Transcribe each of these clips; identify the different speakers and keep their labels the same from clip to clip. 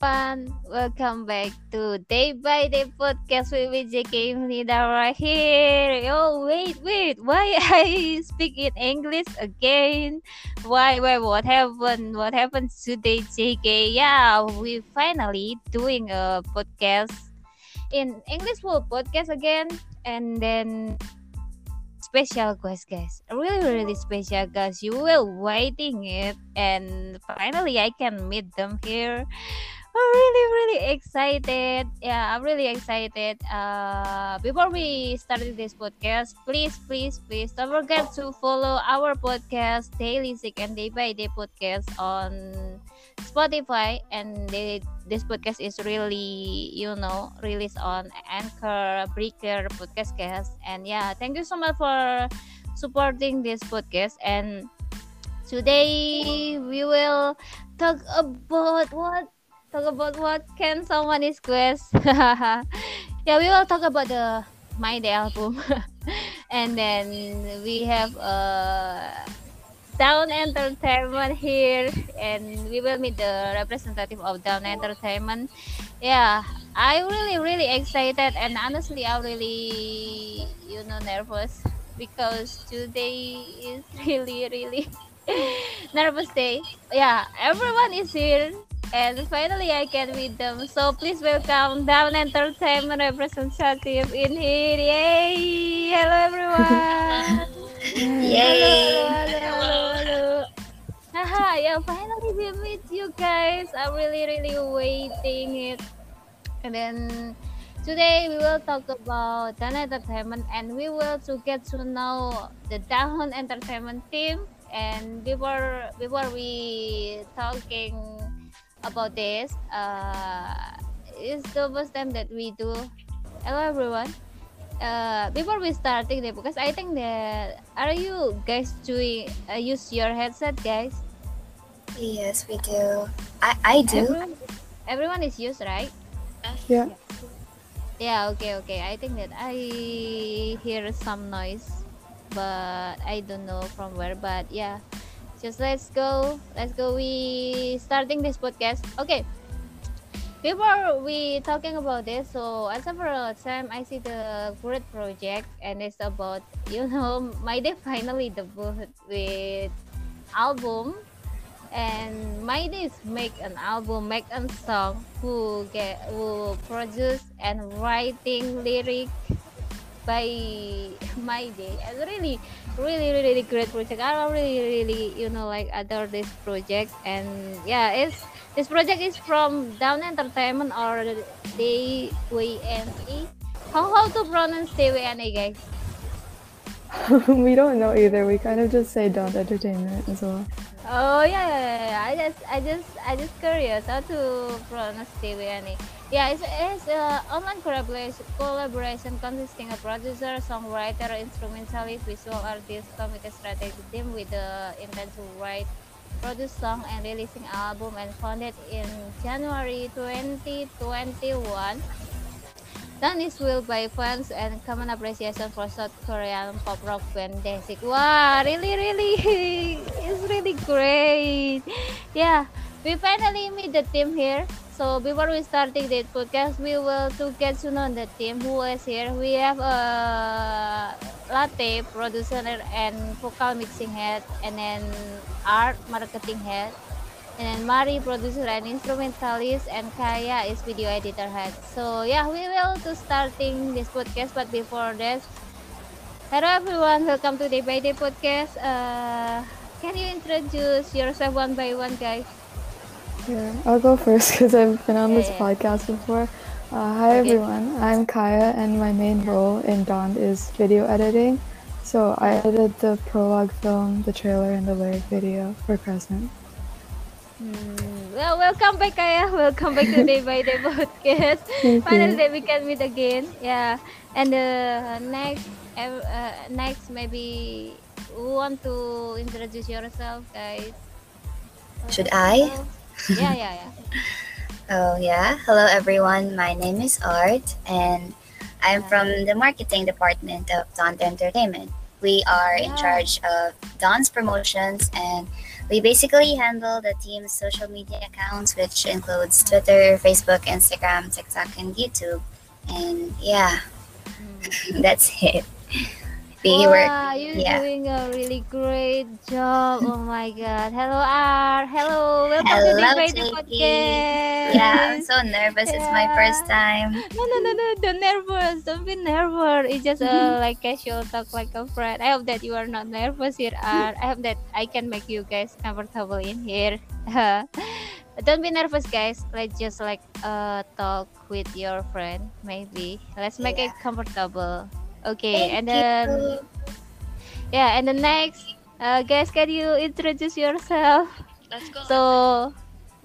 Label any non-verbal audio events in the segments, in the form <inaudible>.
Speaker 1: everyone. Welcome back to Day by Day podcast with me, JK Nida right here. Oh, wait, wait. Why I speak in English again? Why, why, what happened? What happened today, JK? Yeah, we finally doing a podcast in English full podcast again. And then special guys guys really really special guys you were waiting it and finally i can meet them here I'm really really excited. Yeah, I'm really excited. Uh, before we started this podcast, please please please don't forget to follow our podcast Daily Sick and Day by Day podcast on Spotify. And they, this podcast is really you know released on Anchor, Breaker, Podcast Cast. And yeah, thank you so much for supporting this podcast. And today we will talk about what talk about what can someone is quest. <laughs> yeah, we will talk about the My Day album, <laughs> and then we have uh, Down Entertainment here, and we will meet the representative of Down Entertainment. Yeah, I really really excited, and honestly, I'm really you know nervous because today is <laughs> really really nervous day. Yeah, everyone is here and finally I can meet them. So please welcome Down Entertainment representative in here. Yay! Hello everyone. <laughs>
Speaker 2: Yay!
Speaker 1: Hello, hello, hello, hello. Haha, yeah, finally we meet you guys. I'm really, really waiting it. And then today we will talk about Down Entertainment and we will to get to know the Down Entertainment team. And before before we talking about this. Uh, it's the first time that we do. Hello everyone. Uh, before we starting there, because I think that are you guys doing uh, use your headset, guys?
Speaker 2: Yes, we do. I I do.
Speaker 1: Everyone, everyone is used, right?
Speaker 3: Yeah.
Speaker 1: Yeah. Okay. Okay. I think that I hear some noise, but I don't know from where. But yeah just let's go let's go we starting this podcast. Okay before we talking about this so at several time i see the great project and it's about <laughs> you know my day finally debut with album and my day is make an album make a song who get who produce and writing lyric by my day and really really really great project i really really you know like adore this project and yeah it's this project is from down entertainment or dwne how how to pronounce dwne guys <laughs>
Speaker 3: we don't know either. We kind of just say don't entertainment as well.
Speaker 1: Oh yeah, yeah, yeah, I just, I just, I just curious how to pronounce DWNE. Yeah, it's, it's uh, online collaboration, collaboration consisting of producer, songwriter, instrumentalist, visual artist, committed strategy team with the intent to write, produce song, and releasing album, and founded in January 2021 Done is will by fans and common appreciation for South Korean pop rock band Day Six. Wow, really, really, <laughs> it's really great. Yeah, we finally meet the team here. So before we starting the podcast, we will to get to know the team who is here. We have a latte producer and vocal mixing head, and then art marketing head and then Mari producer and instrumentalist and Kaya is video editor head. So yeah, we will to starting this podcast, but before that, hello everyone, welcome to Day by Day podcast. Uh, can you introduce yourself one by one, guys?
Speaker 3: Yeah, I'll go first <laughs> because I've been on this
Speaker 1: Yeah, yeah.
Speaker 3: podcast before. Uh, hi
Speaker 1: Okay.
Speaker 3: everyone, I'm Kaya and my main role in Dawn is video editing. So I edited the prologue film, the trailer, and the lyric video for Crescent.
Speaker 1: Hmm, well, welcome back, Kaya. <laughs> Welcome back to Day by Day <laughs> podcast. Finally, we can meet again. Yeah, and uh, next, uh, next maybe who want to introduce yourself, guys?
Speaker 2: Should I?
Speaker 1: Yeah, yeah, yeah.
Speaker 2: Oh yeah. Hello everyone. My name is Art and I'm from the marketing department of Dawn Entertainment. We are in charge of Dawn's promotions and we basically handle the team's social media accounts, which includes Twitter, Facebook, Instagram, TikTok, and YouTube. And yeah,
Speaker 1: Hmm. <laughs>
Speaker 2: that's it. We.
Speaker 1: Wow, you're
Speaker 2: yeah.
Speaker 1: doing a really great job. Oh my god. Hello R. Hello. Welcome to the Brady Podcast.
Speaker 2: Yeah, I'm so nervous. It's my first time.
Speaker 1: No, no, no, no. Don't nervous. Don't be nervous. It's just uh, <laughs> like casual talk like a friend. I hope that you are not nervous here, R. I hope that I can make you guys comfortable in here. <laughs> Don't be nervous, guys. Let's just like uh talk with your friend, maybe. Let's make it comfortable. Okay,
Speaker 2: Thank
Speaker 1: and then
Speaker 2: you.
Speaker 1: yeah, and the next, uh, guys, can you introduce yourself?
Speaker 4: Let's go.
Speaker 1: So,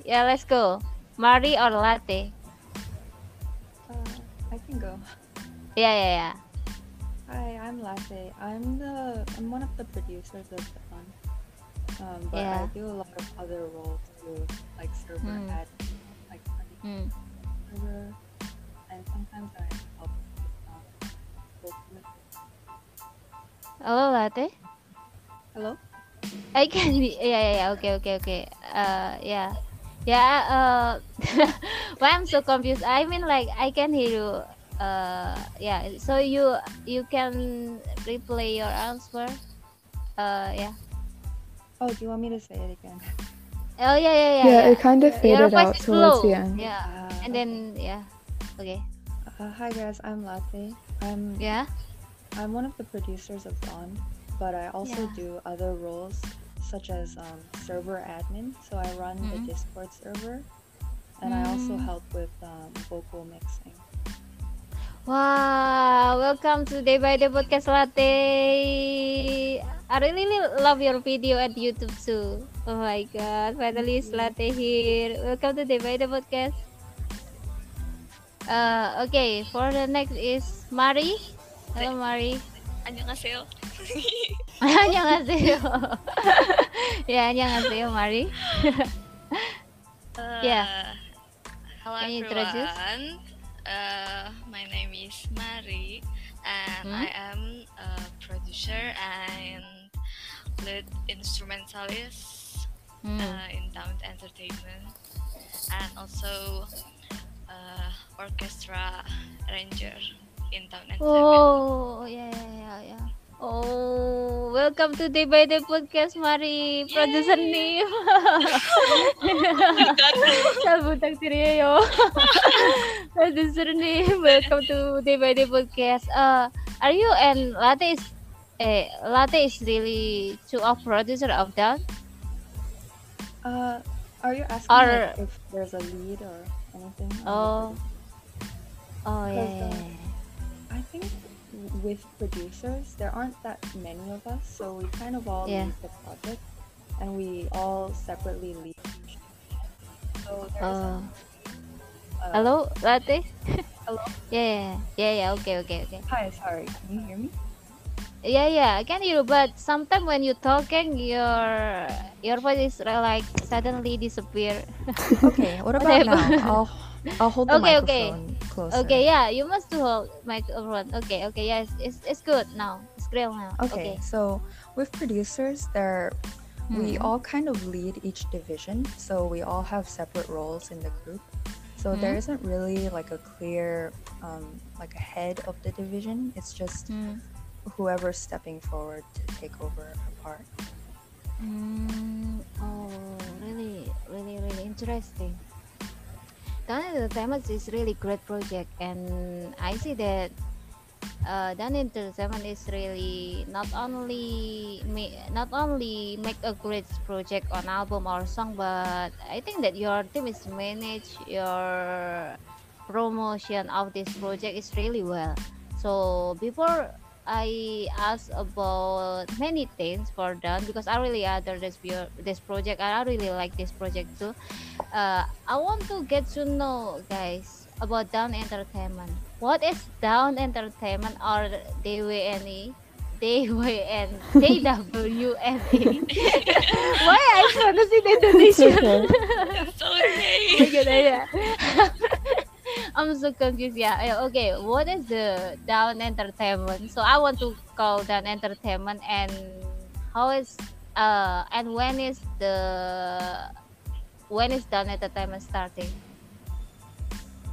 Speaker 1: yeah, let's go. Mari or latte?
Speaker 3: Uh, I can go.
Speaker 1: Yeah, yeah, yeah.
Speaker 3: Hi, I'm Latte. I'm the I'm one of the producers of the fund. Um, but
Speaker 1: Yeah.
Speaker 3: I do a lot of other roles too, like server admin, like running
Speaker 1: Hmm.
Speaker 3: server, and sometimes I
Speaker 1: Hello, latte.
Speaker 3: Hello.
Speaker 1: I can be. Yeah, yeah, yeah. Okay, okay, okay. Uh, yeah, yeah. Uh, <laughs> why I'm so confused? I mean, like, I can hear you. Uh, yeah. So you you can replay your answer. Uh, yeah.
Speaker 3: Oh, do you want me to say it again?
Speaker 1: Oh, yeah, yeah, yeah.
Speaker 3: Yeah,
Speaker 1: yeah.
Speaker 3: it kind of faded
Speaker 1: voice
Speaker 3: out towards
Speaker 1: low.
Speaker 3: the end.
Speaker 1: Yeah.
Speaker 3: Uh,
Speaker 1: And then yeah. Okay.
Speaker 3: uh, hi guys, I'm Latte. I'm
Speaker 1: Yeah.
Speaker 3: I'm one of the producers of Bond, but I also
Speaker 1: Yeah.
Speaker 3: do other roles such as um, server admin. So I run
Speaker 1: Mhm.
Speaker 3: the Discord server, and I also
Speaker 1: Mm.
Speaker 3: help with um, vocal mixing.
Speaker 1: Wow, welcome to Day by Day Podcast Latte. I really love your video at YouTube too. Oh my god, finally it's Latte here. Welcome to Day by Day Podcast. Uh, okay, for the next is Mari. Hello Mari.
Speaker 4: 안녕하세요. <laughs> <laughs>
Speaker 1: 안녕하세요. <laughs> yeah, 안녕하세요 Mari.
Speaker 4: Uh,
Speaker 1: Yeah.
Speaker 4: Hello
Speaker 1: Can you
Speaker 4: everyone.
Speaker 1: introduce?
Speaker 4: Uh, my name is Mari, and
Speaker 1: Hmm?
Speaker 4: I am a producer and lead instrumentalist
Speaker 1: Hmm.
Speaker 4: uh, in Down Entertainment, and also uh, orchestra arranger in Down Entertainment.
Speaker 1: Oh, yeah, yeah, yeah, yeah. Oh, welcome to Day by Day Podcast, Mari. Producer
Speaker 4: Yay!
Speaker 1: name. <laughs> Salbutang Tireo. <laughs> Producer name. Welcome to Day by Day Podcast. Uh, are you and Latte is eh, Latte is really two of producer of that?
Speaker 3: Uh, are you asking
Speaker 1: Or-
Speaker 3: like, if there's a lead or anything? on the
Speaker 1: Oh.
Speaker 3: produ-
Speaker 1: Oh yeah,
Speaker 3: I think with producers, there aren't that many of us, so we kind of all
Speaker 1: Yeah.
Speaker 3: lead the project, and we all separately lead. So there's
Speaker 1: Oh.
Speaker 3: uh,
Speaker 1: Hello, Latte.
Speaker 3: Hello? <laughs>
Speaker 1: Yeah, yeah, yeah, yeah. Okay, okay, okay.
Speaker 3: Hi, sorry. Can you hear me?
Speaker 1: Yeah, yeah, I can hear you, but sometimes when you're talking, your your voice is uh, like suddenly disappear. <laughs>
Speaker 5: Okay, what about
Speaker 1: Whatever.
Speaker 5: now? I'll I'll hold the <laughs>
Speaker 1: Okay, okay.
Speaker 5: microphone closer.
Speaker 1: Okay, yeah, you must to hold microphone. Okay, okay, yes, it's it's good now. It's great now.
Speaker 5: Okay, so with producers, there we
Speaker 1: Hmm.
Speaker 5: all kind of lead each division, so we all have separate roles in the group. So there
Speaker 1: Mhm.
Speaker 5: isn't really like a clear um, like a head of the division. It's just
Speaker 1: Hmm.
Speaker 5: whoever's stepping forward to take over a part.
Speaker 1: Mm, oh, really, really, really interesting. Down Entertainment is really great project, and I see that uh, Down Entertainment is really not only ma- not only make a great project on album or song, but I think that your team is manage your promotion of this project is really well. So before I ask about many things for Down because I really adore this view- this project and I really like this project too. Uh, I want to get to know guys about Down Entertainment. What is Down Entertainment or DWNE? DWN DWNE. Why I pronounce it Indonesian?
Speaker 4: It's okay. <laughs>
Speaker 1: Yeah. <laughs> <laughs> I'm so confused. Yeah. Okay. What is the Down Entertainment? So I want to call Down Entertainment and how is uh and when is the when is Dawn Entertainment starting?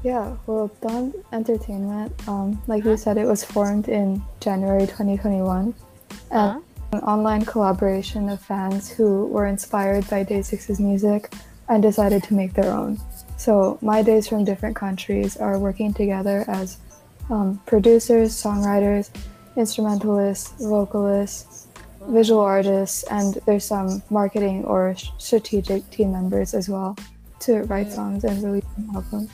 Speaker 3: Yeah, well, Dawn Entertainment, um, like you said, it was formed in January 2021.
Speaker 1: Huh?
Speaker 3: And an online collaboration of fans who were inspired by Day Six's music and decided to make their own. So, My Days from different countries are working together as um, producers, songwriters, instrumentalists, vocalists, visual artists, and there's some marketing or sh- strategic team members as well to write songs and release an album.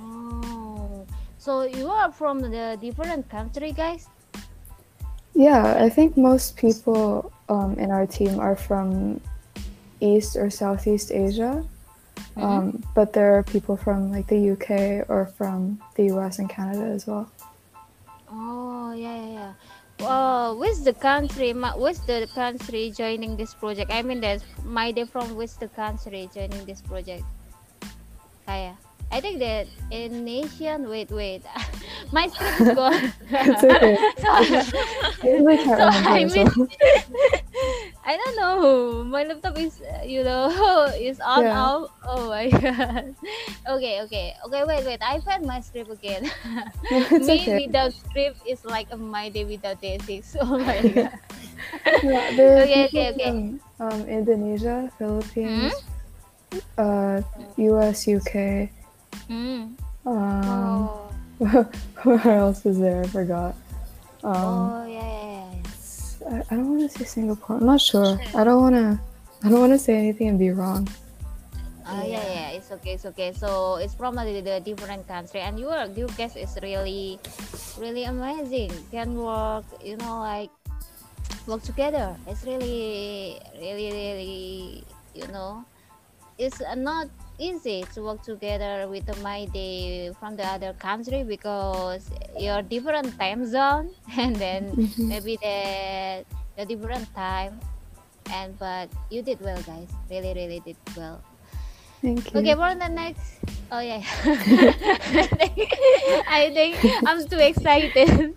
Speaker 1: Oh, so you are from the different country, guys?
Speaker 3: Yeah, I think most people um, in our team are from East or Southeast Asia. Um, but there are people from like the UK or from the US and Canada as well.
Speaker 1: Oh, yeah, yeah, yeah. Uh, which the country? Which the country joining this project? I mean, there's my day from which the country joining this project? Kaya. I think that Indonesian. Wait, wait. <laughs> My script is gone. <laughs>
Speaker 3: It's okay. <laughs> I really can't
Speaker 1: So, I mean- I don't know. My laptop is, you know, is on
Speaker 3: Yeah.
Speaker 1: off. Oh my god. Okay, okay, okay. Wait, wait. I found my script again. Me
Speaker 3: okay.
Speaker 1: without script is like a my day without day. Oh my god.
Speaker 3: Yeah,
Speaker 1: Okay, okay, okay.
Speaker 3: from um, Indonesia, Philippines, uh, US, UK.
Speaker 1: Mm.
Speaker 3: Um,
Speaker 1: Oh. <laughs>
Speaker 3: where else is there? I forgot. Um,
Speaker 1: oh yeah, yeah, yeah.
Speaker 3: I, I don't want to say Singapore. I'm not sure. I don't want to. I don't want to say anything and be wrong.
Speaker 1: Oh yeah, yeah. It's okay, it's okay. So it's from the, the different country, and your your guest is really, really amazing. Can work, you know, like work together. It's really, really, really, you know, it's uh, not easy to work together with the my day from the other country because you're different time zone, <laughs> and then
Speaker 3: Mhm.
Speaker 1: maybe the the different time. And but you did well, guys. Really, really did well.
Speaker 3: Thank you.
Speaker 1: Okay, for the next. Oh yeah. <laughs> <laughs> I think I'm too excited.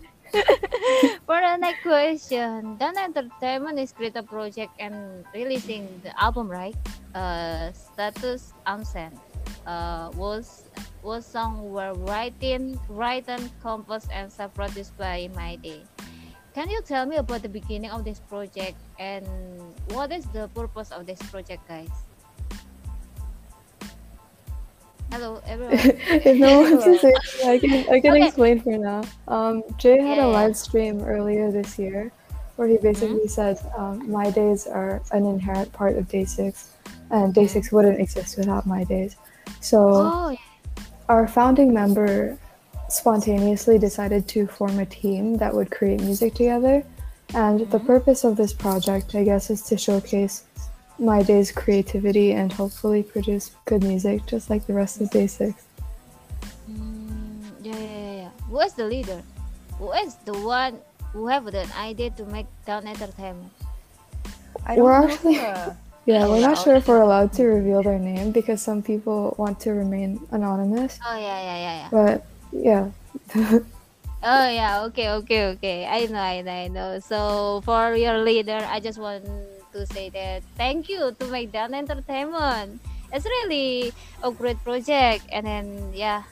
Speaker 1: For the next question, Dawn Entertainment is create a project and releasing the album, right? Uh, status unsent. Uh, was was song were written, written, composed, and self-produced by My Day. Can you tell me about the beginning of this project and what is the purpose of this project, guys? Hello, everyone.
Speaker 3: if <laughs> no one wants to say, I can I can
Speaker 1: Okay.
Speaker 3: explain for now. Um, Jae had
Speaker 1: Yeah,
Speaker 3: a
Speaker 1: yeah.
Speaker 3: live stream earlier this year, where he basically said um, my days are an inherent part of Day Six, and Day Six wouldn't exist without my days. So
Speaker 1: Oh,
Speaker 3: our founding member spontaneously decided to form a team that would create music together. And the purpose of this project, I guess, is to showcase my day's creativity and hopefully produce good music just like the rest of Day 6.
Speaker 1: Mm, yeah, yeah, yeah, yeah. Who is the leader? Who is the one who have the idea to make Down Entertainment?
Speaker 5: I don't
Speaker 3: We're
Speaker 5: know
Speaker 3: actually-
Speaker 5: uh, <laughs>
Speaker 3: Yeah, we're not sure if we're allowed to reveal their name because some people want to remain anonymous.
Speaker 1: Oh yeah, yeah, yeah, yeah.
Speaker 3: But yeah, <laughs>
Speaker 1: Oh yeah, okay, okay, okay. I know, I know, I know. So for your leader, I just want to say that thank you to Down Entertainment. It's really a great project, and then yeah,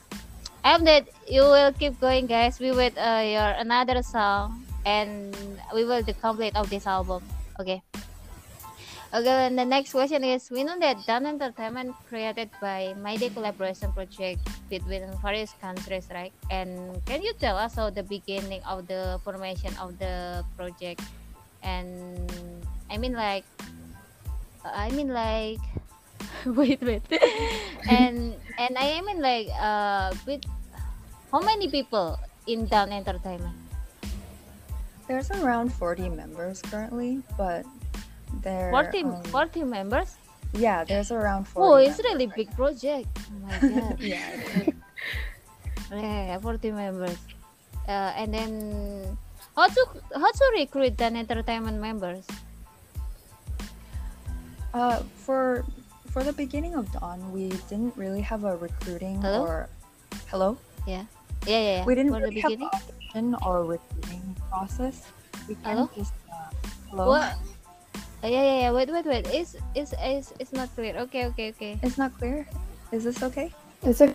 Speaker 1: I hope that you will keep going, guys. We with uh, your another song, and we will the complete of this album. Okay. Okay, and the next question is we know that Down Entertainment created by My Day collaboration project between various countries, right? And can you tell us how the beginning of the formation of the project? And I mean like, I mean like, <laughs> wait, wait, <laughs> and and I mean like, uh, with how many people in Down Entertainment?
Speaker 5: There's around 40 members currently, but there
Speaker 1: 40,
Speaker 5: um,
Speaker 1: 40 members?
Speaker 5: yeah, there's around 40.
Speaker 1: Oh, it's really
Speaker 5: right
Speaker 1: big project. Oh my <laughs> god.
Speaker 5: Yeah.
Speaker 1: Yeah, 40 members. Uh, and then how to how to recruit an entertainment members?
Speaker 5: Uh, for for the beginning of Dawn, we didn't really have a recruiting
Speaker 1: Hello?
Speaker 5: or hello.
Speaker 1: Yeah, yeah, yeah.
Speaker 5: We didn't
Speaker 1: For the
Speaker 5: really have
Speaker 1: beginning.
Speaker 5: an audition or recruiting process. We
Speaker 1: Hello?
Speaker 5: kind of just uh, hello.
Speaker 1: What? Uh, yeah, yeah, yeah. Wait, wait, wait. It's it's it's it's not clear. Okay, okay, okay.
Speaker 5: It's not clear. Is this okay?
Speaker 3: It's a.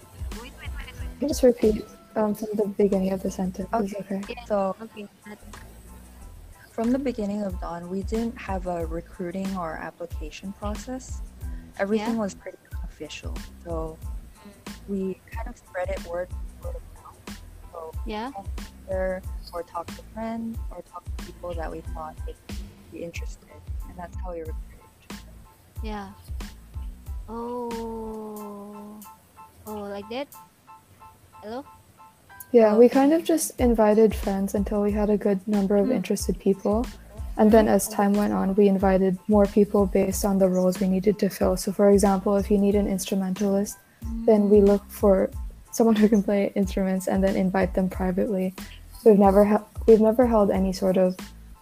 Speaker 3: Just repeat um, from the beginning of the sentence. It's
Speaker 5: Okay.
Speaker 3: okay.
Speaker 5: So
Speaker 1: Okay.
Speaker 5: From the beginning of Dawn, we didn't have a recruiting or application process. Everything was pretty official. So we kind of spread it word word of mouth. So
Speaker 1: Yeah.
Speaker 5: or talk to friends or talk to people that we thought would be interested, and that's how we recruited.
Speaker 1: Yeah. Oh. Oh, like that. Hello.
Speaker 3: Yeah, we kind of just invited friends until we had a good number of
Speaker 1: Mm.
Speaker 3: interested people. And then as time went on, we invited more people based on the roles we needed to fill. So, for example, if you need an instrumentalist, then we look for someone who can play instruments and then invite them privately. We've never hel- we've never held any sort of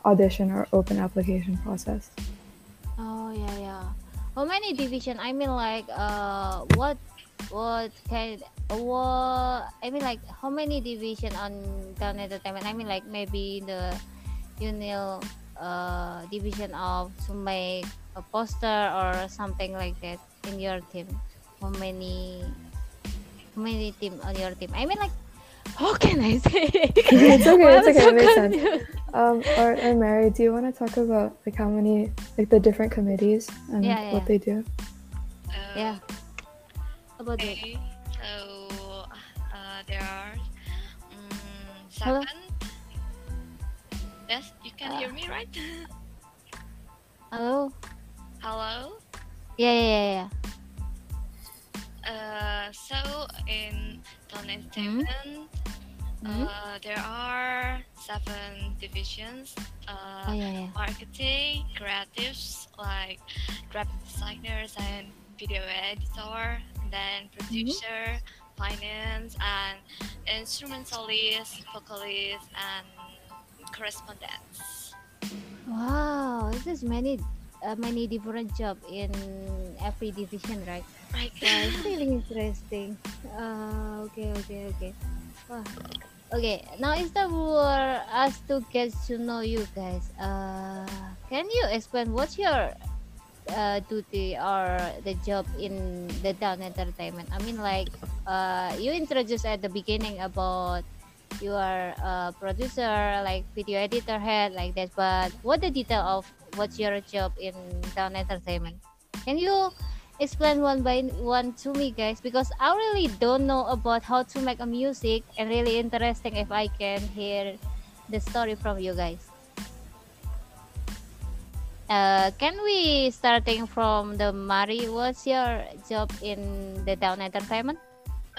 Speaker 3: audition or open application process.
Speaker 1: Oh yeah, yeah. How many division? I mean, like, uh, what, what kind? What? I mean, like, how many division on Down Entertainment? I mean, like, maybe the, you know, uh, division of to make a poster or something like that in your team. How many? How many team on your team? I mean, like, how can I say? <laughs>
Speaker 3: It's okay,
Speaker 1: Well,
Speaker 3: it's okay,
Speaker 1: so
Speaker 3: it makes sense.
Speaker 1: confused.
Speaker 3: Um, or, or Mari, do you want to talk about like how many like the different committees and
Speaker 1: Yeah, yeah,
Speaker 3: what
Speaker 1: yeah.
Speaker 3: they do?
Speaker 4: Uh,
Speaker 1: Yeah. About that.
Speaker 4: So uh, there are um,
Speaker 1: Hello?
Speaker 4: seven. Yes, you can hear me, right? <laughs>
Speaker 1: Hello.
Speaker 4: Hello.
Speaker 1: Yeah, yeah, yeah, yeah.
Speaker 4: Uh, so in Dawn Entertainment,
Speaker 1: Mhm.
Speaker 4: uh, there are seven divisions. Uh,
Speaker 1: Oh yeah, yeah.
Speaker 4: marketing, creatives like graphic designers and video editor, then producer, finance, and instrumentalist, vocalist, and correspondence.
Speaker 1: Wow, this is many, uh, many different job in every division, right?
Speaker 4: Right.
Speaker 1: Yeah, it's <laughs> really interesting. Uh, okay, okay, okay. Wow. Okay, now it's time for us to get to know you guys. Uh, can you explain what's your uh, duty or the job in the Down Entertainment? I mean, like, uh, you introduced at the beginning about you are a producer, like video editor head, like that. But what the detail of what's your job in Down Entertainment? Can you explain one by one to me, guys? Because I really don't know about how to make a music, and really interesting if I can hear the story from you guys. Uh, can we starting from the Mari? What's your job in the Down Entertainment?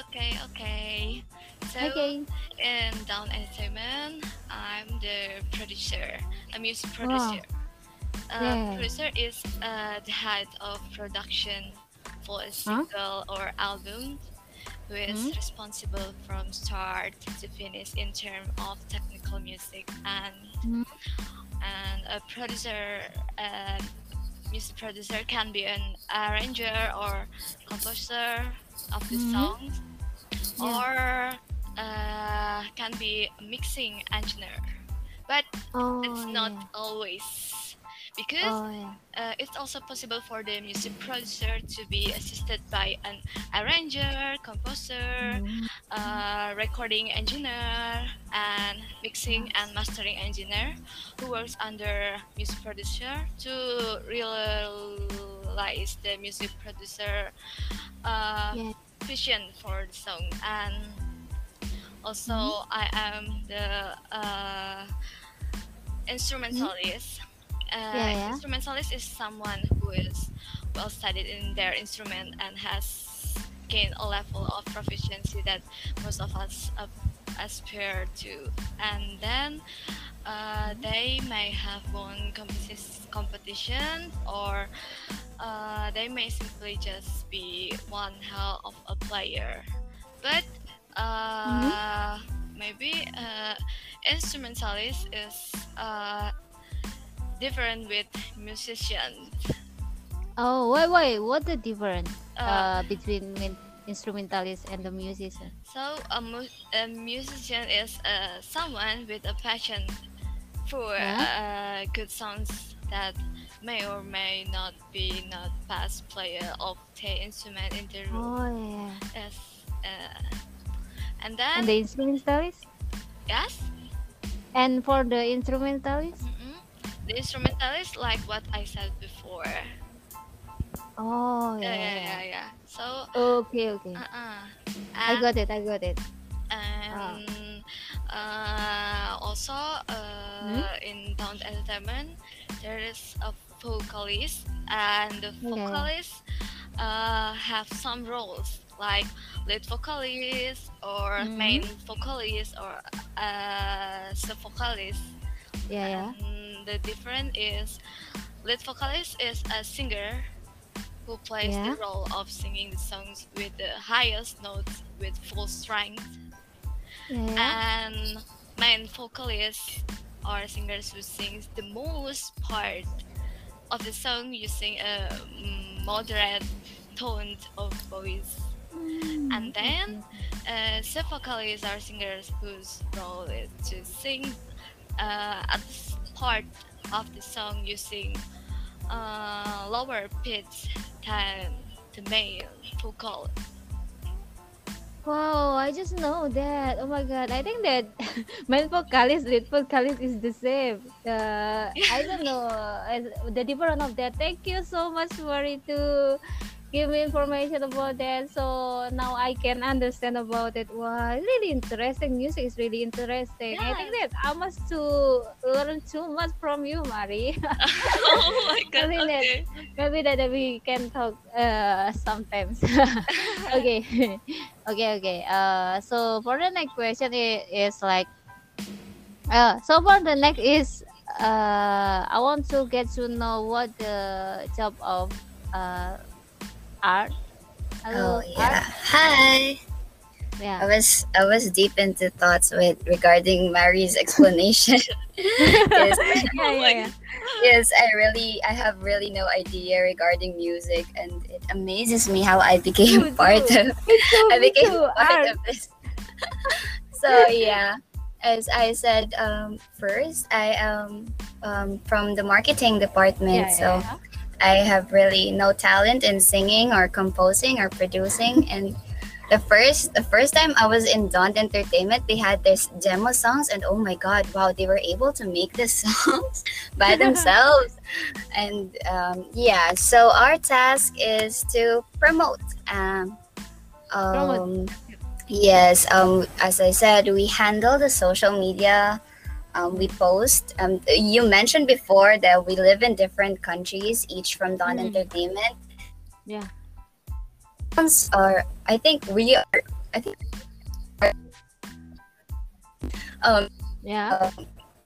Speaker 4: Okay, okay. So
Speaker 1: Okay.
Speaker 4: in Down Entertainment, I'm the producer, a music
Speaker 1: Wow.
Speaker 4: producer. Uh,
Speaker 1: Yeah.
Speaker 4: Producer is uh, the head of production for a single or album, who is
Speaker 1: Mhm.
Speaker 4: responsible from start to finish in terms of technical music and
Speaker 1: Mhm.
Speaker 4: And a producer. Uh, music producer can be an arranger or composer of the
Speaker 1: Mhm.
Speaker 4: songs
Speaker 1: Yeah.
Speaker 4: or uh, can be a mixing engineer but
Speaker 1: Oh,
Speaker 4: it's not
Speaker 1: yeah.
Speaker 4: always because
Speaker 1: Oh, yeah.
Speaker 4: uh, it's also possible for the music producer to be assisted by an arranger composer
Speaker 1: Mhm.
Speaker 4: uh, recording engineer and mixing and mastering engineer who works under music producer to realize the music producer uh,
Speaker 1: Yeah.
Speaker 4: vision for the song and also I am the uh, instrumentalist. Uh,
Speaker 1: Yeah, yeah.
Speaker 4: Instrumentalist is someone who is well studied in their instrument and has gained a level of proficiency that most of us uh, aspire to. And then uh, they may have won competi- competition or uh, they may simply just be one hell of a player. But uh, maybe uh, instrumentalist is uh, different with musicians.
Speaker 1: Oh, wait, wait. What the difference
Speaker 4: Uh,
Speaker 1: uh, between instrumentalist and the musician?
Speaker 4: So a, mu- a musician is uh, someone with a passion for
Speaker 1: Yeah.
Speaker 4: uh, good songs that may or may not be not past player of the instrument in the room.
Speaker 1: Oh yeah.
Speaker 4: Yes. Uh, and then
Speaker 1: And the instrumentalist?
Speaker 4: yes,
Speaker 1: And for the instrumentalist?
Speaker 4: The instrumentalist like what I said before.
Speaker 1: Oh
Speaker 4: Yeah,
Speaker 1: yeah.
Speaker 4: yeah,
Speaker 1: yeah.
Speaker 4: yeah. So,
Speaker 1: Okay, okay.
Speaker 4: uh-uh.
Speaker 1: I got it. I got it.
Speaker 4: and uh, also uh,
Speaker 1: Hmm?
Speaker 4: in Down Entertainment there is a vocalist and the vocalist uh, have some roles like lead vocalist or
Speaker 1: Mhm.
Speaker 4: main vocalist or uh, sub vocalist
Speaker 1: Yeah, yeah.
Speaker 4: and the difference is lead vocalist is a singer who plays
Speaker 1: Yeah.
Speaker 4: the role of singing the songs with the highest notes with full strength
Speaker 1: Yeah,
Speaker 4: and main vocalists are singers who sings the most part of the song using a mm, moderate tone of voice and then uh, sub vocalists are singers whose role is to sing uh, at part of the song using uh, lower pitch than the male vocal
Speaker 1: Wow, I just know that. Oh my god, I think that <laughs> main vocalist, lead vocalist is the same. Uh, I don't know <laughs> uh, the difference of that. Thank you so much, Mari, to give me information about that. So now I can understand about it. Wow, really interesting. Music is really interesting. I think that I must to learn too much from you, Mari. <laughs> <laughs>
Speaker 4: oh my god
Speaker 1: think that- maybe that we can talk uh sometimes <laughs> okay okay okay uh so for the next question is, is like uh so for the next is uh i want to get to know what the job of uh art
Speaker 2: Oh yeah.
Speaker 1: Art?
Speaker 2: Hi. I was I was deep into thoughts with regarding Mari's explanation. <laughs> yes, <laughs>
Speaker 1: yeah, yeah, yeah.
Speaker 2: yes, I really I have really no idea regarding music, and it amazes me how I became
Speaker 1: Me
Speaker 2: part
Speaker 1: too.
Speaker 2: of <laughs>
Speaker 1: Me too,
Speaker 2: I became
Speaker 1: too,
Speaker 2: part
Speaker 1: art.
Speaker 2: of this. so yeah, as I said um, first, I am um, from the marketing department,
Speaker 1: yeah,
Speaker 2: so
Speaker 1: yeah.
Speaker 2: I have really no talent in singing or composing or producing. <laughs> And the first the first time I was in Dawn Entertainment, they had this demo songs, and oh my god, wow, they were able to make the <laughs> songs by <laughs> themselves. and um, yeah, so our task is to promote. Um, um, yes, um, as I said, we handle the social media. Um, we post. Um, you mentioned before that we live in different countries, each from Dawn
Speaker 1: Mm.
Speaker 2: Entertainment.
Speaker 1: Yeah.
Speaker 2: Are I think we are. I think. Um,
Speaker 1: yeah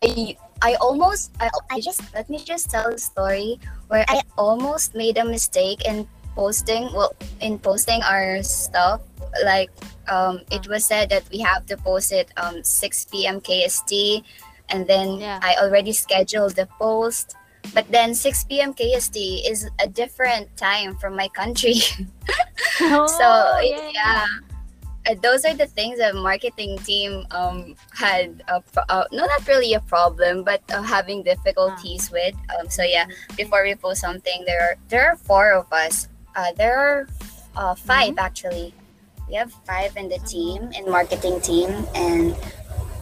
Speaker 2: I, I almost I, I just let me just tell a story where I almost made a mistake in posting well in posting our stuff like um it was said that we have to post it um 6 p.m KST and then
Speaker 1: Yeah.
Speaker 2: I already scheduled the post. But then 6 p.m KST is a different time from my country. <laughs>
Speaker 1: Oh,
Speaker 2: so yeah, Uh, those are the things that marketing team um had a pro- uh, no not really a problem but uh, having difficulties with. Um so yeah before we post something there are there are four of us. Uh there are uh 5 actually. We have five in the team in marketing team and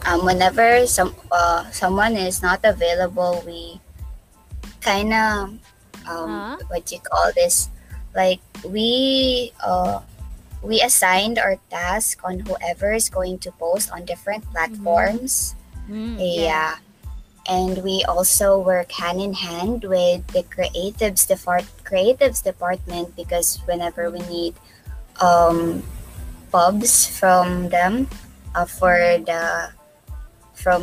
Speaker 2: um whenever some uh someone is not available we kind of um
Speaker 1: Uh-huh.
Speaker 2: what do you call this? Like we uh we assigned our task on whoever is going to post on different platforms.
Speaker 1: Mm,
Speaker 2: yeah. and we also work hand in hand with the creatives depart- creatives department because whenever we need um pubs from them uh, for the from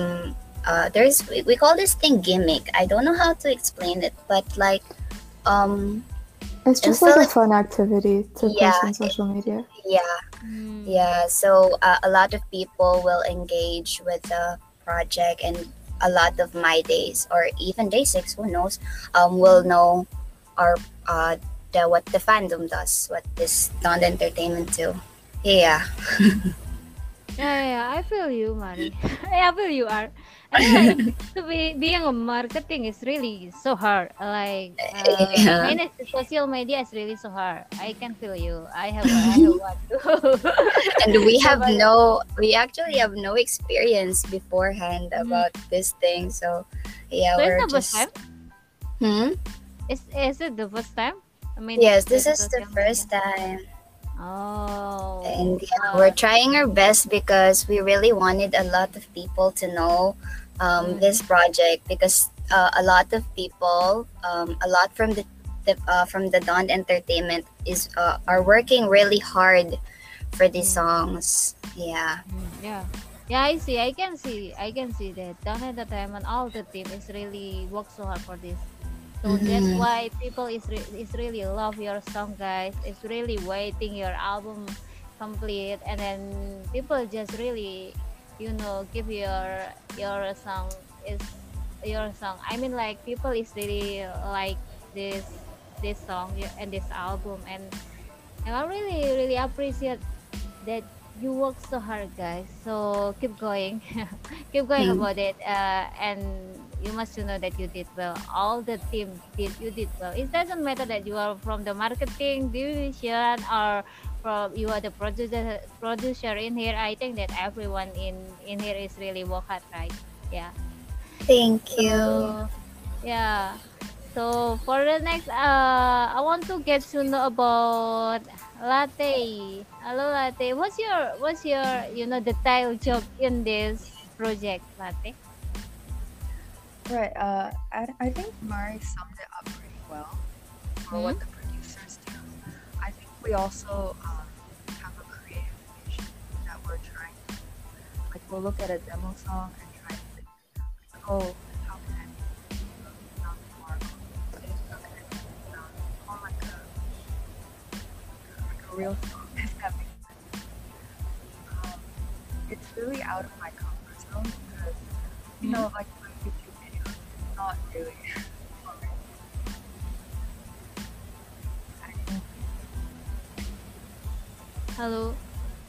Speaker 2: uh there's we, we call this thing gimmick i don't know how to explain it but like um
Speaker 3: It's just like a fun activity to
Speaker 2: Yeah,
Speaker 3: post on social media.
Speaker 2: yeah
Speaker 1: Mm.
Speaker 2: Yeah, so uh, a lot of people will engage with the project, and a lot of my days, or even day six, who knows, um, will know our uh, the what the fandom does, what this non entertainment do. Yeah, <laughs>
Speaker 1: Yeah, yeah, I feel you, Mari. <laughs> I feel you are. <laughs> And to be being a marketing is really so hard. Like uh,
Speaker 2: Yeah.
Speaker 1: manage social media is really so hard. I can feel you. I have I have <laughs> too.
Speaker 2: and we have no we actually have no experience beforehand
Speaker 1: Mhm.
Speaker 2: about this thing so yeah
Speaker 1: so
Speaker 2: we're
Speaker 1: it's the first
Speaker 2: just
Speaker 1: time.
Speaker 2: hmm?
Speaker 1: Is is it the first time? I mean,
Speaker 2: yes this is the first
Speaker 1: media?
Speaker 2: time
Speaker 1: Oh.
Speaker 2: and yeah, we're trying our best because we really wanted a lot of people to know um,
Speaker 1: Mhm.
Speaker 2: this project because uh, a lot of people um, a lot from the, the uh, from the Dawn Entertainment is uh, are working really hard for these
Speaker 1: Mhm.
Speaker 2: songs yeah
Speaker 1: Mm, Yeah. Yeah, I see. I can see. I can see that. The time, all the team is really work so hard for this. So that's
Speaker 2: Mhm.
Speaker 1: why people is re- is really love your song, guys. It's really waiting your album complete, and then people just really, you know, give your your song is your song. I mean, like people is really like this this song and this album, and and I really really appreciate that you work so hard guys so keep going <laughs> keep going
Speaker 2: Mm.
Speaker 1: about it uh, and you must know that you did well all the team did you did well it doesn't matter that you are from the marketing division or from you are the producer producer in here i think that everyone in in here is really work hard right yeah
Speaker 2: thank you
Speaker 1: so, yeah. So for the next, uh, I want to get to know about Latte. Hello, Latte. What's your what's your you know the title job in this project, Latte?
Speaker 5: Right. Uh, I, I think Mari summed it up pretty well for what the producers do. I think we also um, have a creative vision that we're trying to, like, we'll look at a demo song and try to think, like, oh, how can I make it sound more? How can I make it sound more like a, like a real song, <laughs> if that makes sense. Um, it's really out of my comfort zone because, you know, like not really for me. I think
Speaker 1: Hello.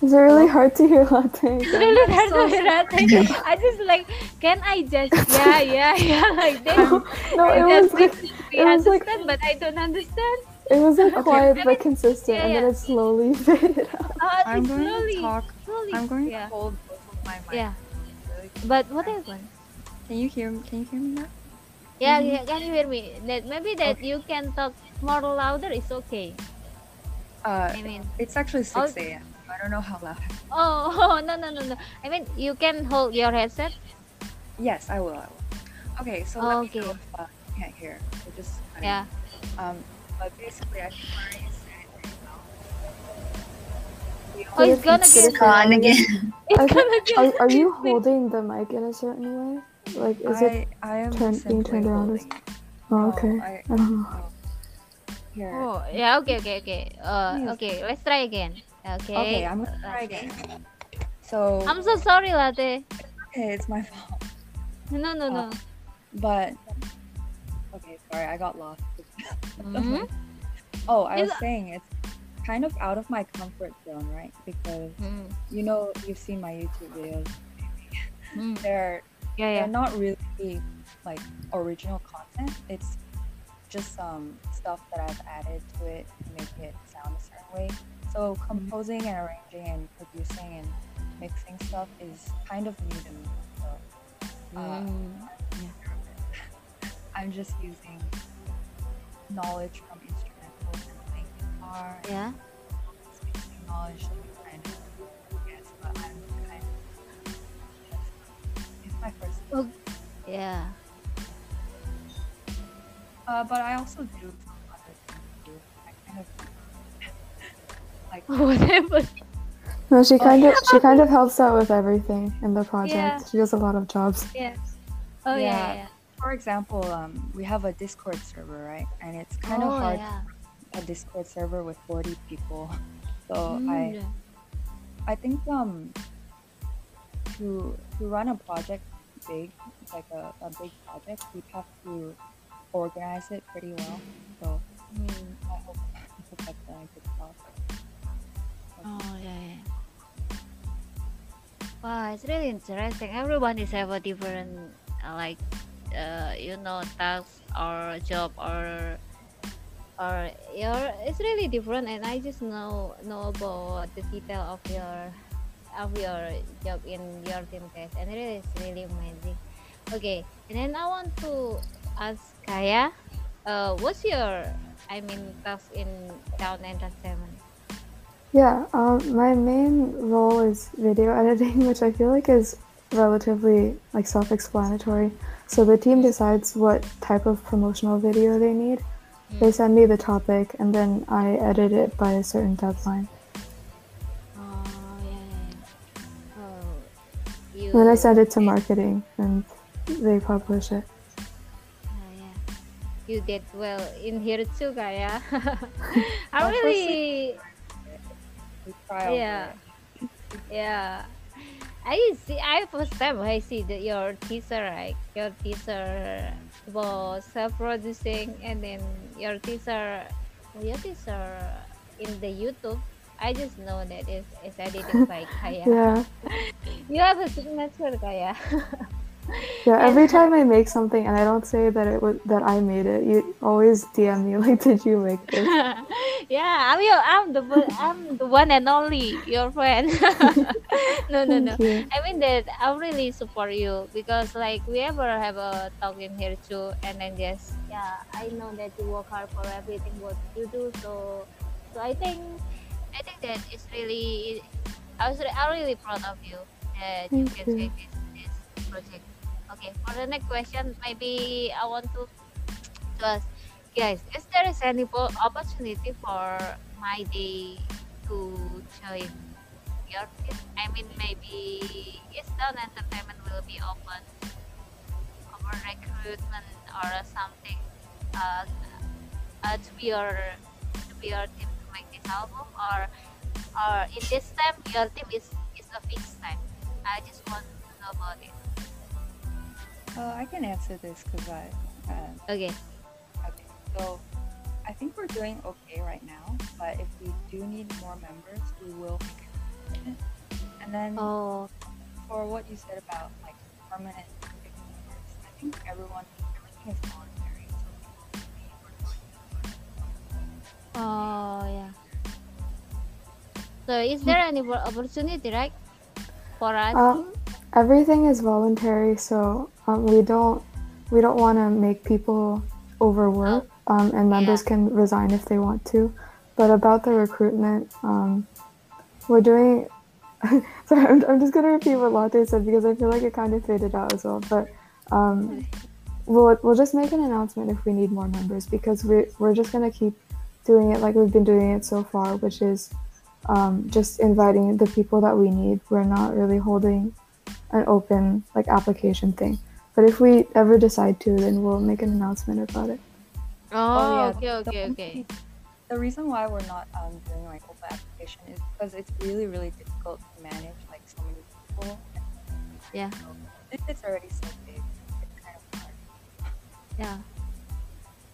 Speaker 3: Is it <laughs> really hard to hear latte?
Speaker 1: It's really hard to hear Latte. I just like, can I just yeah yeah <laughs> yeah like that?
Speaker 3: no,
Speaker 1: I
Speaker 3: it was like
Speaker 1: listen to be
Speaker 3: it was like-
Speaker 1: but I don't understand.
Speaker 3: it was like
Speaker 5: Okay.
Speaker 3: quiet but consistent,
Speaker 1: yeah,
Speaker 3: and then it slowly <laughs> faded out.
Speaker 1: Oh,
Speaker 5: I'm
Speaker 1: it's
Speaker 5: going
Speaker 1: slowly,
Speaker 5: to talk.
Speaker 1: slowly.
Speaker 5: I'm going to hold both of my mics.
Speaker 1: Yeah. But what happened?
Speaker 5: Can you hear? Can you hear me now?
Speaker 1: Yeah,
Speaker 5: Mhm.
Speaker 1: yeah, can you hear me? That maybe that
Speaker 5: Okay.
Speaker 1: you can talk more louder. It's okay.
Speaker 5: Uh,
Speaker 1: I mean,
Speaker 5: it's actually
Speaker 1: Oh.
Speaker 5: 6 a.m. I don't know how loud.
Speaker 1: oh, oh <laughs> no no no no. I mean, you can hold your headset.
Speaker 5: Yes, I will. I will. Okay, so let me
Speaker 1: Okay.
Speaker 5: know if uh, you can't hear. So just kinda-
Speaker 1: Yeah.
Speaker 5: Um, but basically, I think Mari is saying it very well. We
Speaker 1: Oh, it's gonna get. <laughs>
Speaker 2: it's gone again
Speaker 1: It's gonna get.
Speaker 3: Are, are you holding the mic in a certain way? Like, is it?
Speaker 5: I, I am
Speaker 3: turn- being turned around or
Speaker 5: holding.
Speaker 3: Oh, okay.
Speaker 5: I,
Speaker 3: I don't know.
Speaker 5: no. Here.
Speaker 1: Oh, yeah. Okay, okay, okay. Uh,
Speaker 5: Yes.
Speaker 1: okay. Let's try again. Okay.
Speaker 5: Okay, I'm gonna try again. So
Speaker 1: I'm so sorry, Latte.
Speaker 5: okay, it's my fault.
Speaker 1: No, no, no.
Speaker 5: But okay, sorry, I got lost.
Speaker 1: Mhm. <laughs>
Speaker 5: Oh, I was
Speaker 1: Is-
Speaker 5: saying it's kind of out of my comfort zone, right? Because
Speaker 1: Mm,
Speaker 5: you know you've seen my YouTube videos.
Speaker 1: mm. <laughs>
Speaker 5: They're
Speaker 1: Yeah, yeah.
Speaker 5: they're not really like original content. It's just some stuff that I've added to it to make it sound a certain way. So composing and arranging and producing and mixing stuff is kind of new to me. So uh,
Speaker 1: Mm. <laughs>
Speaker 5: I'm just using knowledge from instrumentals and playing guitar and
Speaker 1: Yeah.
Speaker 5: speaking knowledge my first.
Speaker 1: Oh. Yeah.
Speaker 5: Uh, but I also do some other things too. I kind of like
Speaker 1: Whatever. <laughs>
Speaker 3: No, she kind of she kind of <laughs> helps out with everything in the project.
Speaker 1: Yeah.
Speaker 3: She does a lot of jobs.
Speaker 1: Yeah. Oh yeah.
Speaker 5: Yeah.
Speaker 1: yeah.
Speaker 5: for example, um, we have a Discord server, right? And it's kind
Speaker 1: oh,
Speaker 5: of hard
Speaker 1: Yeah.
Speaker 5: a Discord server with 40 people. <laughs> So
Speaker 1: Mm,
Speaker 5: I. I think um to to run a project big like a, a big project we have to organize it pretty well. So. I hope, I hope I've a good job.
Speaker 1: Oh yeah. yeah. Wow, it's really interesting. Everyone is have a different, uh, like, uh, you know, task or job or or your. It's really different, and I just know know about the detail of your of your job in your team guys, and it is really amazing. Okay, and then I want to ask Kaya, uh, what's your, I mean, task in Dawn Entertainment?
Speaker 3: Yeah, um, my main role is video <laughs> editing, which I feel like is relatively like self-explanatory. So the team decides what type of promotional video they need. They send me the topic, and then I edit it by a certain deadline. Then I send it to marketing, and they publish it.
Speaker 1: Oh, yeah. You did well in here too, Kaya. <laughs> I
Speaker 5: Well,
Speaker 1: really,
Speaker 5: We try
Speaker 1: yeah,
Speaker 5: best.
Speaker 1: yeah. I see. I first time I see that your teaser, right? Your teaser was self-producing, and then your teaser, your teaser in the YouTube. I just know that it's, it's edited by Kaya.
Speaker 3: Yeah, <laughs>
Speaker 1: You have a signature, Kaya.
Speaker 3: yeah. <laughs> Every time I make something and I don't say that it was that I made it, you always DM me <laughs> like, "Did you make this?"
Speaker 1: yeah, I'm your, I'm the one, I'm the one and only your friend. no, no, no.
Speaker 3: You.
Speaker 1: I mean that I really support you because like we ever have a talk in here too, and then just yeah, I know that you work hard for everything what you do. So, so I think, I think that it's really, I was, I'm really proud of you that you
Speaker 3: Thank
Speaker 1: can
Speaker 3: you.
Speaker 1: take this this project. Okay, for the next question, maybe I want to to ask guys, is there is any po- opportunity for my day to join your team? I mean, maybe yes, Dawn entertainment will be open for recruitment or something uh, uh, to be your to be your team to make this album, or or in this time your team is is a fixed time. I just want to know about it.
Speaker 5: Uh, I can answer this because I. Uh,
Speaker 1: Okay.
Speaker 5: okay, so I think we're doing okay right now, but if we do need more members, we will And then
Speaker 1: Oh,
Speaker 5: for what you said about like permanent members, I think everyone everything is voluntary. So people pay for joining.
Speaker 1: oh. So is there any opportunity, right, for us?
Speaker 3: Um, everything is voluntary, so um, we don't we don't want to make people overwork, um, and members
Speaker 1: Yeah.
Speaker 3: can resign if they want to. But about the recruitment, um, we're doing. <laughs> sorry, I'm, I'm just gonna repeat what Latte said because I feel like it kind of faded out as well. But um, we'll we'll just make an announcement if we need more members because we we're just gonna keep doing it like we've been doing it so far, which is um, just inviting the people that we need. We're not really holding an open like application thing. But if we ever decide to, then we'll make an announcement about it.
Speaker 1: oh,
Speaker 5: yeah,
Speaker 1: okay,
Speaker 5: the
Speaker 1: okay,
Speaker 5: only-
Speaker 1: okay.
Speaker 5: The reason why we're not um, doing like open application is because it's really really difficult to manage like so many people.
Speaker 1: Yeah.
Speaker 5: So, if it's already so big, it's kind of hard.
Speaker 1: Yeah.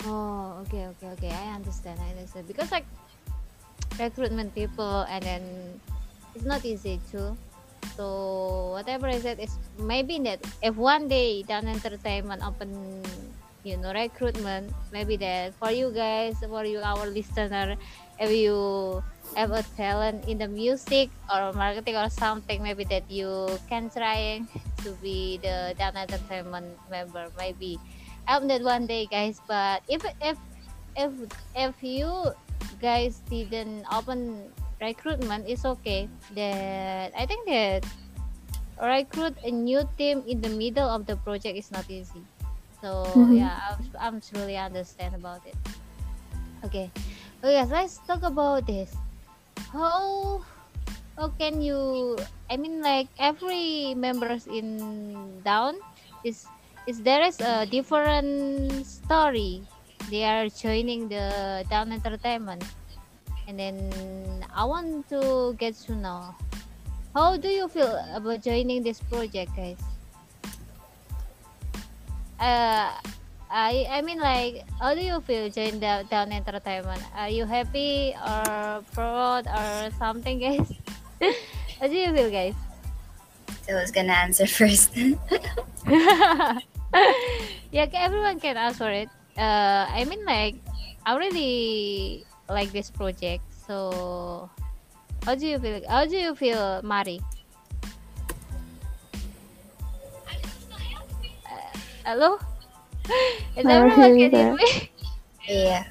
Speaker 1: Oh, okay, okay, okay. I understand. I understand because like recruitment people and then it's not easy too. So whatever I said is maybe that if one day Dawn entertainment open you know recruitment maybe that for you guys for you our listener if you have a talent in the music or marketing or something maybe that you can try to be the Dawn entertainment member maybe I hope that one day guys but if if if if you guys didn't open recruitment it's okay. That i think that recruit a new team in the middle of the project is not easy. So
Speaker 3: Mhm.
Speaker 1: yeah I'm, I'm truly understand about it. Okay. Okay guys let's talk about this. How how can you i mean like every members in down is is there is a different story they are joining the Dawn entertainment and then i want to get to know how do you feel about joining this project guys uh I I mean like how do you feel join the Dawn entertainment? Are you happy or proud or something guys? <laughs> how do you feel guys?
Speaker 2: i was gonna answer first? <laughs>
Speaker 1: yeah, everyone can answer it. Uh, I mean, like, I really like this project. So, how do you feel? How do you feel, Mari? Uh, hello? <laughs> Is
Speaker 3: I
Speaker 1: everyone
Speaker 3: hear
Speaker 1: can hear
Speaker 3: that.
Speaker 1: me?
Speaker 2: yeah.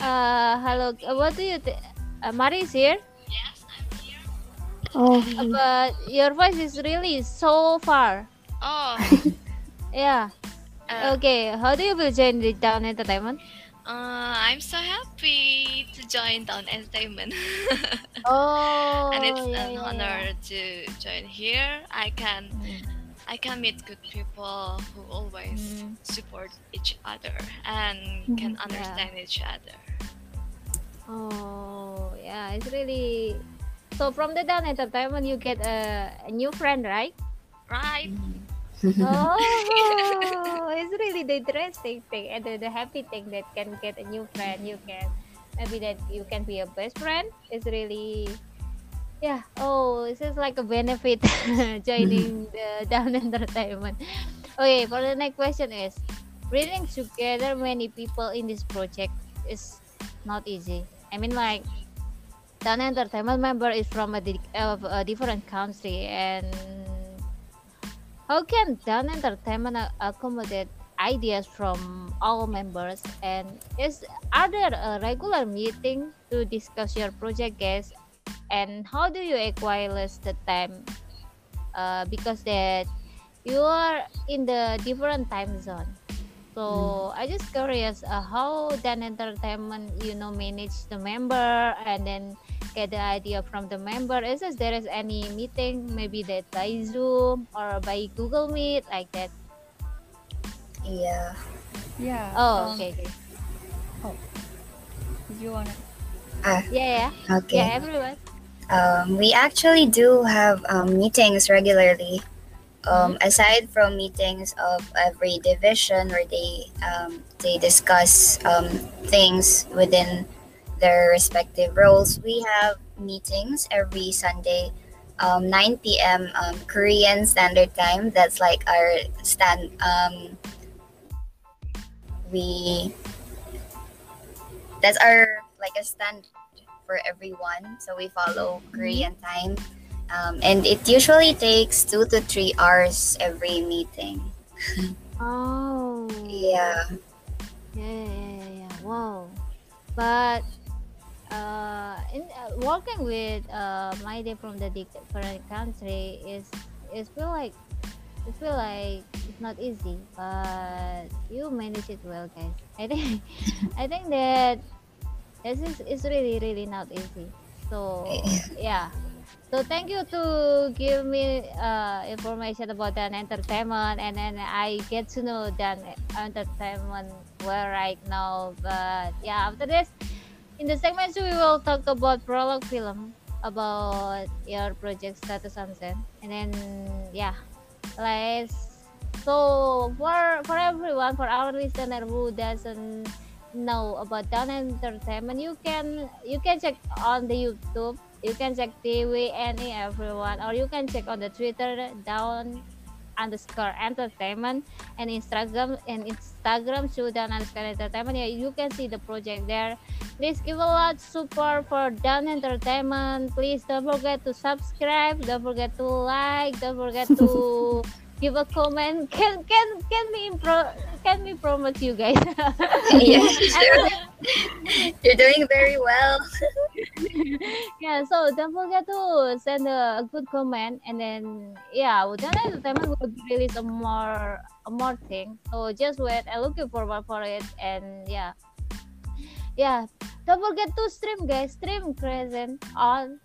Speaker 1: Uh, hello. uh, What do you think? Uh, Mari is here,
Speaker 4: Yes, I'm here.
Speaker 3: Oh,
Speaker 1: uh, but your voice is really so far.
Speaker 4: Oh, <laughs>
Speaker 1: Yeah.
Speaker 4: Uh,
Speaker 1: Okay. How do you feel join the Dawn Entertainment?
Speaker 4: uh, I'm so happy to join Dawn Entertainment.
Speaker 1: Oh, <laughs>
Speaker 4: and it's
Speaker 1: yeah,
Speaker 4: an
Speaker 1: yeah,
Speaker 4: honor to join here. I can. I can meet good people who always
Speaker 1: Mm.
Speaker 4: support each other and can
Speaker 3: Mhm.
Speaker 4: understand each other.
Speaker 1: Oh, yeah, it's really. So from the Dawn Entertainment, you get a, a new friend, right?
Speaker 4: Right?
Speaker 1: Oh, it's really the interesting thing and the, the happy thing that can get a new friend. You can maybe that you can be a best friend. It's really. Yeah. Oh, this is like a benefit <laughs> joining mm-hmm. the <laughs> Dawn Entertainment. Okay, for the next question is bringing together many people in this project is not easy. I mean, like Dawn Entertainment member is from a, di- a different country, and how can Dawn Entertainment accommodate ideas from all members? And is are there a regular meeting to discuss your project, guys? And how do you equalize the time? Uh, because that you are in the different time zone. So I just curious uh, how Dawn Entertainment you know manage the member and then get the idea from the member. Is this there is any meeting maybe that by Zoom or by Google Meet like that?
Speaker 2: yeah.
Speaker 5: Yeah.
Speaker 1: Oh,
Speaker 5: um,
Speaker 1: okay, okay.
Speaker 5: Did you wanna?
Speaker 2: Ah,
Speaker 1: Yeah, yeah,
Speaker 2: okay.
Speaker 1: yeah. Everyone.
Speaker 2: Um, we actually do have um, meetings regularly. Um, Aside from meetings of every division where they um, they discuss um, things within their respective roles, we have meetings every Sunday, um, 9 p.m. Um, Korean Standard Time. That's like our stand. Um, we that's our like a standard for everyone. So we follow Korean time. Um, and it usually takes two to three hours every meeting.
Speaker 1: Oh.
Speaker 2: Yeah.
Speaker 1: Yeah, yeah, yeah, yeah. Wow. But uh, in uh, working with uh, my day from the different country is is feel like it feel like it's not easy, but you manage it well, guys. <laughs> I think <laughs> I think that this is is really really not easy. So <laughs> yeah. So thank you to give me uh, information about Dawn Entertainment, and then I get to know Dawn Entertainment well right now. But yeah, after this, in the segment we will talk about prologue film about your project status Unsent, and then yeah, let's. So for for everyone, for our listener who doesn't know about Dawn Entertainment, you can you can check on the YouTube you can check TV any everyone or you can check on the Twitter down underscore entertainment and Instagram and Instagram down underscore entertainment. Yeah, you can see the project there. Please give a lot support for Dawn Entertainment. Please don't forget to subscribe. Don't forget to like. Don't forget to <laughs> give a comment. Can can can we impro can we promote you guys? <laughs>
Speaker 2: yeah, <laughs> sure. You're doing very well. <laughs>
Speaker 1: yeah, so don't forget to send a, good comment and then yeah, then entertainment will release a more a more thing. So just wait and looking forward for it and yeah. Yeah. Don't forget to stream guys, stream Crescent on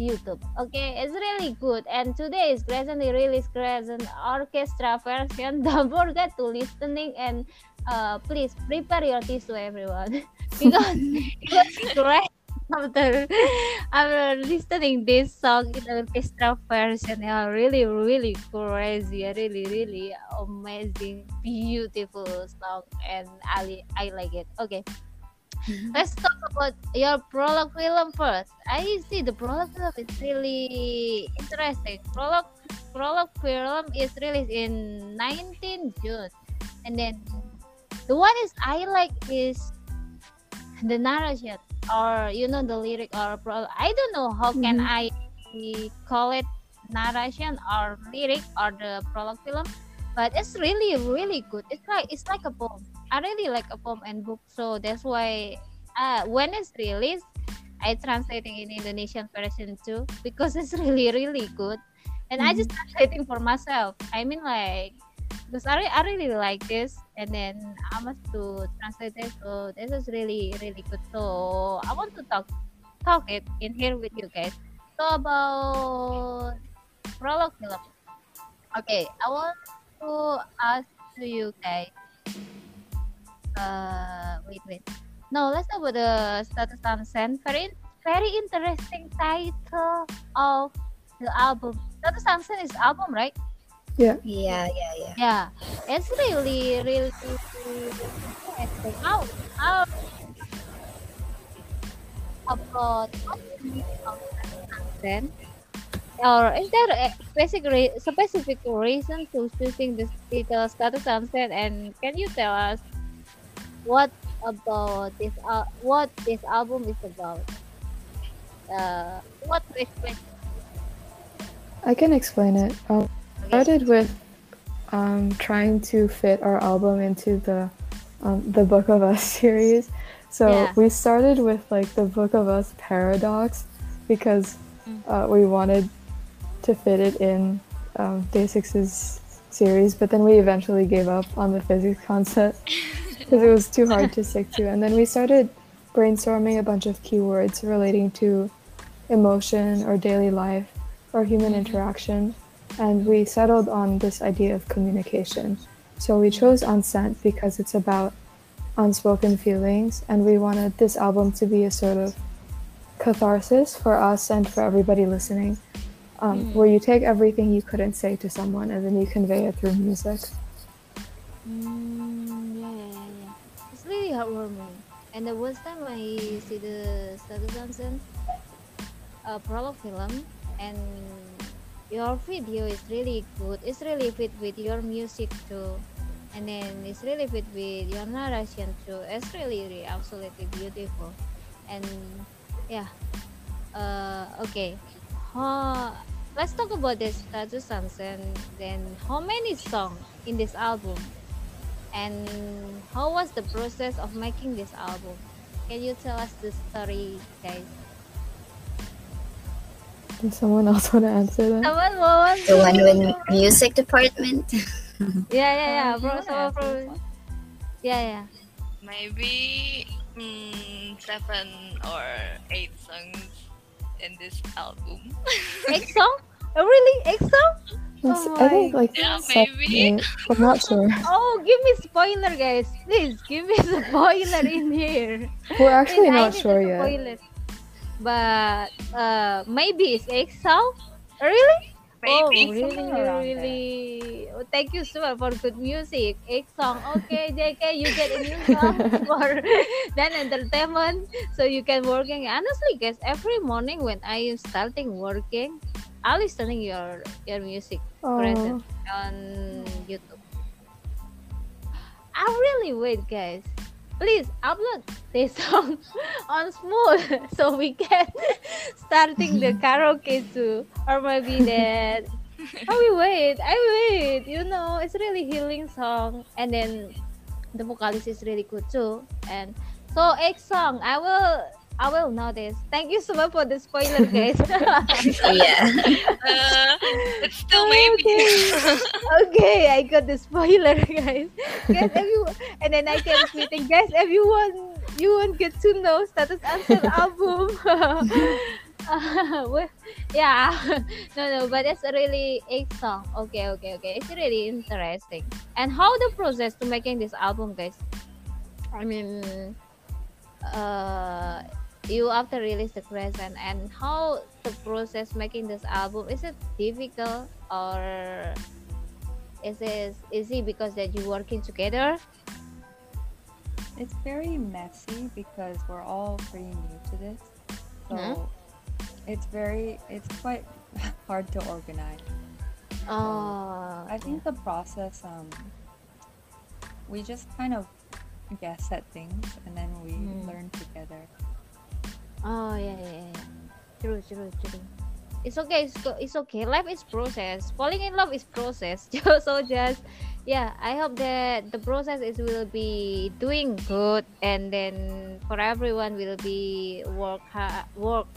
Speaker 1: YouTube. Okay, it's really good. And today is Crescent release Crescent orchestra version. <laughs> Don't forget to listening and uh please prepare your tissue everyone <laughs> because <laughs> it was great after after listening this song in the orchestra version yeah really really crazy really really amazing beautiful song and I, I like it okay let's talk about your prologue film first. I see the prologue film is really interesting. Prologue prologue film is released in 19 June, and then the one is I like is the narration or you know the lyric or pro. I don't know how can
Speaker 3: Mhm.
Speaker 1: I call it narration or lyric or the prologue film, but it's really really good. It's like it's like a poem. I really like a poem and book, so that's why uh, when it's released, I translating in Indonesian version too because it's <laughs> really really good, and I just translating for myself. I mean like because I, I really like this and then I must to translate it so this is really really good so I want to talk talk it in here with you guys so about prologue film okay I want to ask to you guys. Uh wait wait. No let's talk about the status Unsent very very interesting title of the album. Status Unsent is album right?
Speaker 2: Yeah, yeah, yeah.
Speaker 1: yeah, Yeah, it's really, really interesting. How, how about then? Or is there a specific re- specific reason to choosing this title status Unsent? And can you tell us what about this? Uh, what this album is about? Uh, what to?
Speaker 3: I can explain it. Um, started with um, trying to fit our album into the um, the Book of Us <laughs> series. So
Speaker 1: Yeah.
Speaker 3: we started with like the Book of Us paradox because
Speaker 1: Mm.
Speaker 3: uh, we wanted to fit it in um, Day Six's series, but then we eventually gave up on the physics concept <laughs> because it was too hard to stick to. And then we started brainstorming a bunch of keywords relating to emotion or daily life or human interaction. And we settled on this idea of communication. So we chose Unsent because it's about unspoken feelings, and we wanted this album to be a sort of catharsis for us and for everybody listening, um, where you take everything you couldn't say to someone and then you convey it through music.
Speaker 1: Mm, yeah, yeah, yeah. It's really heartwarming. And the first time I see the Status Johnson uh, prologue film, and your video is really good. It's really fit with your music too, and then it's really fit with your narration too. It's really, really absolutely beautiful, and yeah. Uh, okay. Uh, let's talk about the Status Johnson. Then, how many songs in this album? and how was the process of making this album can you tell us the story guys
Speaker 3: Does someone else <laughs> want to answer that?
Speaker 1: someone want
Speaker 2: The one with music department. <laughs>
Speaker 1: yeah yeah yeah
Speaker 5: Um,
Speaker 1: bro,
Speaker 5: you wanna
Speaker 1: someone from yeah yeah
Speaker 4: Maybe mm, seven or eight songs in this album. <laughs> <laughs>
Speaker 1: X song oh really X song
Speaker 3: Yes,
Speaker 1: Oh
Speaker 3: I think like
Speaker 4: Yeah,
Speaker 3: seven,
Speaker 4: maybe.
Speaker 3: eight. I'm not sure. <laughs>
Speaker 1: oh give me spoiler guys please give me spoiler in here
Speaker 3: We're actually
Speaker 1: Please,
Speaker 3: not sure yet.
Speaker 1: spoiler. but uh maybe it's X song Oh, really Oh, really,
Speaker 5: around there.
Speaker 1: really. Oh, thank you so much for good music. X song. Okay, JK, you get a new song <laughs> for <laughs> then entertainment. So you can working. Honestly, guys, every morning when I am starting working, I listening your your music Crescent
Speaker 3: Oh,
Speaker 1: on YouTube. I really wait, guys. Please upload this <laughs> song on Smule <laughs> so we can <laughs> starting the karaoke too, or maybe that. I will wait. I wait. You know, it's really healing song, and then the vocalist is really good too. And so X song, I will. I will notice. Thank you so much for the spoiler, guys. <laughs>
Speaker 2: yeah.
Speaker 4: Uh, it's still maybe. <laughs>
Speaker 1: okay, I got the spoiler, guys. Guys, everyone, and then I can tweeting, guys, everyone, you won't get to know status Unsent album. Uh, <laughs> well, yeah, no, no, but it's a really a song. Okay, okay, okay. It's really interesting. And how the process to making this album, guys? I mean, uh, you after release the Crescent and how the process making this album is it difficult or is it easy because that you working together
Speaker 5: It's very messy because we're all pretty new to this. So
Speaker 1: Mhm.
Speaker 5: it's very it's quite <laughs> hard to organize.
Speaker 1: Oh,
Speaker 5: I think the process, um, we just kind of guess at things and then we
Speaker 1: Mm.
Speaker 5: learn together.
Speaker 1: Oh yeah, yeah, yeah. True, true, true. It's okay. It's, it's okay. Life is process. Falling in love is process. <laughs> so just yeah. I hope that the process is will be doing good, and then for everyone will be work hard, work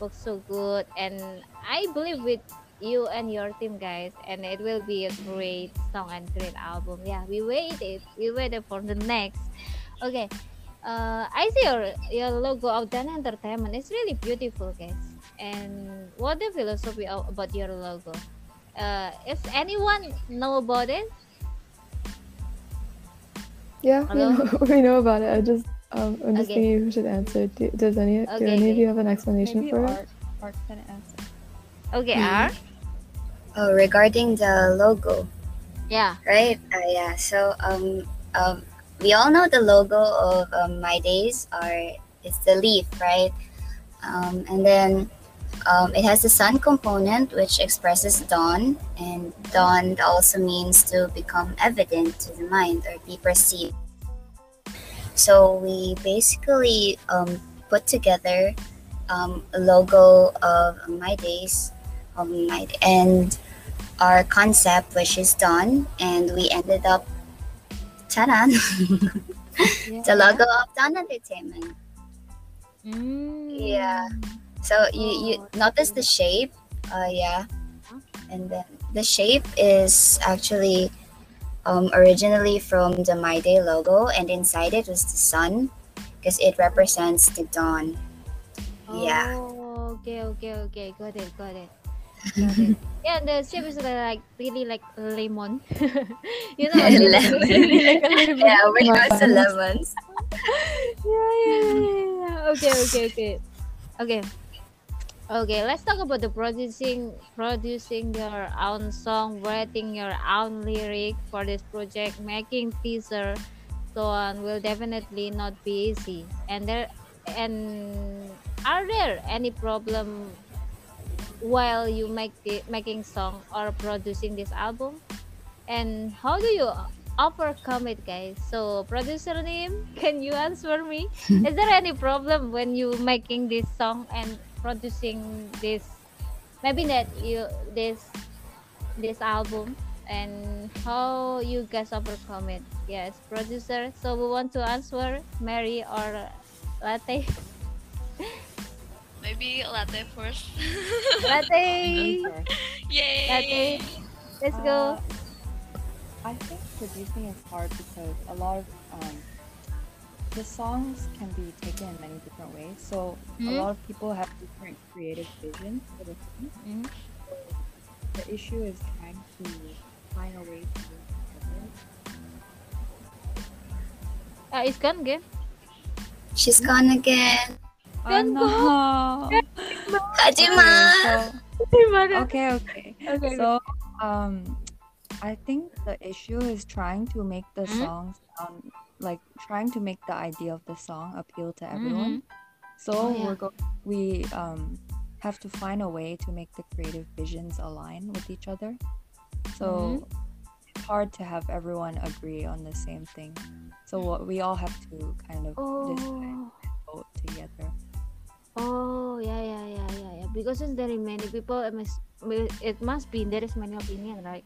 Speaker 1: work so good, and I believe with you and your team guys, and it will be a great song and great album. Yeah, we waited. We waited for the next. Okay. Uh, I see your your logo of Dawn Entertainment. It's really beautiful, guys. And what the philosophy of, about your logo? Uh, if anyone know about it,
Speaker 3: Yeah, we know, <laughs> we know about it. I just, um, I'm just
Speaker 1: Okay.
Speaker 3: thinking who should answer. Do, does any, do
Speaker 1: Okay,
Speaker 3: any of you have an explanation
Speaker 5: Maybe
Speaker 3: for it?
Speaker 5: art, art can answer.
Speaker 1: okay,
Speaker 2: Hmm.
Speaker 1: R.
Speaker 2: Oh, regarding the logo,
Speaker 1: Yeah.
Speaker 2: right? Uh, yeah. So um, um, we all know the logo of um, My Days are it's the leaf, right? Um, and then um, it has the sun component, which expresses dawn, and dawn also means to become evident to the mind or be perceived. So we basically um, put together um, a logo of My Days, My and our concept, which is dawn, and we ended up, ta-da,
Speaker 1: yeah.
Speaker 2: the logo of Dawn Entertainment.
Speaker 1: Mm.
Speaker 2: Yeah. So you, you notice the shape, uh, yeah, and then the shape is actually um, originally from the My Day logo, and inside it was the sun, because it represents the dawn. Yeah.
Speaker 1: Oh, okay, okay, okay. Got it, got it. Got it. yeah, the shape is uh, like really like lemon. <laughs> you know, <laughs> it is
Speaker 2: Lemon. <laughs>
Speaker 1: really like a lemon.
Speaker 2: Yeah, we know it's the
Speaker 3: Lemons.
Speaker 2: lemons.
Speaker 1: yeah, yeah, yeah, yeah. Okay, okay, okay. Okay. Okay, let's talk about the producing producing your own song, writing your own lyric for this project, making teaser, so on will definitely not be easy. And there and are there any problem while you make the, making song or producing this album? And how do you overcome it, guys? So, producer name, <laughs> can you answer me? <laughs> Is there any problem when you making this song and producing this? Maybe that you this this album and how you guys overcome it? Yes, producer. So we want to answer Mari or Latte. <laughs>
Speaker 4: Maybe latte first.
Speaker 1: Latte,
Speaker 5: Okay. <laughs>
Speaker 4: Yay!
Speaker 1: Latte. Let's go.
Speaker 5: Uh, I think producing is hard because a lot of um, the songs can be taken in many different ways. So
Speaker 1: Mhm.
Speaker 5: a lot of people have different creative visions for the song.
Speaker 1: Mhm.
Speaker 5: The issue is trying to find a way to work together.
Speaker 1: Uh, it's gone again.
Speaker 2: She's gone again.
Speaker 1: Don't
Speaker 5: no!
Speaker 2: Hajima!
Speaker 5: Okay, okay.
Speaker 1: Okay.
Speaker 5: So, um, I think the issue is trying to make the
Speaker 1: Mhm.
Speaker 5: songs sound like trying to make the idea of the song appeal to everyone. So
Speaker 1: Oh, yeah.
Speaker 5: we're go- we um have to find a way to make the creative visions align with each other. So
Speaker 1: Mm-hmm.
Speaker 5: it's hard to have everyone agree on the same thing. So what we all have to kind of decide
Speaker 1: Oh.
Speaker 5: and vote together.
Speaker 1: Oh yeah yeah yeah yeah yeah because it's very many people it must it must be there is many opinion right?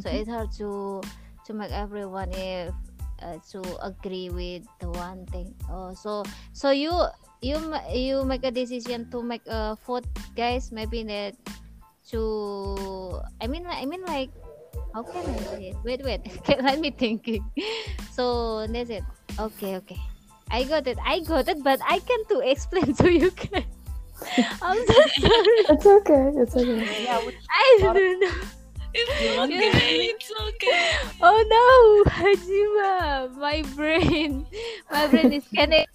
Speaker 1: So
Speaker 5: Mhm.
Speaker 1: it's hard to to make everyone if uh, to agree with the one thing. Oh so so you you you make a decision to make a vote guys maybe that to I mean I mean like how can I say it? Wait wait <laughs> let me thinking. So that's it. Okay okay I got it I got it but I can't to explain <laughs> to you guys I'm so sorry <laughs>
Speaker 3: It's okay. It's okay.
Speaker 5: Yeah, we <laughs>
Speaker 1: I don't know
Speaker 4: It's okay. It's okay.
Speaker 1: Oh no, Hajima, my brain, my brain is kind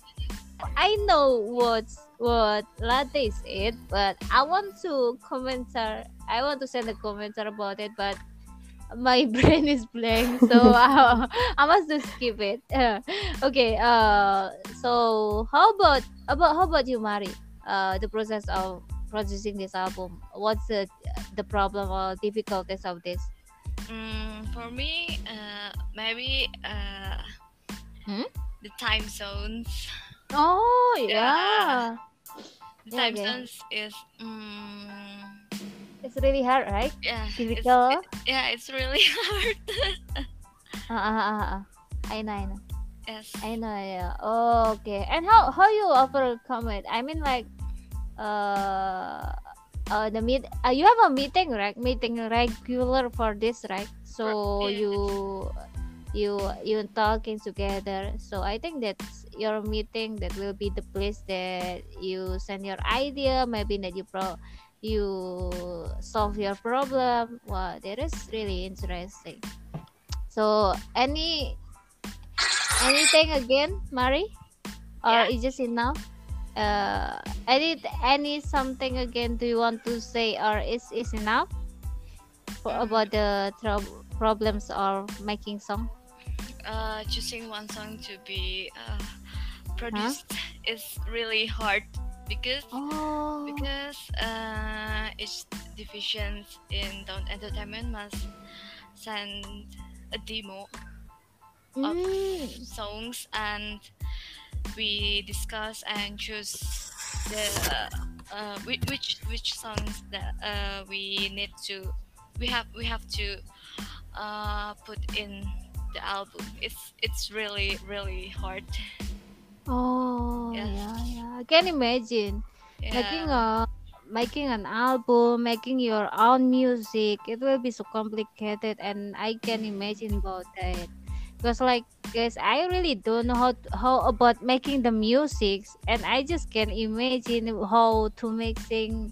Speaker 1: I know what what latte is it, but I want to commenter. I want to send a commenter about it, but my <laughs> brain is blank, so <laughs> I, I must just skip it. Uh, <laughs> okay. Uh, so how about about how about you, Mari? Uh, the process of producing this album? What's the the problem or difficulties of this?
Speaker 4: Mm, for me, uh, maybe uh,
Speaker 1: Hmm?
Speaker 4: the time zones.
Speaker 1: Oh
Speaker 4: Yeah.
Speaker 1: yeah,
Speaker 4: The time
Speaker 1: okay.
Speaker 4: zones is mm,
Speaker 1: it's really hard, right?
Speaker 4: yeah, it's,
Speaker 1: Difficult.
Speaker 4: it- yeah, it's really <laughs> hard.
Speaker 1: Uh, uh, uh, uh. I know, I know.
Speaker 4: yes.
Speaker 1: I know, yeah. Oh, okay. And how how you overcome it? I mean, like, uh, uh, the meet. Uh, you have a meeting, right? Meeting regular for this, right? So
Speaker 4: Yeah.
Speaker 1: you, you, you talking together. So I think that's your meeting. That will be the place that you send your idea. Maybe that you pro, you solve your problem. Wow, that is really interesting. So any anything again, Mari? Or
Speaker 4: Yeah.
Speaker 1: is just enough? Uh, any any something again? Do you want to say, or is is enough for
Speaker 4: Mm.
Speaker 1: about the problems or making song?
Speaker 4: Uh, choosing one song to be uh, produced is really hard because
Speaker 1: Oh,
Speaker 4: because uh, each division in Dawn Entertainment must send a demo of
Speaker 1: Mm.
Speaker 4: songs and we discuss and choose the uh, which which, which songs that uh, we need to we have we have to uh, put in the album. It's it's really really hard
Speaker 1: oh,
Speaker 4: Yes.
Speaker 1: yeah, yeah. I can imagine. making a making an album making your own music it will be so complicated and i can imagine about that because like guys i really don't know how to, how about making the music and i just can imagine how to mixing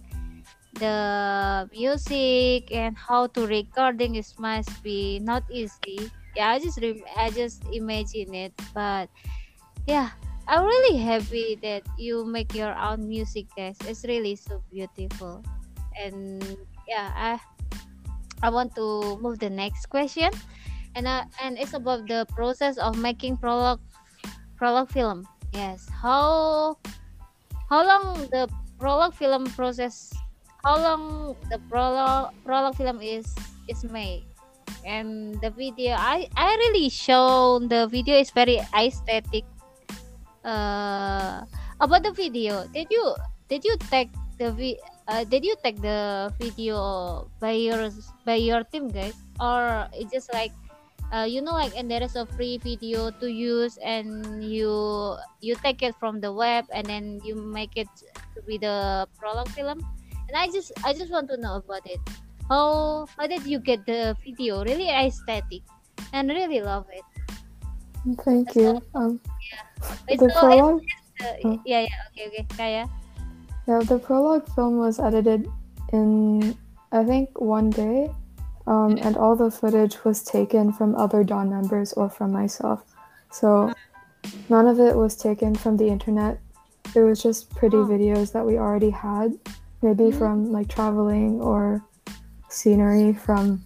Speaker 1: the music and how to recording it must be not easy yeah i just i just imagine it but yeah I'm really happy that you make your own music, guys. It's really so beautiful, and yeah, I I want to move the next question, and uh, and it's about the process of making prologue prologue film. Yes, how how long the prologue film process? How long the prologue prologue film is is made? And the video, I I really show the video is very aesthetic uh about the video did you did you take the vi- uh, did you take the video by your by your team guys? Or it's just like uh, you know like and there is a free video to use and you you take it from the web and then you make it to be the prologue film? And i just i just want to know about it. How how did you get the video? Really aesthetic. And really love it.
Speaker 3: Thank you. Um, the
Speaker 1: so-
Speaker 3: prologue, Oh.
Speaker 1: yeah yeah okay okay kaya
Speaker 3: yeah, the prologue film was edited in I think one day, um, and all the footage was taken from other Dawn members or from myself. So none of it was taken from the internet. It was just pretty
Speaker 1: Oh.
Speaker 3: videos that we already had, maybe
Speaker 1: Mhm.
Speaker 3: from like traveling or scenery from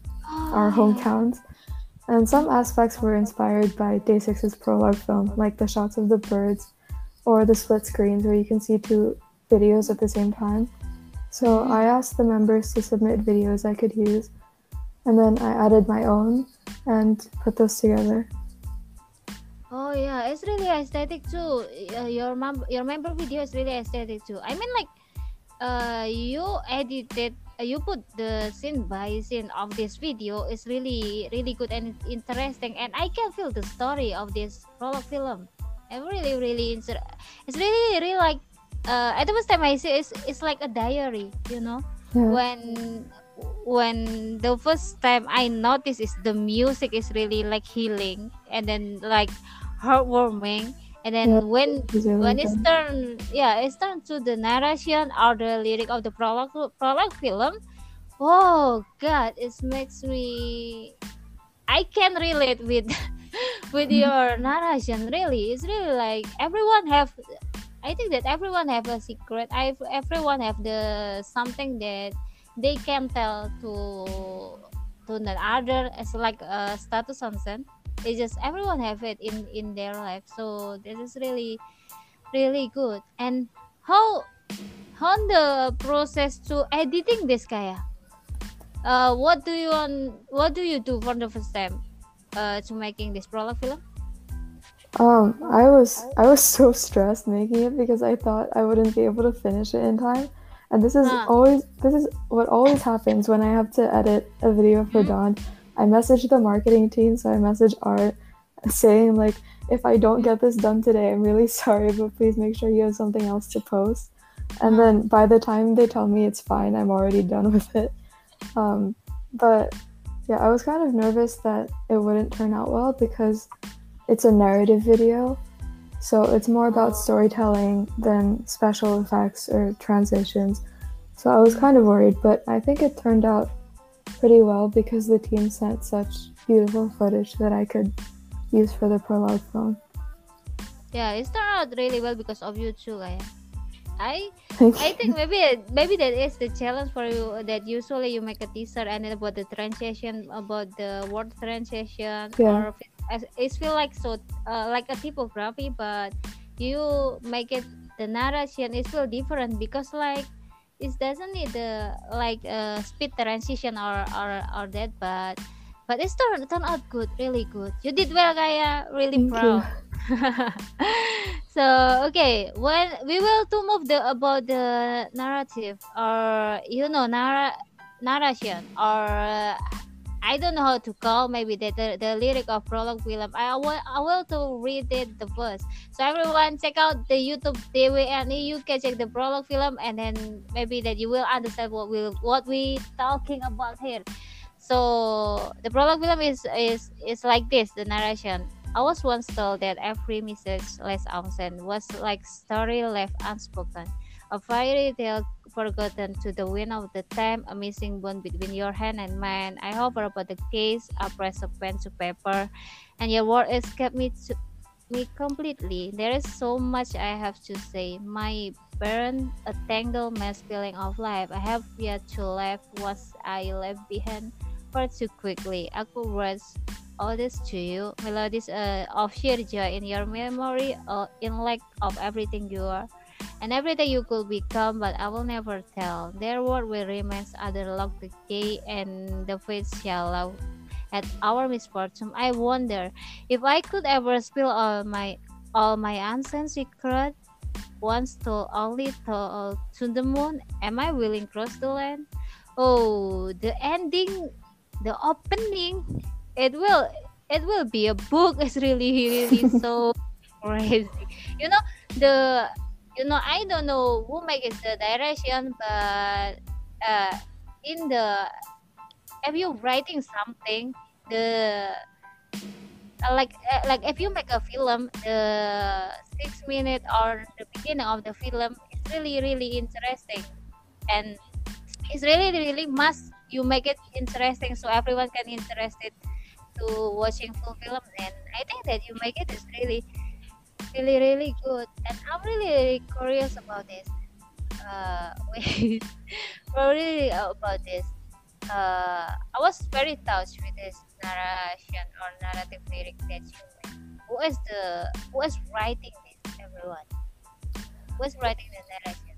Speaker 3: our
Speaker 1: Oh. <gasps>
Speaker 3: hometowns. And some aspects were inspired by Day 6's prologue film, like the shots of the birds or the split screens where you can see two videos at the same time. So. I asked the members to submit videos I could use, and then I added my own and put those together.
Speaker 1: Oh yeah, it's really aesthetic too. Uh, your mem- your member video is really aesthetic too. I mean like, uh, you edited, you put the scene by scene of this video is really really good and interesting, and I can feel the story of this prologue film. I'm really really inter- It's really really like, uh, at the first time I see it's it's like a diary, you know
Speaker 3: Yeah.
Speaker 1: when when the first time I noticed is the music is really like healing and then like heartwarming and then
Speaker 3: Yeah,
Speaker 1: when
Speaker 3: it was really
Speaker 1: when it's turned yeah it's turned to the narration or the lyric of the prologue prologue film oh god it makes me I can relate with <laughs> with
Speaker 3: Mhm.
Speaker 1: your narration really it's really like everyone have I think that everyone have a secret. I everyone have the something that they can tell to to the other as like a status concern. It's just everyone have it in in their life. So this is really really good. And how on the process to editing this kaya uh what do you want what do you do for the first time uh to making this prologue film
Speaker 3: Um, I was I was <laughs> so stressed making it because I thought I wouldn't be able to finish it in time. And this is
Speaker 1: Huh.
Speaker 3: always this is what always happens when I have to edit a video for
Speaker 1: Mhm.
Speaker 3: Dawn. I message the marketing team, so I message Art saying like if I don't get this done today, I'm really <laughs> sorry, but please make sure you have something else to post. And
Speaker 1: Huh.
Speaker 3: then by the time they tell me it's fine, I'm already done <laughs> with it. Um, but yeah, I was kind of nervous that it wouldn't turn out well because it's a narrative video. So it's more about storytelling than special effects or transitions. So I was kind of worried, but I think it turned out pretty well because the team sent such beautiful footage that I could use for the prologue film.
Speaker 1: yeah it turned out really well because of you too kaya i I think maybe maybe that is the challenge for you that usually you make a teaser and then about the transition about the word transition
Speaker 3: Yeah.
Speaker 1: or it, it feel like so uh, like a typography but you make it the narration is feel different because like it doesn't need the like uh, speed transition or or or that but but it's turned turned out good really good. You did well kaya really
Speaker 3: Thank
Speaker 1: proud. <laughs> So okay. When we will to move the about the narrative or you know narra- narration or uh, I don't know how to call maybe the, the, the lyric of prologue film. I will I will to read it the first. So everyone check out the YouTube TV and you can check the prologue film and then maybe that you will understand what we what we talking about here. So the prologue film is is is like this the narration. I was once told that every message less absent was like story left unspoken, a fairy tale forgotten to the wind of the time, a missing bond between your hand and mine. I hover about the case, I press a pen to paper, and your word escaped me to me completely. There is so much I have to say. My burn a tangled mess feeling of life. I have yet to laugh what I left behind far too quickly. I could write all this to you, melodies uh, of sheer joy in your memory, uh, in lack of everything you are and everything you could become, but I will never tell. Their word will remain other lock the gate, and the fates shall laugh at our misfortune. I wonder if I could ever spill all my all my unseen secret. Once told, only told to the moon. Am I willing cross the land? Oh, the ending, the opening. It will, it will be a book. <laughs> It's really, really so <laughs> crazy. You know the you know i don't know who makes the direction but uh in the if you writing something the like uh, like if you make a film the six minute or the beginning of the film is really really interesting. And it's really really must you make it interesting so everyone can interested to watching full film. And i think that you make it is really really really good. And i'm really, really curious about this uh <laughs> wait. Really about this. Uh i was very touched with this narration or narrative lyric that you made. Who is the who is writing this everyone? Who is writing the narration?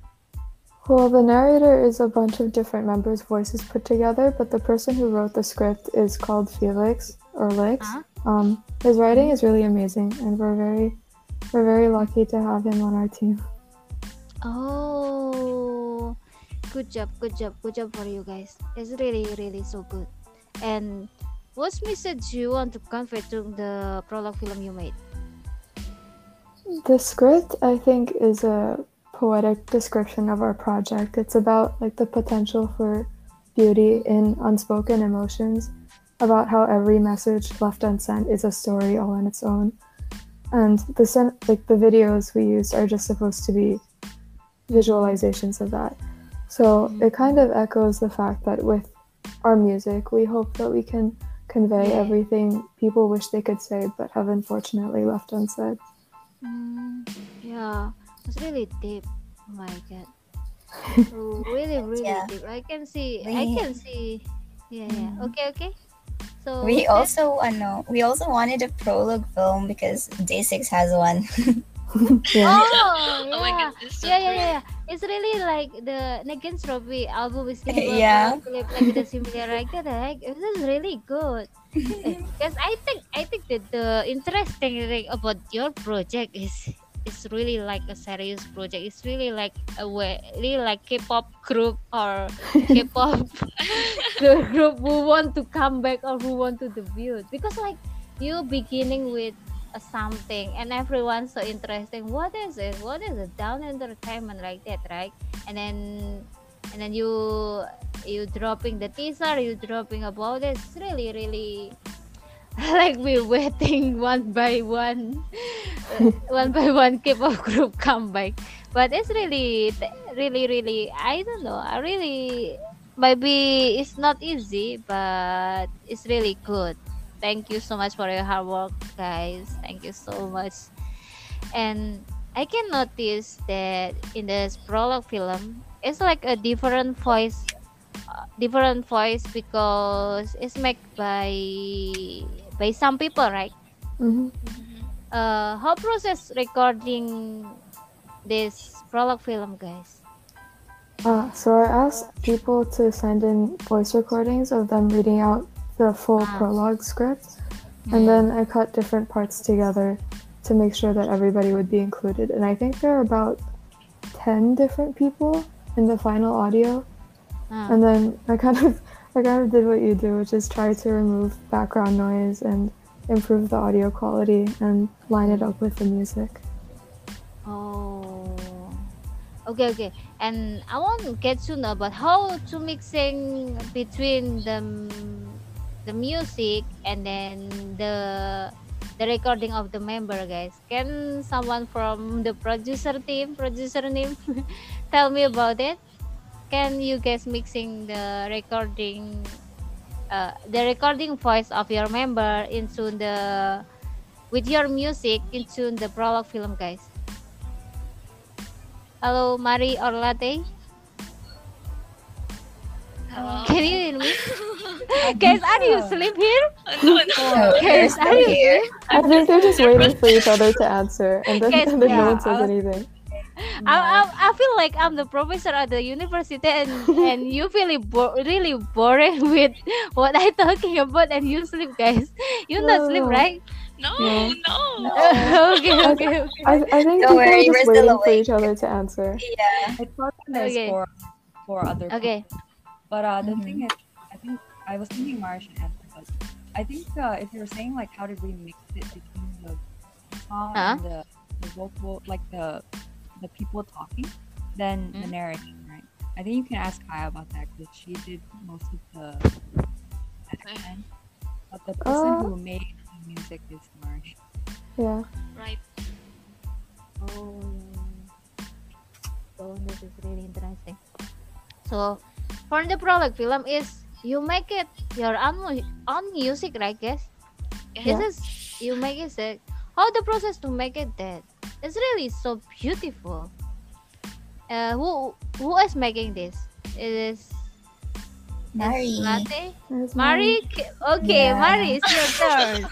Speaker 3: Well, the narrator is a bunch of different members' voices put together, but the person who wrote the script is called Felix or Lix.
Speaker 1: Uh-huh.
Speaker 3: Um, his writing is really amazing, and we're very, we're very lucky to have him on our team.
Speaker 1: Oh, good job, good job, good job for you guys. It's really, really so good. And what message you want to convey to the prologue film you made?
Speaker 3: The script, I think, is a poetic description of our project. It's about like the potential for beauty in unspoken emotions, about how every message left unsent is a story all on its own. And the sen- like the videos we used are just supposed to be visualizations of that. So it kind of echoes the fact that with our music, we hope that we can convey
Speaker 1: Yeah.
Speaker 3: everything people wish they could say but have unfortunately left unsaid.
Speaker 1: Mm, yeah, it's really deep. Oh my god. <laughs> Really, really
Speaker 2: Yeah.
Speaker 1: deep. I can see. I can see. Yeah, yeah.
Speaker 2: Mhm.
Speaker 1: Okay, okay. So
Speaker 2: We
Speaker 1: that-
Speaker 2: also uh, no, we also wanted a prologue film because Day Six has one.
Speaker 3: yeah. <laughs>
Speaker 1: Oh,
Speaker 4: Oh my
Speaker 1: yeah.
Speaker 4: god, it's so
Speaker 1: yeah, yeah, yeah, yeah. It's really like the Negentropy album is similar. <laughs>
Speaker 2: Yeah.
Speaker 1: Clip like the similar like that. Like it was really good. <laughs> Because I think I think that the interesting thing about your project is it's really like a serious project. It's really like a way, really like K-pop group or <laughs> K-pop <laughs> the group who want to come back or who want to debut. Because like you beginning with a something and everyone's so interesting. What is it? What is it? Dawn entertainment like that, right? And then and then you you dropping the teaser, you dropping about it. It's really really <laughs> like we waiting one by one, <laughs> one by one K-pop group come back. But it's really really really I don't know. I really maybe it's not easy, but it's really good. Thank you so much for your hard work, guys. Thank you so much. And I can notice that in this prologue film, it's like a different voice, uh, different voice because it's made by by some people, right?
Speaker 3: hmm
Speaker 1: Uh, how process recording this prologue film, guys?
Speaker 3: Uh, so I asked people to send in voice recordings of them reading out the full
Speaker 1: Ah.
Speaker 3: prologue script, and then I cut different parts together to make sure that everybody would be included. And I think there are about ten different people in the final audio.
Speaker 1: Ah.
Speaker 3: And then I kind of I kind of did what you do, which is try to remove background noise and improve the audio quality and line it up with the music.
Speaker 1: Oh, okay, okay. And I want to get to know about how to mixing between the the music and then the the recording of the member, guys. Can someone from the producer team, producer name, <laughs> tell me about it? Can you guys mixing the recording, uh, the recording voice of your member into the with your music into the prologue film, guys? Hello, Mari or Latte.
Speaker 4: Hello.
Speaker 1: Can you hear me? <laughs> Guys, are you asleep here?
Speaker 4: no, no.
Speaker 2: Oh,
Speaker 1: Guys, <laughs>
Speaker 2: they're
Speaker 1: you
Speaker 2: here.
Speaker 3: I think they're just waiting for each other to answer, and then,
Speaker 1: Guys, <laughs>
Speaker 3: and then
Speaker 5: yeah,
Speaker 3: no one says
Speaker 5: I was-
Speaker 3: anything.
Speaker 1: I, I, I feel like I'm the professor at the university and, and you feel bo- really boring <laughs> with what I'm talking about and you sleep guys. You not sleep, right?
Speaker 4: No,
Speaker 3: Yeah.
Speaker 4: no. <laughs>
Speaker 1: okay, okay, okay.
Speaker 3: I, I think
Speaker 2: Don't
Speaker 3: people
Speaker 2: worry,
Speaker 3: are just waiting for
Speaker 2: awake.
Speaker 3: each other to answer.
Speaker 2: Yeah.
Speaker 5: It's organized
Speaker 1: Okay.
Speaker 5: for for other
Speaker 1: Okay.
Speaker 5: But uh, the
Speaker 2: Mhm.
Speaker 5: thing is, I think I was thinking Mara should answer, but I think uh, if you're saying like how did we mix it between the song
Speaker 1: Huh?
Speaker 5: and the, the vocal, like the the people talking, then the
Speaker 1: Mm.
Speaker 5: narration, right? I think you can ask Kaya about that because she did most of the accent. But the person
Speaker 3: Uh.
Speaker 5: who made the music is Marsh.
Speaker 3: Yeah.
Speaker 4: Right.
Speaker 1: Oh, so this is really interesting. So, for the prologue film is you make it your own, own music, right, guys?
Speaker 4: Yeah.
Speaker 1: This is you make it. sick. How the process to make it that? It's really so beautiful. Uh, who who is making this? It is
Speaker 2: Mari.
Speaker 1: Latte. Mari, okay,
Speaker 2: Yeah.
Speaker 1: Mari, it's your <laughs> turn.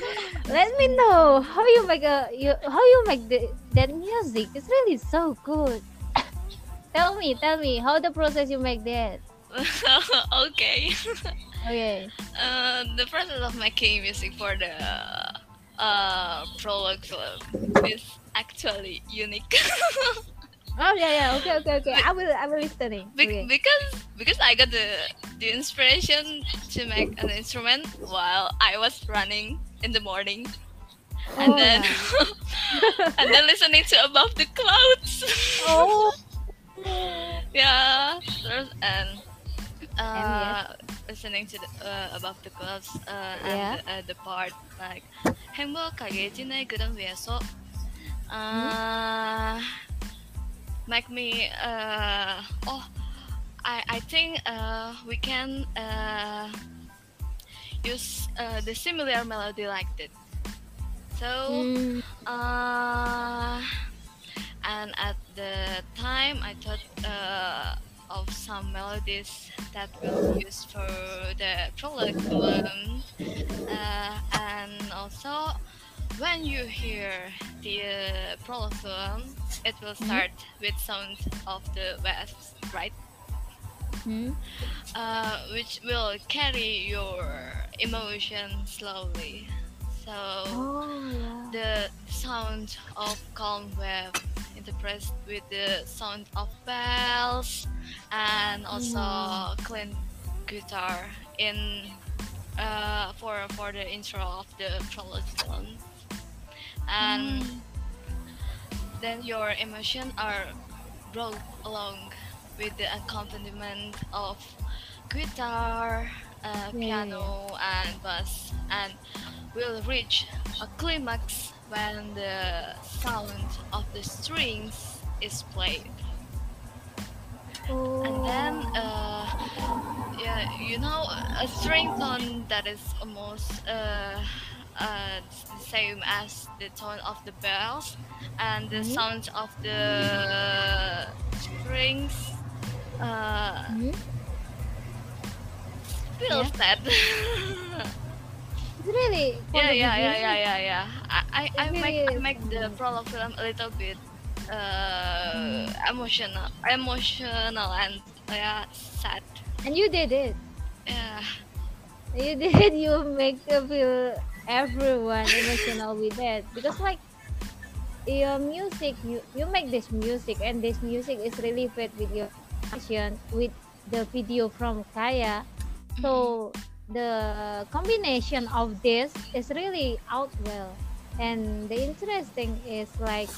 Speaker 1: Let me know how you make a you how you make the, that music. It's really so good. <coughs> tell me, tell me how the process you make that. <laughs>
Speaker 4: okay.
Speaker 1: Okay. <laughs>
Speaker 4: Uh, the process of making music for the uh prologue film is actually unique. <laughs>
Speaker 1: Oh yeah, yeah. Okay, okay, okay. I will, I will listening.
Speaker 4: Be-
Speaker 1: Okay.
Speaker 4: because because I got the the inspiration to make an instrument while I was running in the morning, and
Speaker 1: Oh,
Speaker 4: then <laughs> and then listening to above the clouds.
Speaker 1: Oh. <laughs>
Speaker 4: yeah, terus and uh,
Speaker 1: And
Speaker 4: listening to the uh, above the clouds uh,
Speaker 1: Yeah.
Speaker 4: and the, uh, the part like 행복하게 지내 그런 위해서 uh, make me uh, oh I I think uh, we can uh, use uh, the similar melody like that. So
Speaker 1: Mm,
Speaker 4: uh, and at the time I thought uh, of some melodies that will be used for the prologue film uh, and also when you hear the uh, prologue it will
Speaker 1: Mm-hmm.
Speaker 4: start with sound of the waves, right?
Speaker 1: Hmm?
Speaker 4: Uh, which will carry your emotion slowly. So
Speaker 1: Oh yeah.
Speaker 4: the sound of calm wave interprets with the sound of bells and also clean guitar in uh, for for the intro of the prologue and then your emotions are brought along with the accompaniment of guitar uh,
Speaker 1: Yeah, yeah,
Speaker 4: piano and bass and will reach a climax when the sound of the strings is played.
Speaker 1: Oh.
Speaker 4: and then uh, yeah you know a string tone that is almost uh, uh, the same as the tone of the bells and the
Speaker 1: Mhm.
Speaker 4: sound of the strings uh,
Speaker 1: Hmm?
Speaker 4: feels sad
Speaker 1: It's really <laughs>
Speaker 4: yeah yeah yeah yeah yeah yeah I, I, I
Speaker 1: It
Speaker 4: make I make the prologue film a little bit uh, emotional emotional and yeah sad
Speaker 1: And you did it.
Speaker 4: yeah
Speaker 1: You <laughs> did it. You make the feel everyone emotional with that because like your music, you you make this music and this music is really fit with your passion with the video from Kaya. So the combination of this is really out well. And the interesting is like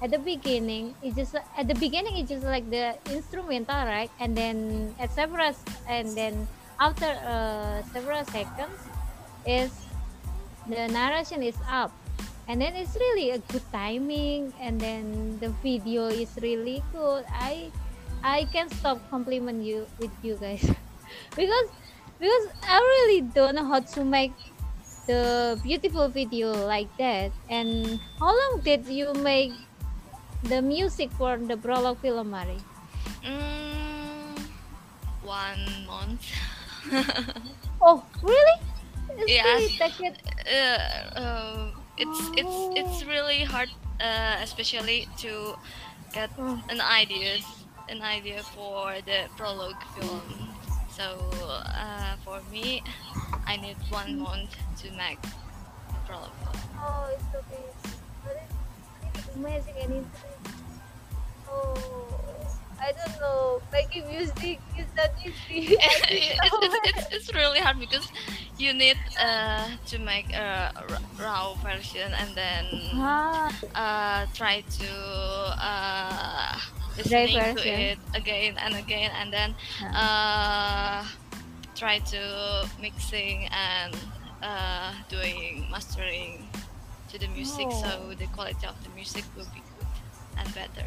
Speaker 1: at the beginning it's just at the beginning it's just like the instrumental right and then at several and then after uh, several seconds is the narration is up. And then it's really a good timing and then the video is really good. I i can't stop compliment you with you guys. <laughs> Because because i really don't know how to make the beautiful video like that. And how long did you make the music for the prologue film mari
Speaker 4: mm, one month. <laughs>
Speaker 1: Oh really
Speaker 4: Yeah.
Speaker 1: really take it
Speaker 4: uh, uh, it's it's it's really hard uh, especially to get
Speaker 1: Oh.
Speaker 4: an idea an idea for the prologue film so uh, for me i need one month to make the prologue film
Speaker 1: Oh, it's okay. But it's it's amazing and interesting. Oh, I don't know. Making music is that easy. <laughs>
Speaker 4: It's, it's, it's, really hard because you need uh, to make a raw version and then
Speaker 1: ah,
Speaker 4: uh, try to uh, listening to it again and again and then
Speaker 1: Ah.
Speaker 4: uh, try to mixing and uh, doing mastering to the music
Speaker 1: Oh.
Speaker 4: so the quality of the music will be good and better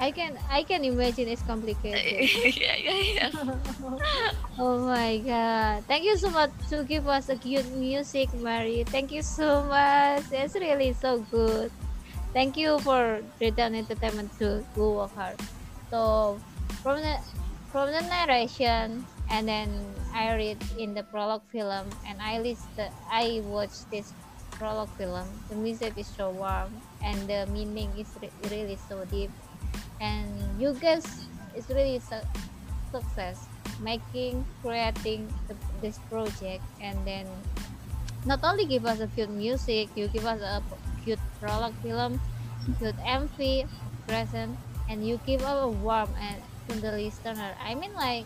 Speaker 1: I can I can imagine it's complicated. <laughs>
Speaker 4: yeah yeah yeah <laughs>
Speaker 1: oh my god. Thank you so much to give us a cute music, Mari. Thank you so much. It's really so good. Thank you for Return Entertainment to go work hard. So from the from the narration and then I read in the prologue film and I list the, I watched this prologue film. The music is so warm and the meaning is re- really so deep. And you guys is really su- success making creating the, this project. And then not only give us a cute music you give us a cute prologue film cute mv present and you give a warm and to the listener i mean like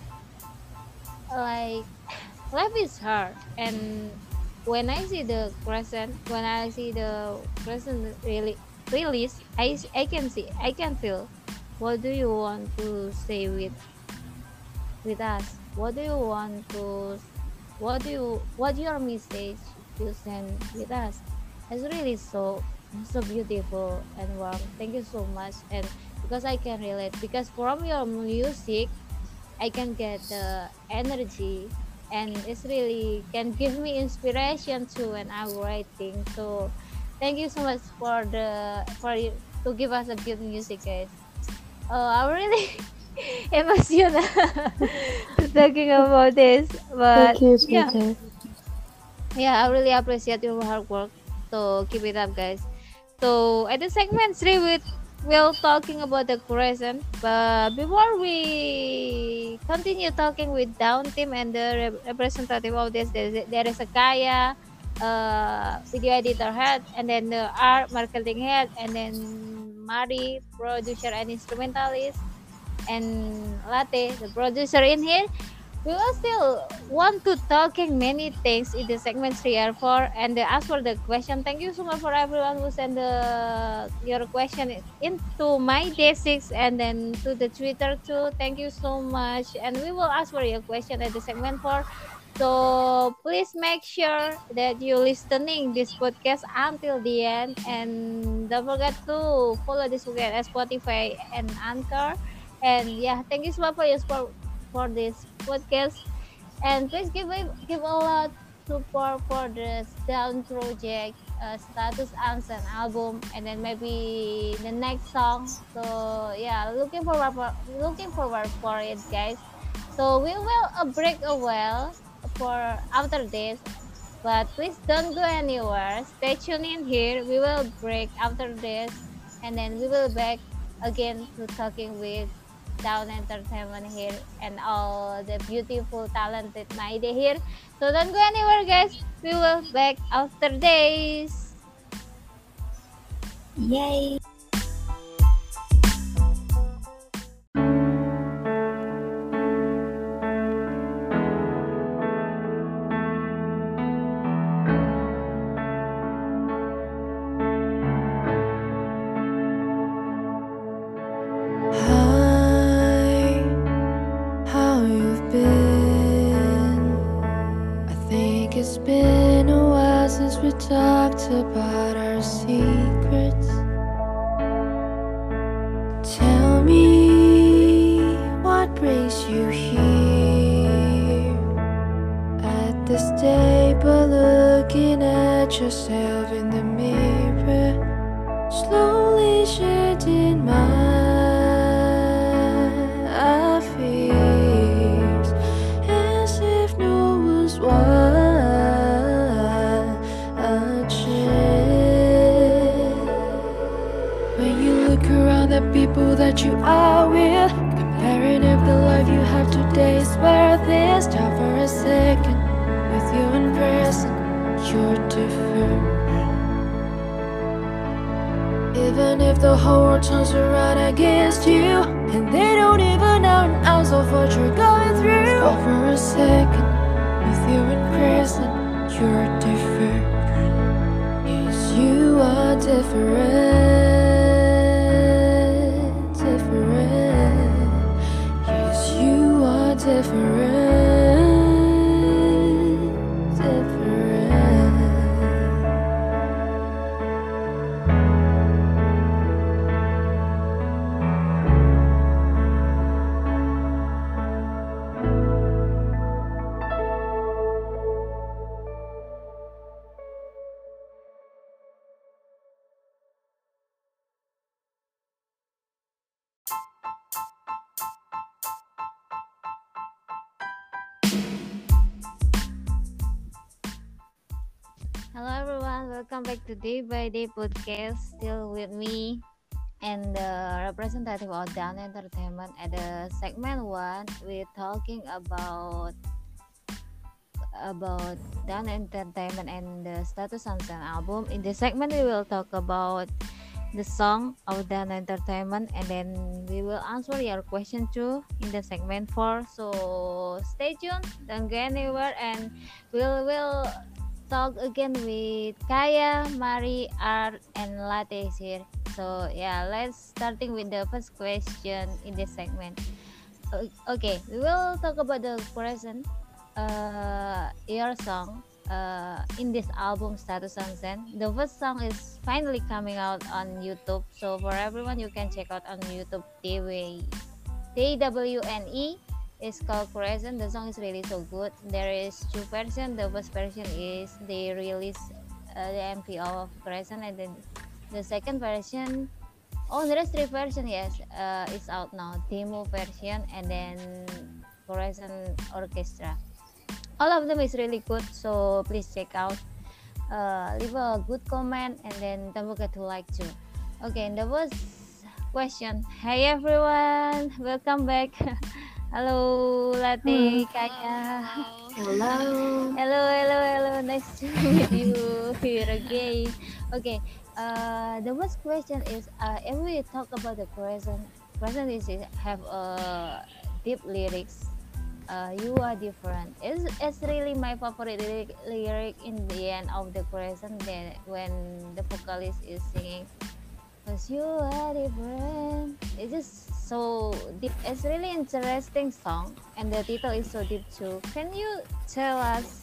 Speaker 1: like life is hard. And when i see the present when i see the present really release i i can see i can feel what do you want to say with with us? What do you want to what do you what your message you send with us? It's really so so beautiful and warm. Thank you so much. And because i can relate because from your music i can get the energy. And it's really can give me inspiration too when i'm writing. So thank you so much for the for you to give us a good music guys oh i'm really <laughs> emotional <laughs> talking about this but
Speaker 3: Thank you,
Speaker 1: yeah. Yeah i really appreciate your hard work So keep it up, guys. So at the segment three, we will talking about the Crescent. But before we continue talking with Dawn Team and the representative of this, there is a Kaya, uh, video editor head, and then the art marketing head, and then Mari, producer and instrumentalist, and Latte, the producer in here we will still want to talking many things in the segment three or four and ask for the question. Thank you so much for everyone who send the your question into my day six and then to the Twitter too. Thank you so much, and we will ask for your question at the segment four. So please make sure that you listening this podcast until the end, and don't forget to follow this podcast at Spotify and Anchor. And yeah, thank you so much for your support for this podcast. And please give give a lot support for the Dawn project uh, status unsent album and then maybe the next song. So yeah looking forward for looking forward for it guys. So we will break a while for after this but please don't go anywhere stay tuned in here we will break after this and then we will back again to talking with Dawn Entertainment here and all the beautiful talented Maide here. So don't go anywhere guys. We will back after days.
Speaker 6: Yay!
Speaker 1: To Day by Day podcast. Still with me and the representative of Dawn Entertainment at the segment one. We're talking about about Dawn Entertainment and the Status Unsent album. In this segment, we will talk about the song of Dawn Entertainment, and then we will answer your question too in the segment four. So stay tuned, don't go anywhere, and we'll will talk again with Kaya, Mari, Art, and Latte here. So yeah, let's starting with the first question in this segment. Okay, we will talk about the present, uh, your song, uh, in this album Status Unsent. The first song is finally coming out on YouTube. So for everyone, you can check out on YouTube TV, DWNE is called Crescent. The song is really so good. There is two version. The first version is they release uh, the MV of Crescent, and then the second version. Oh, there is three version. Yes, uh, it's out now. Demo version and then Crescent Orchestra. All of them is really good. So please check out. uh, leave a good comment and then don't forget to like too. Okay, and the first question. Hey everyone, welcome back. <laughs> Hello, Latte, Kaya.
Speaker 2: Hello.
Speaker 1: Hello, hello, hello. Nice to meet <laughs> you here again. Okay. Uh, the first question is, uh, if we talk about the present, present is have a deep lyrics. Uh, you are different. It's, it's really my favorite lyric, lyric in the end of the present. When the vocalist is singing, cause you are different. It's just so deep. It's really interesting song, and the title is so deep too. Can you tell us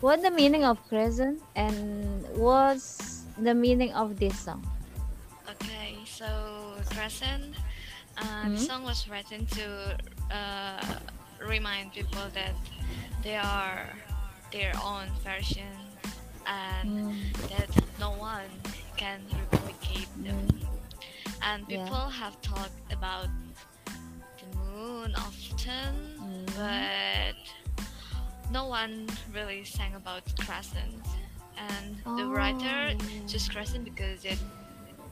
Speaker 1: what the meaning of present and what's the meaning of this song?
Speaker 4: Okay, so Crescent, uh, the
Speaker 1: Mhm.
Speaker 4: song was written to uh, remind people that they are their own version and that no one can replicate them. And
Speaker 1: Yeah.
Speaker 4: people have talked about the moon often,
Speaker 1: Mm.
Speaker 4: but no one really sang about Crescent. And the writer
Speaker 1: Oh.
Speaker 4: chose Crescent because it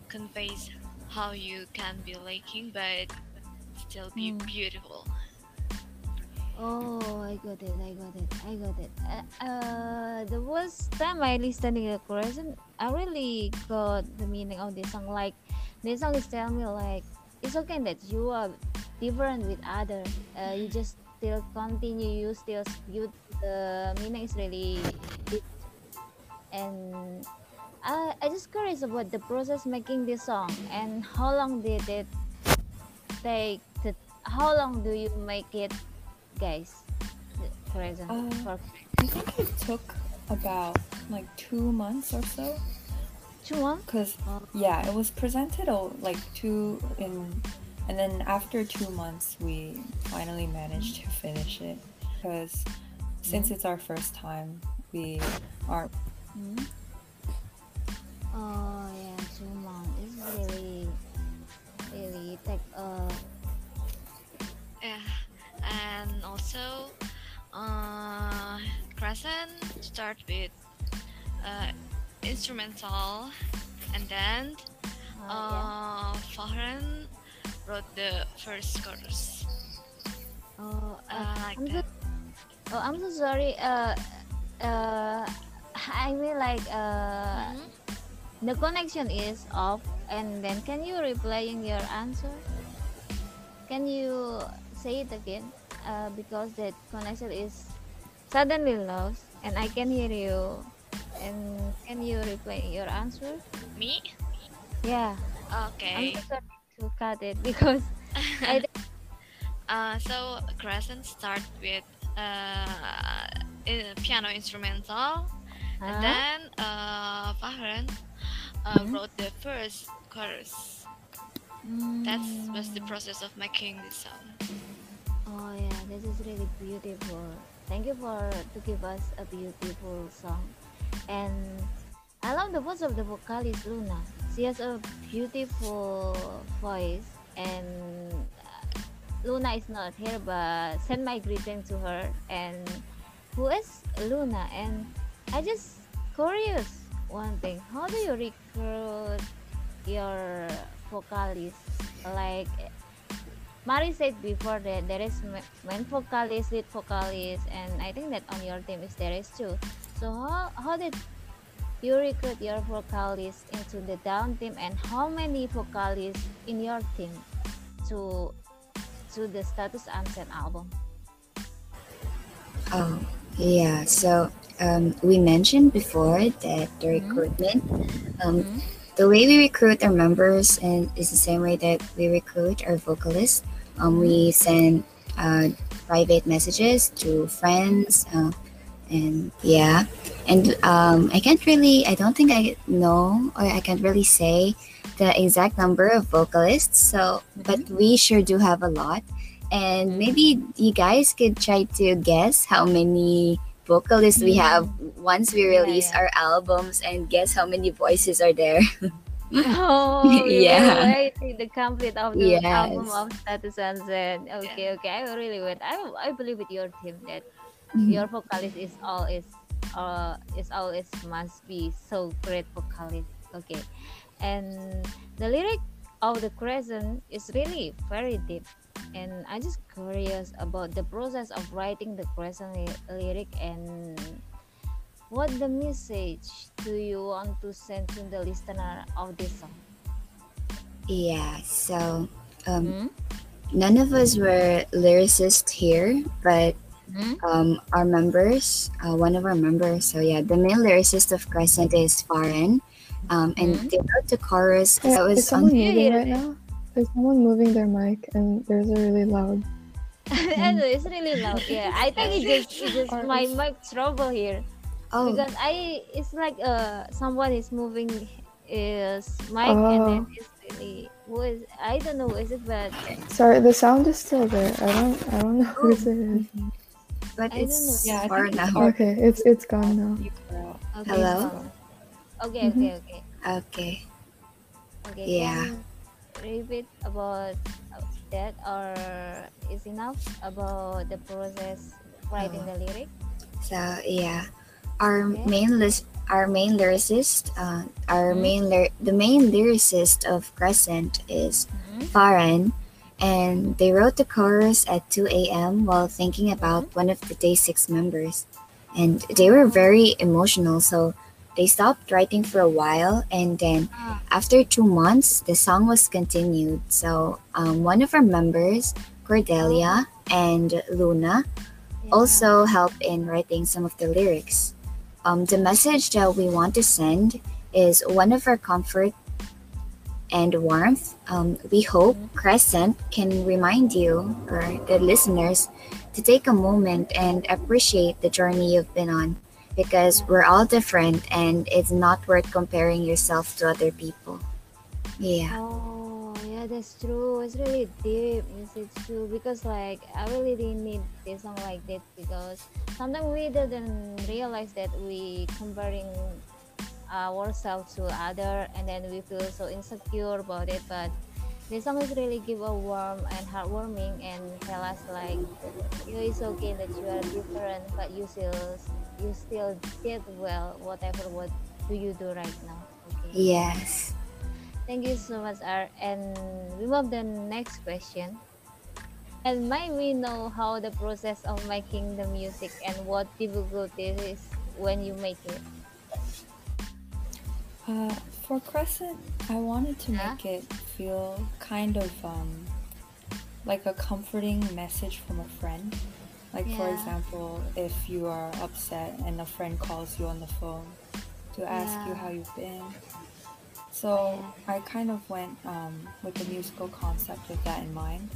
Speaker 4: conveys how you can be lacking but still be
Speaker 1: Mm.
Speaker 4: beautiful.
Speaker 1: Oh, I got it. I got it. I got it. Uh, uh, the first time I listened to the Crescent, I really got the meaning of this song. Like, this song is telling me like it's okay that you are different with other. Uh, you just still continue. You still you. The meaning is really deep. And I I just curious about the process making this song and how long did it take? To, how long do you make it? Guys the present
Speaker 5: Uh,
Speaker 1: for
Speaker 5: I think it took about like two months or so.
Speaker 1: two months
Speaker 5: Cause
Speaker 1: Oh.
Speaker 5: yeah, it was presented oh, like two in, and then after two months we finally managed to finish it. Cause since it's our first time, we are
Speaker 1: hmm? oh yeah two months it's really really take uh
Speaker 4: Yeah, and also, uh, Crescent start with uh, instrumental, and then
Speaker 1: uh,
Speaker 4: uh, Fahren wrote the first chorus.
Speaker 1: oh uh,
Speaker 4: Uh, like
Speaker 1: I'm so, oh I'm so sorry uh uh <laughs> I mean like uh
Speaker 4: Mhm.
Speaker 1: the connection is off and then can you replying your answer can you say it again uh, because that connection is suddenly lost and i can hear you and can you reply your answer
Speaker 4: Me?
Speaker 1: yeah
Speaker 4: Okay.
Speaker 1: i'm so sorry to cut it <laughs> because I <laughs>
Speaker 4: uh, so Crescent start with uh, i- piano instrumental, and then uh, Fahren uh,
Speaker 1: Mhm.
Speaker 4: wrote the first chorus. That was the process of making this song.
Speaker 1: Oh yeah, this is really beautiful. Thank you for to give us a beautiful song. And I love the voice of the vocalist Luna. She has a beautiful voice and uh, Luna is not here but send my greeting to her and who is Luna and I just curious one thing how do you recruit your vocalist like Mari said before that there is ma- main vocalist, lead vocalist, and I think that on your team is there is too. So how how did you recruit your vocalist into the Dawn team, and how many vocalists in your team to to the status unsent album?
Speaker 2: Oh, yeah. So um, we mentioned before that the
Speaker 1: Mhm.
Speaker 2: recruitment, um,
Speaker 1: Mhm.
Speaker 2: The way we recruit our members and is the same way that we recruit our vocalists. Um, we send uh, private messages to friends, uh, and yeah, and um, I can't really, I don't think I know or I can't really say the exact number of vocalists. So, but we sure do have a lot, and
Speaker 1: Mhm.
Speaker 2: maybe you guys could try to guess how many vocalists we have once we release
Speaker 1: yeah.
Speaker 2: our albums and guess how many voices are there. <laughs>
Speaker 1: Oh, <laughs>
Speaker 2: Yeah.
Speaker 1: will wait the complete of the album
Speaker 2: Yes.
Speaker 1: of Status Unsent. Okay, okay, I really wait. I I believe with your team that
Speaker 2: Mhm.
Speaker 1: your vocalist is all is uh, it's always must be so great vocalist. Okay, and the lyric of the crescent is really very deep. And I just curious about the process of writing the crescent ly- lyric and what the message do you want to send to the listener of this song?
Speaker 2: Yeah, so um,
Speaker 1: Hmm?
Speaker 2: none of us were lyricists here, but
Speaker 1: Hmm?
Speaker 2: um, our members, uh, one of our members, so yeah, the main lyricist of Crescent is Farin. Um, and
Speaker 1: Mhm.
Speaker 2: they wrote the chorus.
Speaker 3: Hey,
Speaker 2: That
Speaker 3: is
Speaker 2: was
Speaker 3: someone
Speaker 2: on,
Speaker 1: you
Speaker 3: moving right now? Is someone moving their mic and there's a really loud <laughs>
Speaker 1: I know it's really loud. Yeah, I think it's just it just
Speaker 3: Or
Speaker 1: my
Speaker 3: it's-
Speaker 1: mic trouble here
Speaker 2: oh,
Speaker 1: because I it's like uh someone is moving his mic and then
Speaker 3: Oh.
Speaker 1: it's really who is I don't know who is it but
Speaker 3: Sorry, the sound is still there. I don't I don't know who it is.
Speaker 2: but
Speaker 1: I don't
Speaker 2: it's
Speaker 5: know. Yeah, I
Speaker 2: far
Speaker 5: think
Speaker 2: now.
Speaker 5: it's
Speaker 3: Okay, it's it's gone now.
Speaker 5: You cut
Speaker 1: okay,
Speaker 2: Hello?
Speaker 1: so- okay
Speaker 3: Mhm.
Speaker 1: okay okay
Speaker 2: Okay.
Speaker 1: okay
Speaker 2: Yeah.
Speaker 1: can repeat about that or is enough about the process writing
Speaker 2: Oh.
Speaker 1: the lyric
Speaker 2: So yeah, our
Speaker 1: Okay.
Speaker 2: main list, our main lyricist, uh, our
Speaker 1: Mhm.
Speaker 2: main ly- the main lyricist of Crescent is
Speaker 1: Mhm.
Speaker 2: Faran, and they wrote the chorus at 2 a.m. while thinking about one of the Day Six members, and they were very emotional. So they stopped writing for a while, and then after two months, the song was continued. So um, one of our members, Cordelia and Luna,
Speaker 1: Yeah.
Speaker 2: also help in writing some of the lyrics. Um, the message that we want to send is one of our comfort and warmth. Um, we hope Crescent can remind you or the listeners to take a moment and appreciate the journey you've been on because we're all different and it's not worth comparing yourself to other people. Yeah.
Speaker 1: Oh, yeah, that's true. It's really deep. Yes, it's true because like I really didn't need this song like that because sometimes we didn't realize that we comparing uh, ourselves to other and then we feel so insecure about it. But this song is really give a warm and heartwarming and tell us like you know, it's okay that you are different, but you still you still did well whatever what do you do right now. Okay.
Speaker 2: Yes.
Speaker 1: Thank you so much, R. And we move the next question. And might we know how the process of making the music and what difficulties is when you make it?
Speaker 5: Uh, for Crescent, I wanted to
Speaker 1: Yeah?
Speaker 5: make it feel kind of um, like a comforting message from a friend. Like, for example, if you are upset and a friend calls you on the phone to ask you how you've been. So, I kind of went um, with the musical concept with that in mind.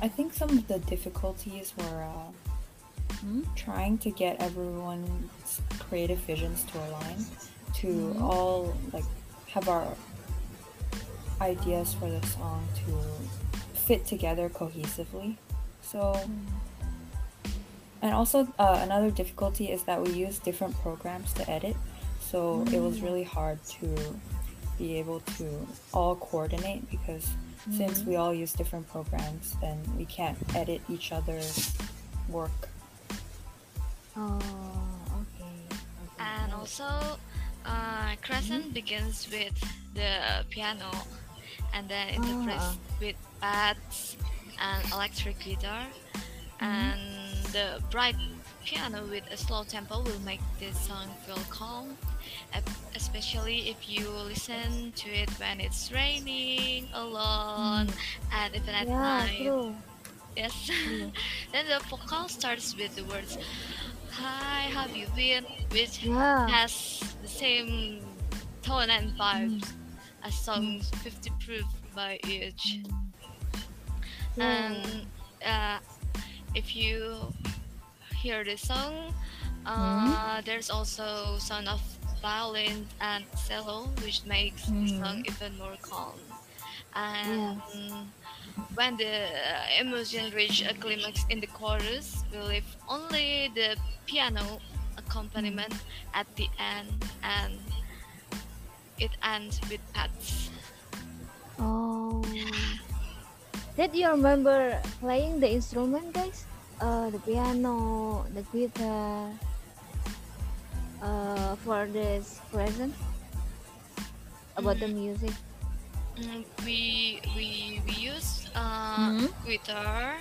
Speaker 5: I think some of the difficulties were uh,
Speaker 1: Hmm?
Speaker 5: trying to get everyone's creative visions to align, to
Speaker 1: Mhm.
Speaker 5: all like have our ideas for the song to fit together cohesively. So, and also uh, another difficulty is that we use different programs to edit, so it was really hard to be able to all coordinate because since we all use different programs, then we can't edit each other's work.
Speaker 1: Oh, okay. okay.
Speaker 4: And also, uh, Crescent mm-hmm. begins with the piano, and then interprets ah. with pads and electric guitar, mm-hmm. and the bright piano with a slow tempo will make this song feel calm, especially if you listen to it when it's raining alone mm. and even at
Speaker 1: yeah,
Speaker 4: night.
Speaker 1: true.
Speaker 4: Yes. <laughs> then the vocal starts with the words Hi, how have you been? Which
Speaker 1: Yeah.
Speaker 4: has the same tone and vibes as songs 50 proof by eaJ.
Speaker 1: Yeah.
Speaker 4: And uh, if you hear the song, uh, there's also sound of violin and cello, which makes the song even more calm. And when the emotion reach a climax in the chorus, we leave only the piano accompaniment at the end, and it ends with pads.
Speaker 1: Oh. Did you remember playing the instrument, guys? Uh, the piano, the guitar. uh, for this present about the
Speaker 4: Mm,
Speaker 1: music?
Speaker 4: Mm, we we we use uh,
Speaker 1: Mhm.
Speaker 4: guitar,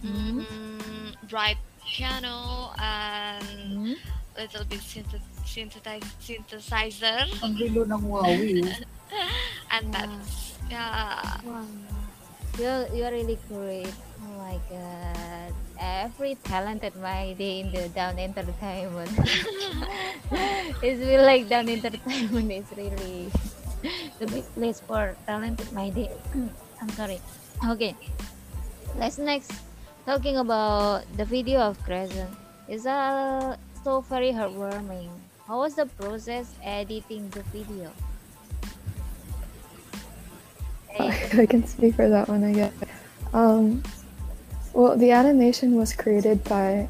Speaker 1: Mhm.
Speaker 4: mm, bright piano, and
Speaker 1: Mhm.
Speaker 4: little bit synth- synthesize, synthesizer, <laughs>
Speaker 7: Ang rilo ng Huawei. <laughs>
Speaker 4: and
Speaker 1: Yeah.
Speaker 4: that's yeah.
Speaker 1: Wow. You're, you're really great. Oh my god. Every talented my day in the Dawn entertainment. <laughs> it's really like Dawn entertainment is really <laughs> the big place for talented my day. <clears throat> I'm sorry. Okay. Let's next talking about the video of Crescent. It's uh, so very heartwarming. How was the process editing the video? <laughs>
Speaker 3: I can speak for that one, I guess. Um, well, the animation was created by.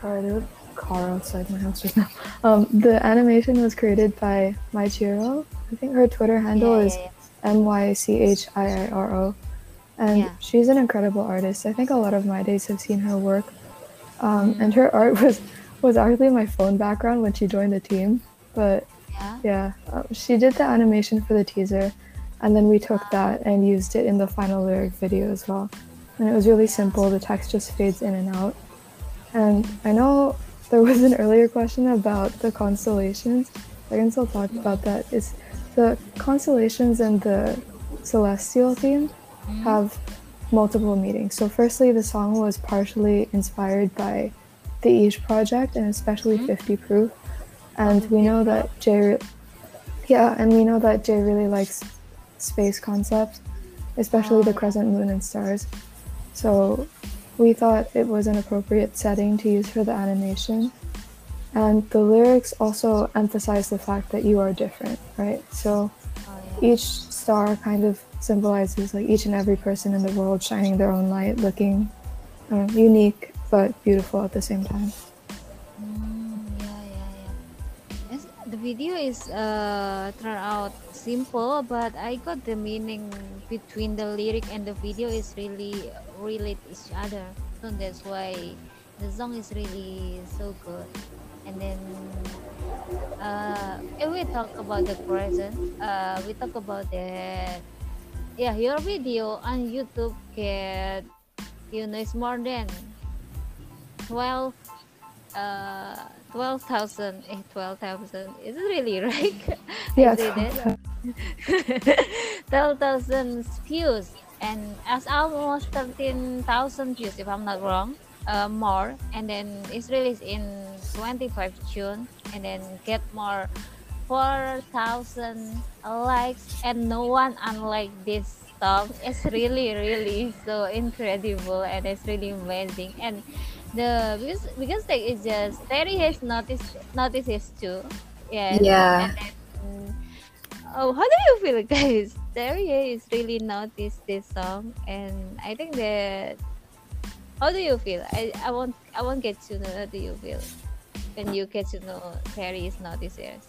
Speaker 3: Sorry, there's a car outside my house just now. Um, the animation was created by Mychiiro. I think her Twitter handle
Speaker 1: yeah,
Speaker 3: is M Y C H I I R O. And she's an incredible artist. I think a lot of my days have seen her work. Um,
Speaker 1: Mm.
Speaker 3: And her art <laughs> was was actually my phone background when she joined the team. But
Speaker 1: yeah.
Speaker 3: uh, she did the animation for the teaser, and then we took that and used it in the final lyric video as well. And it was really simple. The text just fades in and out. And I know there was an earlier question about the constellations. I can still talk about that. It's the constellations and the celestial theme mm-hmm. have multiple meanings. So, firstly, the song was partially inspired by the eaJ Project and especially mm-hmm. 50 Proof. And we know that Jae, yeah, and we know that Jae really likes space concepts, especially the ah. crescent moon and stars. So, we thought it was an appropriate setting to use for the animation. And the lyrics also emphasize the fact that you are different, right? So, each star kind of symbolizes like each and every person in the world shining their own light, looking um, unique but beautiful at the same time.
Speaker 1: Mm, the video is uh turned out simple, but I got the meaning between the lyric and the video is really relate each other. So that's why the song is really so good. And then uh if we talk about the present, uh we talk about that yeah, your video on YouTube get you know it's more than 12 uh 12,000 eh 12,000 is it really <laughs> right?
Speaker 3: Yeah,
Speaker 1: say that <laughs> 12,000 views and as almost 13,000 views if I'm not wrong uh, more and then it's released in 25 June and then get more 4,000 likes and no one unlike this song. It's really really so incredible and it's really amazing. And the because because like it's just Terry has noticed notices too. Yes.
Speaker 2: Yeah.
Speaker 1: and oh how do you feel <laughs> guys? Terry is really noticed this song and I think that how do you feel I, I want I want get to know how do you feel when you get to know Terry is noticed yes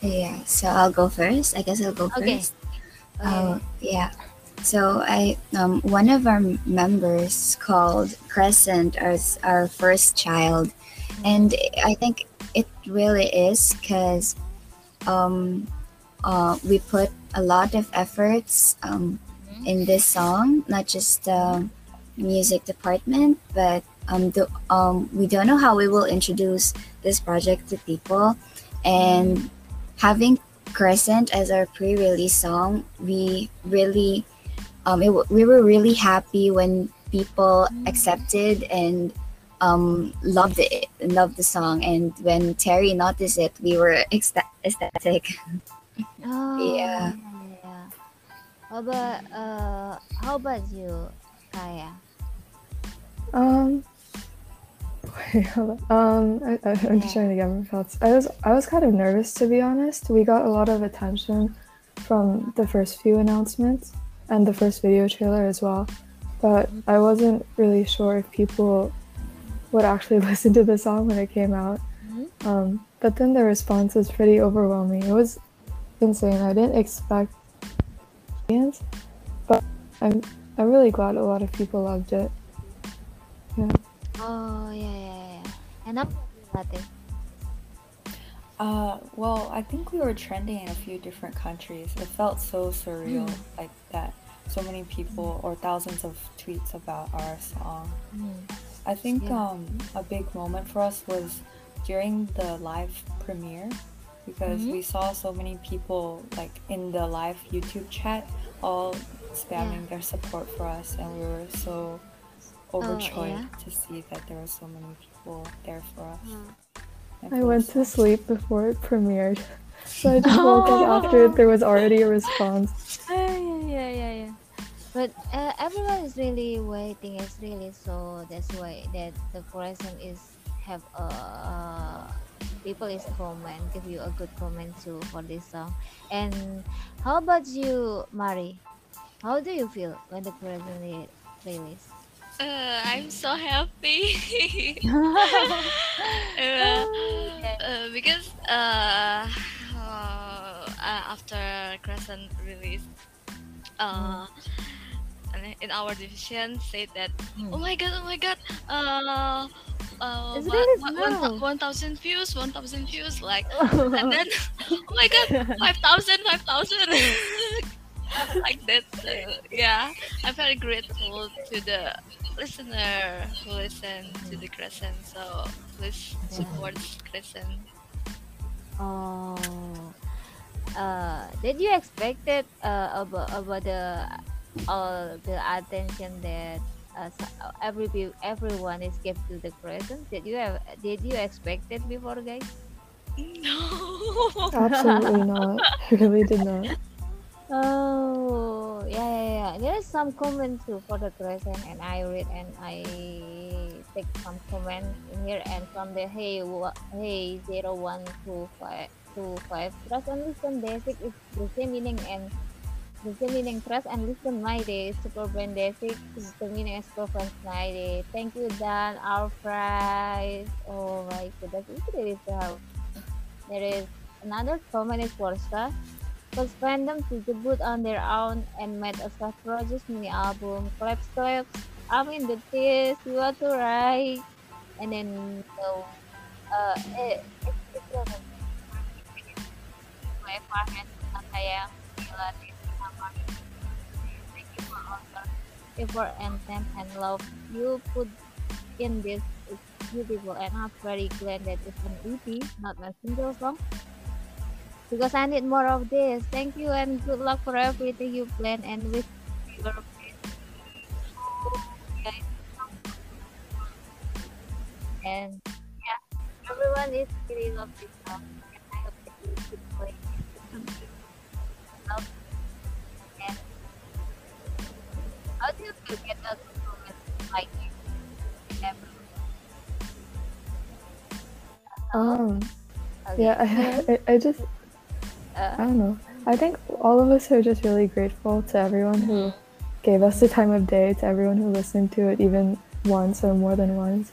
Speaker 2: Yeah, so I'll go first. I guess I'll go
Speaker 1: Okay.
Speaker 2: first.
Speaker 1: okay
Speaker 2: Oh, yeah. So I um one of our members called Crescent as our first child, and I think it really is because um uh we put a lot of efforts um in this song, not just the music department, but um the um we don't know how we will introduce this project to people, and having Crescent as our pre-release song, we really, um, it, we were really happy when people accepted and um, loved it, loved the song, and when Terry noticed it, we were ecstatic. <laughs>
Speaker 1: Oh,
Speaker 2: Yeah.
Speaker 1: yeah, yeah. How about uh, how about you, Kaya?
Speaker 3: Um, wait, hold on. um, I, I, I'm just trying to get my thoughts. I was I was kind of nervous to be honest. We got a lot of attention from the first few announcements and the first video trailer as well, but I wasn't really sure if people would actually <laughs> listen to the song when it came out.
Speaker 1: Mhm.
Speaker 3: Um, but then the response was pretty overwhelming. It was insane. I didn't expect audience, but I'm I'm really glad a lot of people loved it. Yeah.
Speaker 1: Oh yeah, yeah, yeah. And you, Latte?
Speaker 5: Uh, well, I think we were trending in a few different countries. It felt so surreal, like that. So many people or thousands of tweets about our song. I think
Speaker 1: Yeah.
Speaker 5: um, a big moment for us was during the live premiere because
Speaker 1: Mhm.
Speaker 5: we saw so many people like in the live YouTube chat all spamming their support for us, and we were so overjoyed
Speaker 1: Oh, yeah?
Speaker 5: to see that there were so many people there for us.
Speaker 1: Mm.
Speaker 3: I went
Speaker 5: the
Speaker 3: to sleep before it premiered. <laughs> So I just woke up after it, there was already a response.
Speaker 1: Ah, <laughs> yeah, yeah, yeah, yeah. But uh, everyone is really waiting. It's really so. That's why that the question is have a uh, people is comment give you a good comment too for this song. And how about you, Mari? How do you feel when the Crescent re- release?
Speaker 4: Uh, I'm so happy. <laughs> uh, <laughs> uh, because uh, uh, after Crescent release, uh, in our division said that,
Speaker 1: Hmm.
Speaker 4: oh my god, oh my god, uh, uh,
Speaker 1: It's
Speaker 4: one-
Speaker 1: released
Speaker 4: one- one thou-
Speaker 1: now.
Speaker 4: 1,000 views, 1,000 views, like, <laughs> and then, oh my god, 5,000, 5,000. like that, uh, yeah. I'm very grateful to the listener who listen to the Crescent. So please support Crescent.
Speaker 1: Oh, uh, did you expect it uh, about about the all the attention that uh, every everyone is give to the crescent? Did you have did you expect it before, guys? <laughs>
Speaker 4: No.
Speaker 3: Absolutely not. <laughs> I really did not.
Speaker 1: Oh, yeah, yeah, yeah. There is some comment too for the crescent, and I read and I take some comment in here, and from the hey, wa- hey, zero one two five two five. Trust and listen basic is the same meaning and the same meaning trust and listen my day. Super brand basic is the meaning as preference my day. Thank you, Dan. Our prize. Oh my goodness, it's really so. There is another comment is Forza was random to debut on their own and made a self-produced mini album. Claps, claps. I'm in the tears. You are to right. And then so, uh, it's it's you for all your effort and time and love you put in this is beautiful and I'm very glad that it's an EP, not a single song because I need more of this. Thank you and good luck for everything you plan and wish your guys. And yeah, everyone is really love this song. And I hope that you keep playing it. And how do you feel get like this? Ever?
Speaker 3: Um,
Speaker 1: Okay.
Speaker 3: yeah, I, I, I just, I don't know. I think all of us are just really grateful to everyone who gave us the time of day, to everyone who listened to it even once or more than once.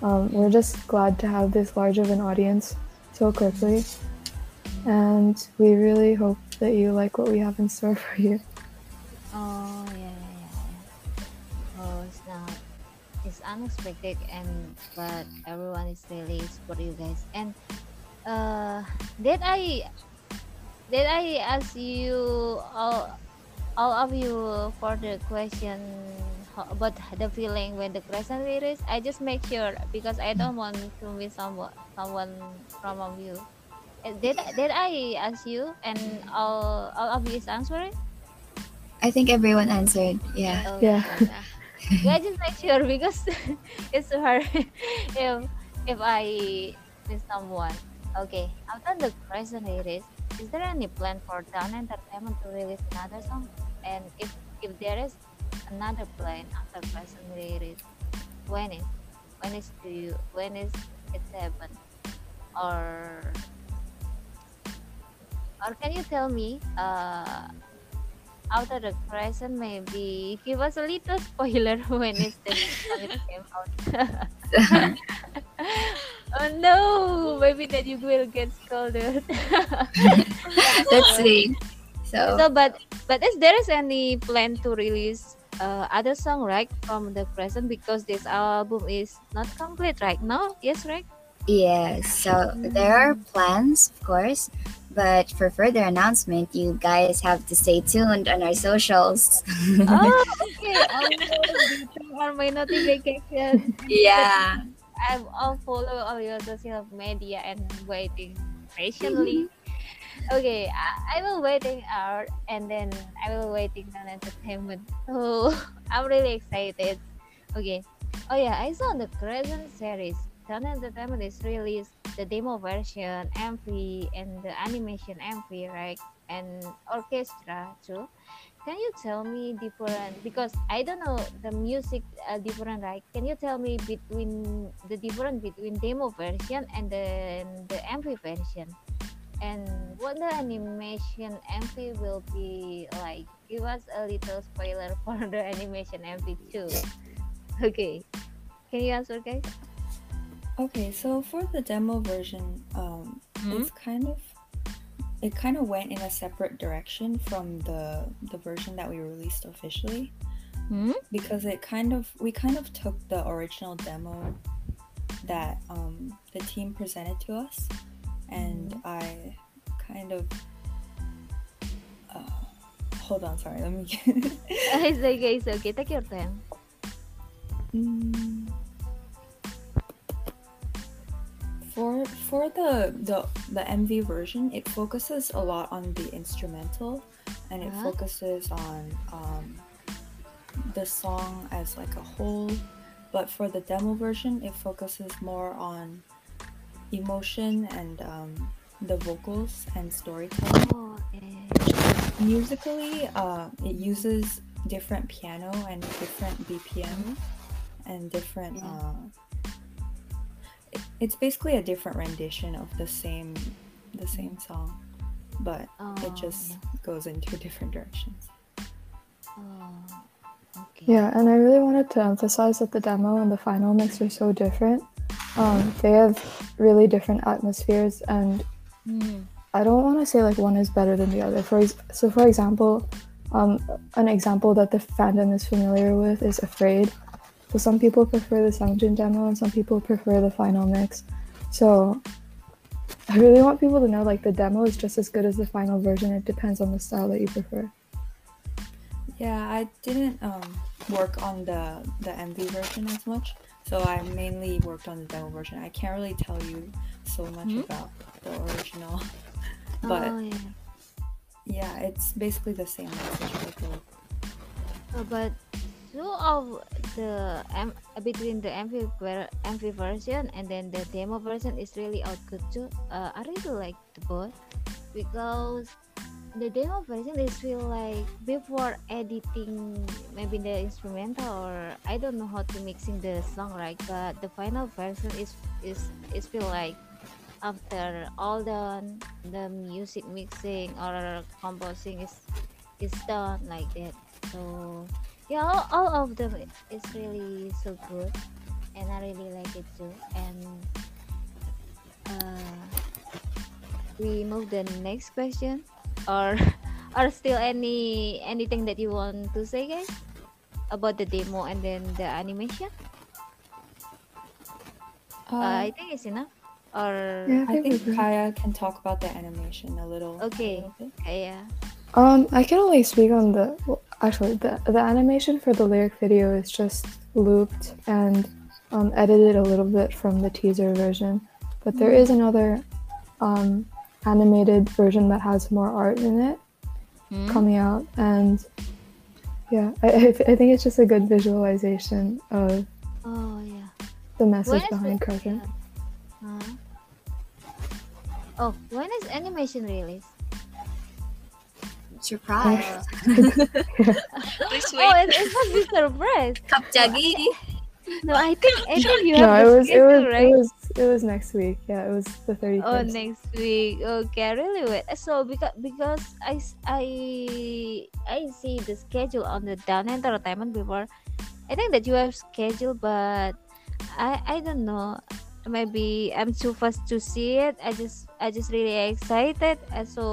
Speaker 3: Um, we're just glad to have this large of an audience so quickly. And we really hope that you like what we have in store for you.
Speaker 1: Oh yeah, yeah, yeah. Oh, it's not. It's unexpected, and but everyone is really support you guys. And uh, did I did I ask you all all of you for the question about the feeling when the question release? I just make sure because I don't want to miss someone someone from of you. Did did I ask you and all all of you is answering?
Speaker 2: I think everyone answered. Yeah.
Speaker 1: Oh,
Speaker 3: Yeah. <laughs>
Speaker 4: Yeah.
Speaker 1: yeah just make sure because <laughs> it's hard <laughs> if if i miss someone okay after the Crescent release is there any plan for Dawn entertainment to release another song? And if if there is another plan after Crescent release when is when is do you when is it happen? Or or can you tell me uh after the crescent maybe <laughs> give us a little spoiler <laughs> when it's the it came out <laughs> oh no maybe that you will get scolded <laughs>
Speaker 2: Let's see. So
Speaker 1: so but but is there is any plan to release uh, other song right from the Crescent because this album is not complete right now yes right
Speaker 2: Yes, so there are plans, of course, but for further announcement, you guys have to stay tuned on our socials.
Speaker 1: oh, <laughs> okay. I will turn on my notification.
Speaker 2: yeah.
Speaker 1: I- I'll follow all your social media and waiting patiently. Mm-hmm. Okay, I, I will waiting out and then I will waiting on entertainment. <laughs> Oh, I'm really excited. Okay. Oh yeah, I saw the Crescent series. Dawn Entertainment is released the demo version, MV, and the animation MV, right? And orchestra too. Can you tell me different because I don't know the music uh, different, right? Can you tell me between the difference between demo version and then the MV version? And what the animation MV will be like? Give us a little spoiler <laughs> for the animation MV too. Okay, can you answer, guys?
Speaker 5: Okay, so for the demo version, um,
Speaker 1: Hmm?
Speaker 5: it's kind of it kind of went in a separate direction from the the version that we released officially
Speaker 1: Hmm?
Speaker 5: because it kind of we kind of took the original demo that um, the team presented to us and I kind of uh, hold on sorry let me <laughs>
Speaker 1: it's <laughs> okay, it's okay. Take your time.
Speaker 5: Mm. For for the the the MV version, it focuses a lot on the instrumental, and it
Speaker 1: Uh-huh.
Speaker 5: focuses on um, the song as like a whole. But for the demo version, it focuses more on emotion and um, the vocals and storytelling.
Speaker 1: Oh.
Speaker 5: Musically, uh, it uses different piano and different BPM and different.
Speaker 1: Yeah.
Speaker 5: Uh, it's basically a different rendition of the same the same song, but
Speaker 1: Oh,
Speaker 5: it just goes into <laughs> different directions.
Speaker 1: Oh, okay.
Speaker 3: Yeah, and I really wanted to emphasize that the demo and the final mix are so different. Um, they have really different atmospheres, and
Speaker 1: Hmm.
Speaker 3: I don't want to say like one is better than the other. For ex- so, for example, um, an example that the fandom is familiar with is "Afraid." So some people prefer the Seventeen demo, and some people prefer the final mix. So I really want people to know like the demo is just as good as the final version. It depends on the style that you prefer.
Speaker 5: Yeah, I didn't um, work on the the MV version as much, so I mainly worked on the demo version. I can't really tell you so much
Speaker 1: Hmm?
Speaker 5: about the original, <laughs> but
Speaker 1: oh, yeah.
Speaker 5: yeah, it's basically the same message for both.
Speaker 1: Oh, but two of the M between the MV ver- MV version and then the demo version is really out good too. Uh, I really like the both because the demo version is feel like before editing maybe the instrumental or I don't know how to mixing the song right, but the final version is is is feel like after all done the music mixing or composing is is done like that so yeah all, all of them i- is really so good and i really like it too and uh, we move the next question or <laughs> or still any anything that you want to say guys about the demo and then the animation uh, i think it's enough or
Speaker 3: Yeah,
Speaker 5: I think
Speaker 3: we're good.
Speaker 5: Kaya can talk about the animation a little.
Speaker 1: Okay.
Speaker 5: a little bit.
Speaker 1: yeah
Speaker 3: Um, I can only speak on the well, actually the the animation for the lyric video is just looped and um, edited a little bit from the teaser version, but there is another um, animated version that has more art in it
Speaker 1: Hmm?
Speaker 3: coming out, and yeah, I, I, I think it's just a good visualization of
Speaker 1: oh yeah
Speaker 3: the message behind Crescent.
Speaker 1: Huh? Oh, when is animation release?
Speaker 2: Surprise. <laughs>
Speaker 4: Please
Speaker 1: Oh,
Speaker 4: wait.
Speaker 1: it, it must be surprise.
Speaker 2: Kapjagi.
Speaker 1: No, I think <laughs> I think you
Speaker 3: No,
Speaker 1: have
Speaker 3: it
Speaker 1: the
Speaker 3: was it was
Speaker 1: right?
Speaker 3: it was it was next week. Yeah, it was the thirty
Speaker 1: Oh,
Speaker 3: first.
Speaker 1: next week. Okay, I really wait. So because because I s- I I see the schedule on the Dawn Entertainment before. I think that you have schedule, but I I don't know. Maybe I'm too fast to see it. I just I just really excited. Uh, So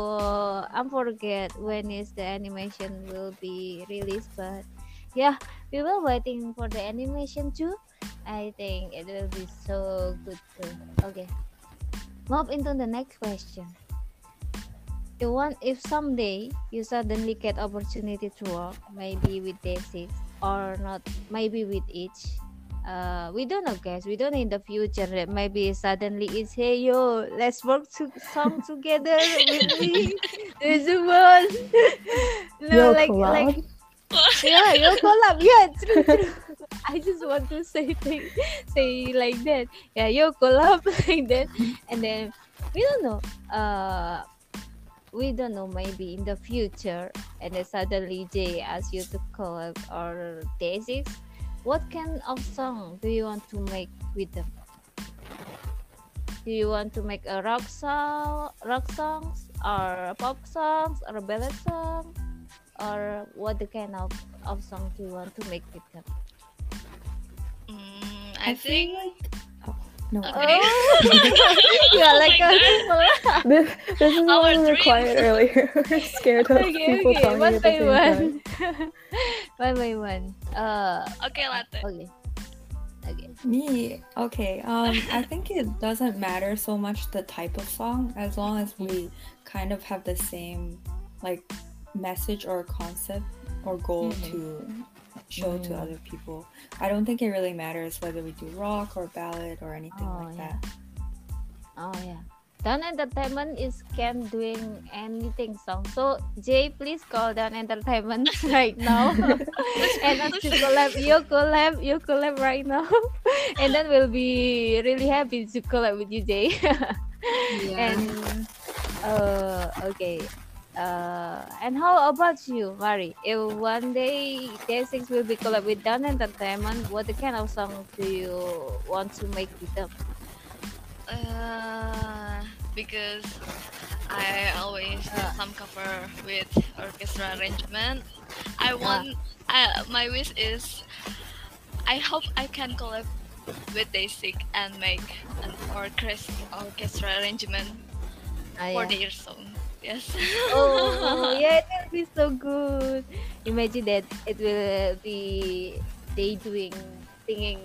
Speaker 1: I'm forget when is the animation will be released. But yeah, we were waiting for the animation too. I think it will be so good too. Okay. Move into the next question. You want if someday you suddenly get opportunity to work, maybe with Day6 or not, maybe with eaJ. Uh, we don't know, guys. We don't know in the future. that Maybe suddenly it's hey yo, let's work to song together with me. There's a one. no,
Speaker 3: Yo,
Speaker 1: like
Speaker 3: collab?
Speaker 1: like yeah, yo collab. Yeah, true, true. <laughs> I just want to say thing, say like that. Yeah, yo collab <laughs> like that, and then we don't know. Uh, we don't know. Maybe in the future, and then suddenly Jae asks you to collab or Day6. What kind of song do you want to make with them? Do you want to make a rock song, rock songs, or a pop songs, or a ballad song, or what the kind of, of song do you want to make with them?
Speaker 4: Mm,
Speaker 5: I
Speaker 4: I think.
Speaker 5: Oh, no.
Speaker 4: Okay. <laughs>
Speaker 1: Oh, yeah, like
Speaker 4: my
Speaker 1: a <laughs>
Speaker 3: This, this is
Speaker 4: Our
Speaker 3: why we were quiet earlier. <laughs> we're scared of
Speaker 1: okay,
Speaker 3: people
Speaker 1: okay,
Speaker 3: talking
Speaker 1: one
Speaker 3: at the
Speaker 1: by
Speaker 3: same time.
Speaker 1: one, one by one. Uh,
Speaker 4: Okay, latte.
Speaker 1: okay, okay.
Speaker 7: Me, okay. Um, I think it doesn't matter so much the type of song as long as we kind of have the same like message or concept or goal
Speaker 1: Mhm.
Speaker 7: to show to
Speaker 1: Mm.
Speaker 7: other people. I don't think it really matters whether we do rock or ballad or anything
Speaker 1: Oh,
Speaker 7: like
Speaker 1: yeah.
Speaker 7: that.
Speaker 1: Oh yeah. Dawn Entertainment is can doing anything song. So Jae, please call Dawn Entertainment <laughs> right now. <laughs> and us to collab. You collab, you collab right now. <laughs> and then we'll be really happy to collab with you, Jae.
Speaker 2: Yeah.
Speaker 1: and uh okay. Uh, and how about you, Mari? If one day Day6 will be collab with Dawn Entertainment, what kind of song do you want to make with them?
Speaker 4: Uh, because I always do
Speaker 1: Uh.
Speaker 4: some cover with orchestra arrangement. I want. I, my wish is, I hope I can collab with Day6 and make an orchestra orchestra arrangement
Speaker 1: Ah,
Speaker 4: for
Speaker 1: yeah.
Speaker 4: their song. Yes.
Speaker 1: Oh, <laughs> yeah, it will be so good. Imagine that it will be they doing singing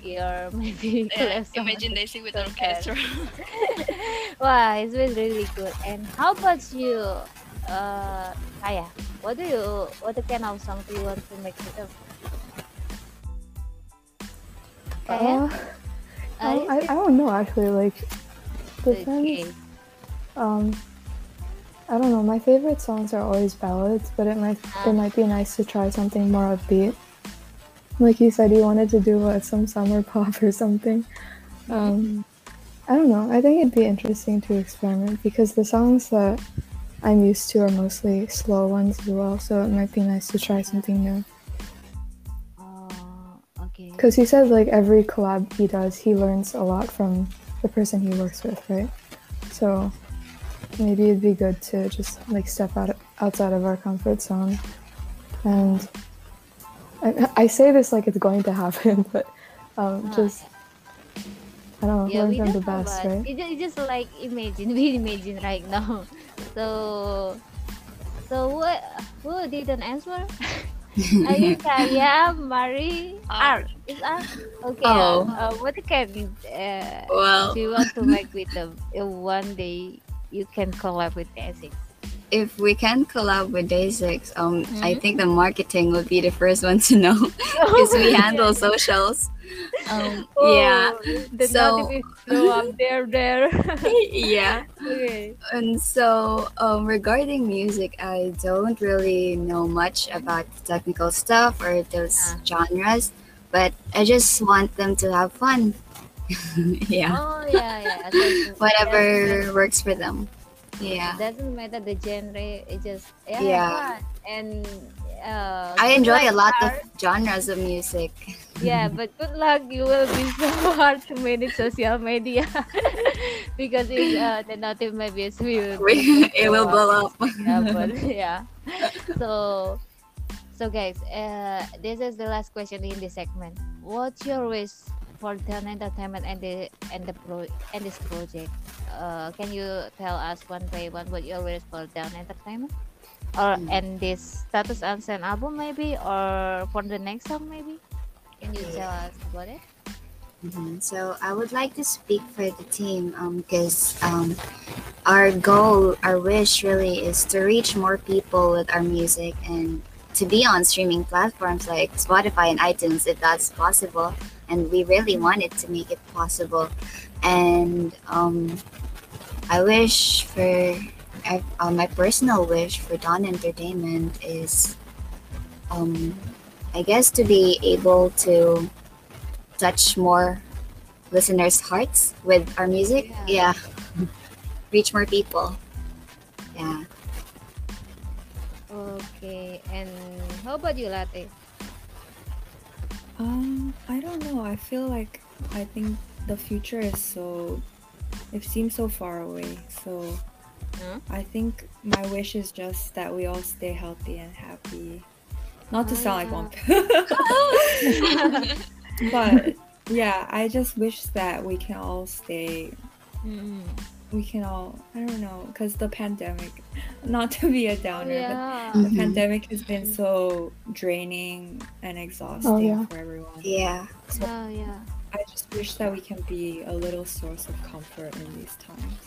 Speaker 1: your <laughs> maybe
Speaker 4: Yeah,
Speaker 1: collab song.
Speaker 4: imagine Day6 with
Speaker 1: So sad.
Speaker 4: orchestra. <laughs>
Speaker 1: Wow, it was really good. And how about you, uh, Kaya? What do you, what kind of song do you want to make with them? Kaya?
Speaker 3: Uh,
Speaker 1: Ah,
Speaker 3: um, I, I don't know actually. Like,
Speaker 1: okay.
Speaker 3: depends. Um, I don't know. My favorite songs are always ballads, but it might it might be nice to try something more upbeat. Like you said, you wanted to do what some summer <laughs> pop or something. Um, I don't know. I think it'd be interesting to experiment because the songs that I'm used to are mostly slow ones as well. So it might be nice to try something new.
Speaker 1: Okay.
Speaker 3: Because he says like every collab he does, he learns a lot from the person he works with, right? So maybe it'd be good to just like step out outside of our comfort zone. And I, I say this like it's going to happen, <laughs> but um, just I don't know,
Speaker 1: yeah,
Speaker 3: learn
Speaker 1: we
Speaker 3: from
Speaker 1: don't
Speaker 3: the
Speaker 1: know,
Speaker 3: best,
Speaker 1: but
Speaker 3: right?
Speaker 1: it, it just like imagine, <laughs> we imagine right now. So, so what? Who didn't answer? <laughs> Are you Kaya, Mari,
Speaker 4: Art.
Speaker 1: Art? Is Art? Okay.
Speaker 2: Oh.
Speaker 1: Uh, what can uh,
Speaker 2: Well,
Speaker 1: do you want to make with them? If one day you can collab with Day6.
Speaker 2: if we can collab with Day6, um, I
Speaker 1: Mhm.
Speaker 2: think the marketing would be the first one to know <laughs> because we <laughs> handle socials. Um, yeah,
Speaker 1: Oh, the
Speaker 2: So-
Speaker 1: show up there, there. <laughs>
Speaker 2: yeah.
Speaker 1: okay.
Speaker 2: And so, um, regarding music, I don't really know much about the technical stuff or those
Speaker 1: Ah.
Speaker 2: genres, but I just want them to have fun. <laughs> yeah,
Speaker 1: Oh yeah, yeah. So- <laughs>
Speaker 2: whatever works for them. Yeah, It
Speaker 1: doesn't matter the genre it just yeah,
Speaker 2: Yeah.
Speaker 1: and uh
Speaker 2: I enjoy a lot of genres of music.
Speaker 1: yeah but good luck you will be <laughs> so hard to manage social media because if uh, the native maybe will
Speaker 2: it will blow up.
Speaker 1: yeah, but, yeah so so guys uh this is the last question in this segment what's your wish for the entertainment and the and the pro and this project uh can you tell us one by one what your wish for Dawn entertainment or
Speaker 2: Mm.
Speaker 1: and this status Unsent album maybe or for the next song maybe can you tell us about it
Speaker 2: Mhm. So I would like to speak for the team because um, our goal, our wish really is to reach more people with our music and to be on streaming platforms like Spotify and iTunes if that's possible. And we really wanted to make it possible. And um, I wish for I, uh, my personal wish for Dawn Entertainment is, um, I guess, to be able to touch more listeners' hearts with our music. Yeah. <laughs> Reach more people. Yeah.
Speaker 1: Okay, and how about you, Latte?
Speaker 7: Um, I don't know. I feel like I think the future is so it seems so far away. So
Speaker 1: Huh?
Speaker 7: I think my wish is just that we all stay healthy and happy. Not to sound like one, <laughs> <laughs> but yeah, I just wish that we can all stay.
Speaker 1: Mm.
Speaker 7: We can all. I don't know, because the pandemic. Not to be a downer,
Speaker 1: Yeah.
Speaker 7: but the
Speaker 2: Mhm.
Speaker 7: pandemic has been so draining and exhausting
Speaker 3: yeah.
Speaker 7: for everyone.
Speaker 2: Yeah.
Speaker 1: Oh yeah.
Speaker 7: I just wish that we can be a little source of comfort in these times.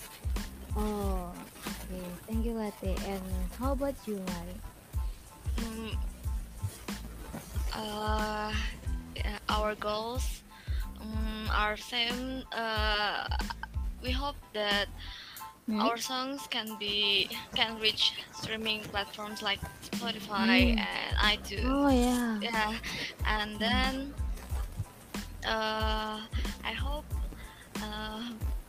Speaker 1: Oh, okay. Thank you, Latte. And how about you, Mari?
Speaker 4: Mm, uh, our goals um, are same. Uh, we hope that
Speaker 1: Hmm?
Speaker 4: our songs can be can reach streaming platforms like Spotify
Speaker 1: Mm.
Speaker 4: and iTunes.
Speaker 1: Oh yeah.
Speaker 4: Yeah, and then uh, I hope uh,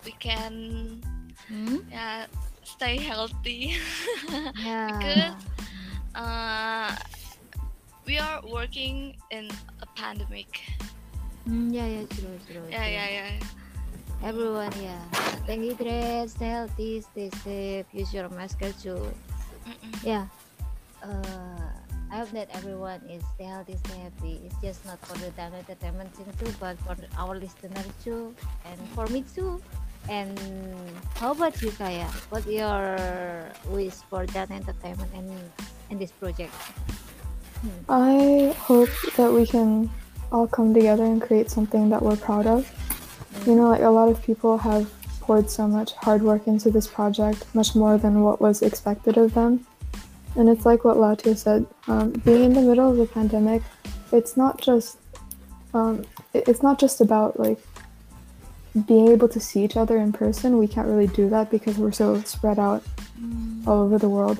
Speaker 4: we can
Speaker 1: Hmm?
Speaker 4: yeah stay healthy <laughs>
Speaker 1: Yeah.
Speaker 4: because uh, we are working in a pandemic.
Speaker 1: Mm, yeah, yeah, true, true.
Speaker 4: Yeah, yeah, yeah.
Speaker 1: Everyone, yeah. Thank you, Dre. Stay healthy, stay safe. Use your mask too. Yeah. Uh, I hope that everyone is stay healthy, stay happy. It's just not for the Dawn Entertainment team too, but for our listeners too, and for me too. And how about you, Kaya? What your wish for Dawn Entertainment and and this project?
Speaker 3: I hope that we can all come together and create something that we're proud of. You know, like a lot of people have poured so much hard work into this project, much more than what was expected of them. And it's like what Latte said, um, being in the middle of the pandemic, it's not just um, it's not just about like being able to see each other in person. We can't really do that because we're so spread out all over the world.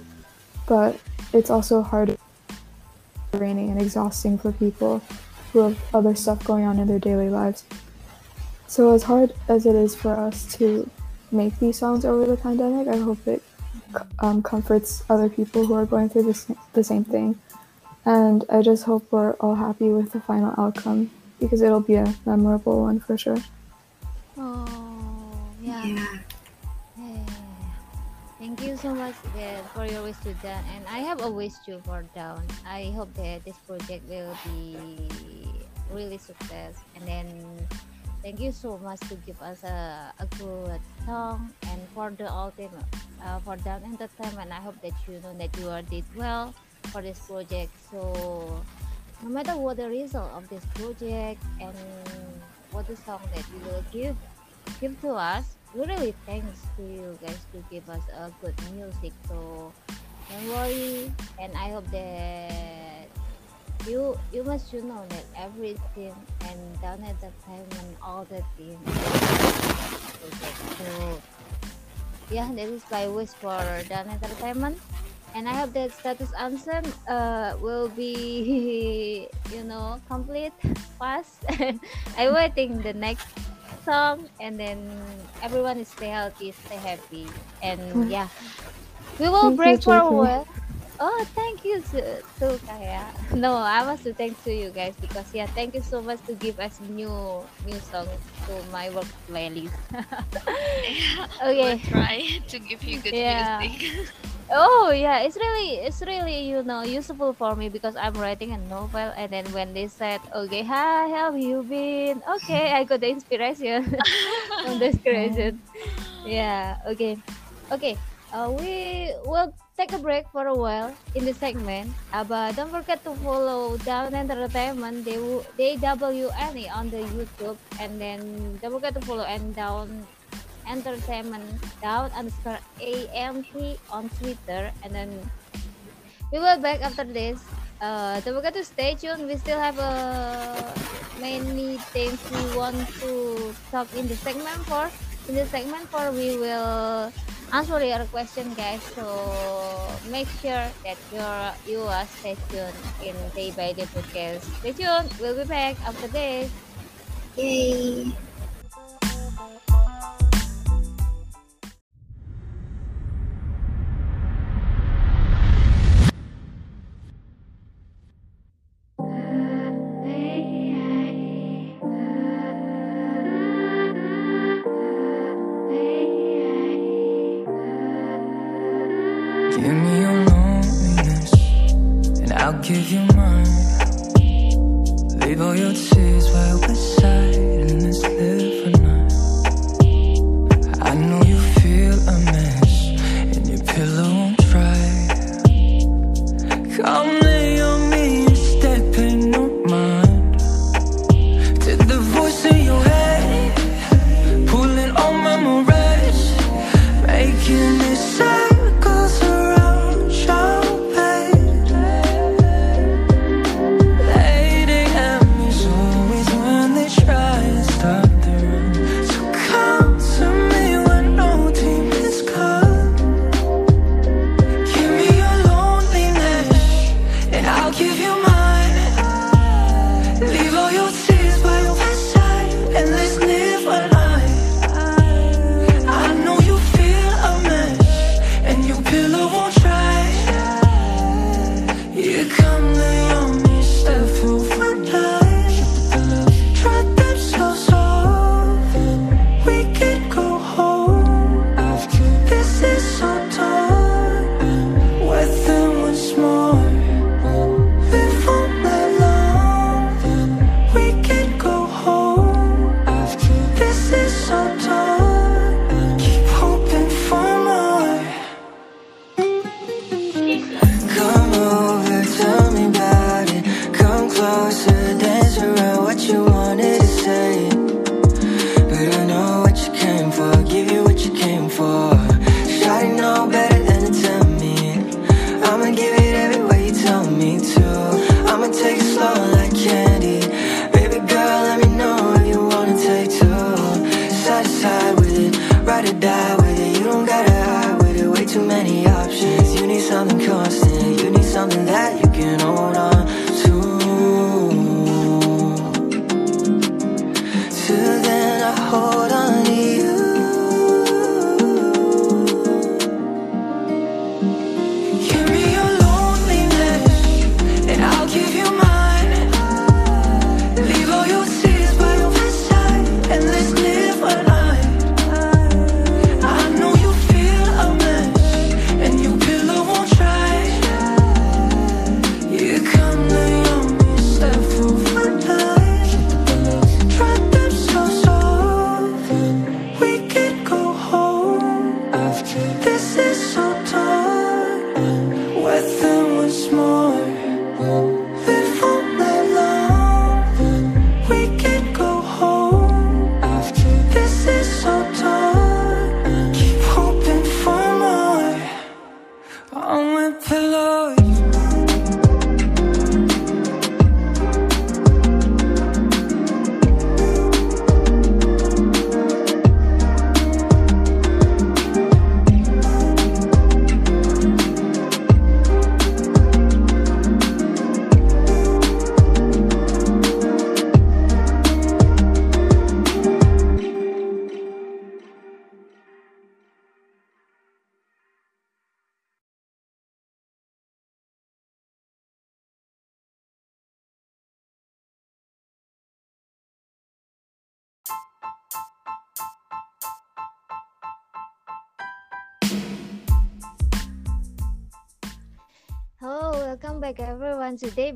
Speaker 3: But it's also hard draining and exhausting for people who have other stuff going on in their daily lives. So, as hard as it is for us to make these songs over the pandemic, I hope it um, comforts other people who are going through the, sa- the same thing. And I just hope we're all happy with the final outcome because it'll be a memorable one for sure.
Speaker 1: Oh, yeah.
Speaker 2: Yeah.
Speaker 1: Yeah. Thank you so much again for your wish to Dawn, and I have a wish too for Dawn. I hope that this project will be really success, and then thank you so much to give us a, a good song and for the ultimate uh, for Dawn Entertainment. I hope that you know that you are did well for this project. So no matter what the result of this project and what the song that you will give give to us we really thanks to you guys to give us a good music so don't worry and i hope that you you must you know that everything and down at the time and all the team so yeah that is my wish for Dawn entertainment. And i hope that status Unsent uh will be <laughs> you know complete fast. <laughs> I'm waiting the next song and then everyone is stay healthy stay happy. And
Speaker 3: Mm.
Speaker 1: yeah we will
Speaker 3: Thank you,
Speaker 1: break for a while oh thank you to, to Kaya <laughs> no I want to thank to you guys because yeah thank you so much to give us new new song to my work playlist <laughs> <laughs> okay
Speaker 4: We'll try to give you good
Speaker 1: Yeah.
Speaker 4: music.
Speaker 1: Oh yeah, it's really it's really you know useful for me because I'm writing a novel and then when they said, Okay, hi, how have you been? Okay, I got the inspiration from the inspiration. Yeah, okay. Okay. Uh, we will take a break for a while in the segment, uh, but don't forget to follow Dawn Entertainment DWNE on the YouTube, and then don't forget to follow and Dawn Entertainment Dawn underscore AMP on Twitter, and then we will back after this. Uh, don't forget to stay tuned. We still have uh, many things we want to talk in the segment for. In the segment for, we will answer your question guys so make sure that your you are stay tuned in day by day podcast. Stay tuned. We'll be back after this.
Speaker 2: Yay.
Speaker 8: give you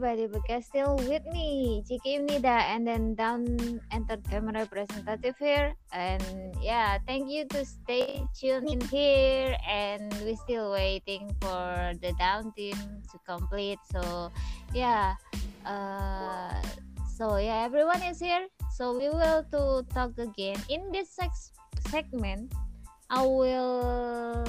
Speaker 8: by the
Speaker 1: still with me, Chiki Nida, and then Dawn entertainment representative here. And yeah, thank you to stay tuned in here. And we're still waiting for the Dawn team to complete. So yeah, uh, so yeah, everyone is here. So we will to talk again in this sex segment. I will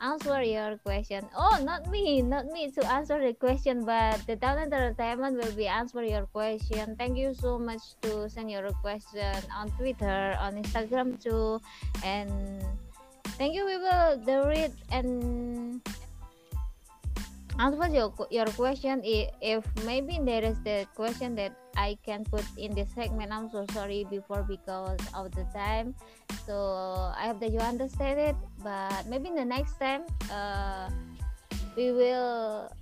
Speaker 1: answer your question. Oh, not me, not me to answer the question, but the talent entertainment will be answer your question. Thank you so much to send your question on Twitter, on Instagram too, and thank you. We will the read and answer your your question. If maybe there is the question that I can put in this segment, I'm so sorry before because of the time. So i hope that you understand it but maybe in the next time uh, we will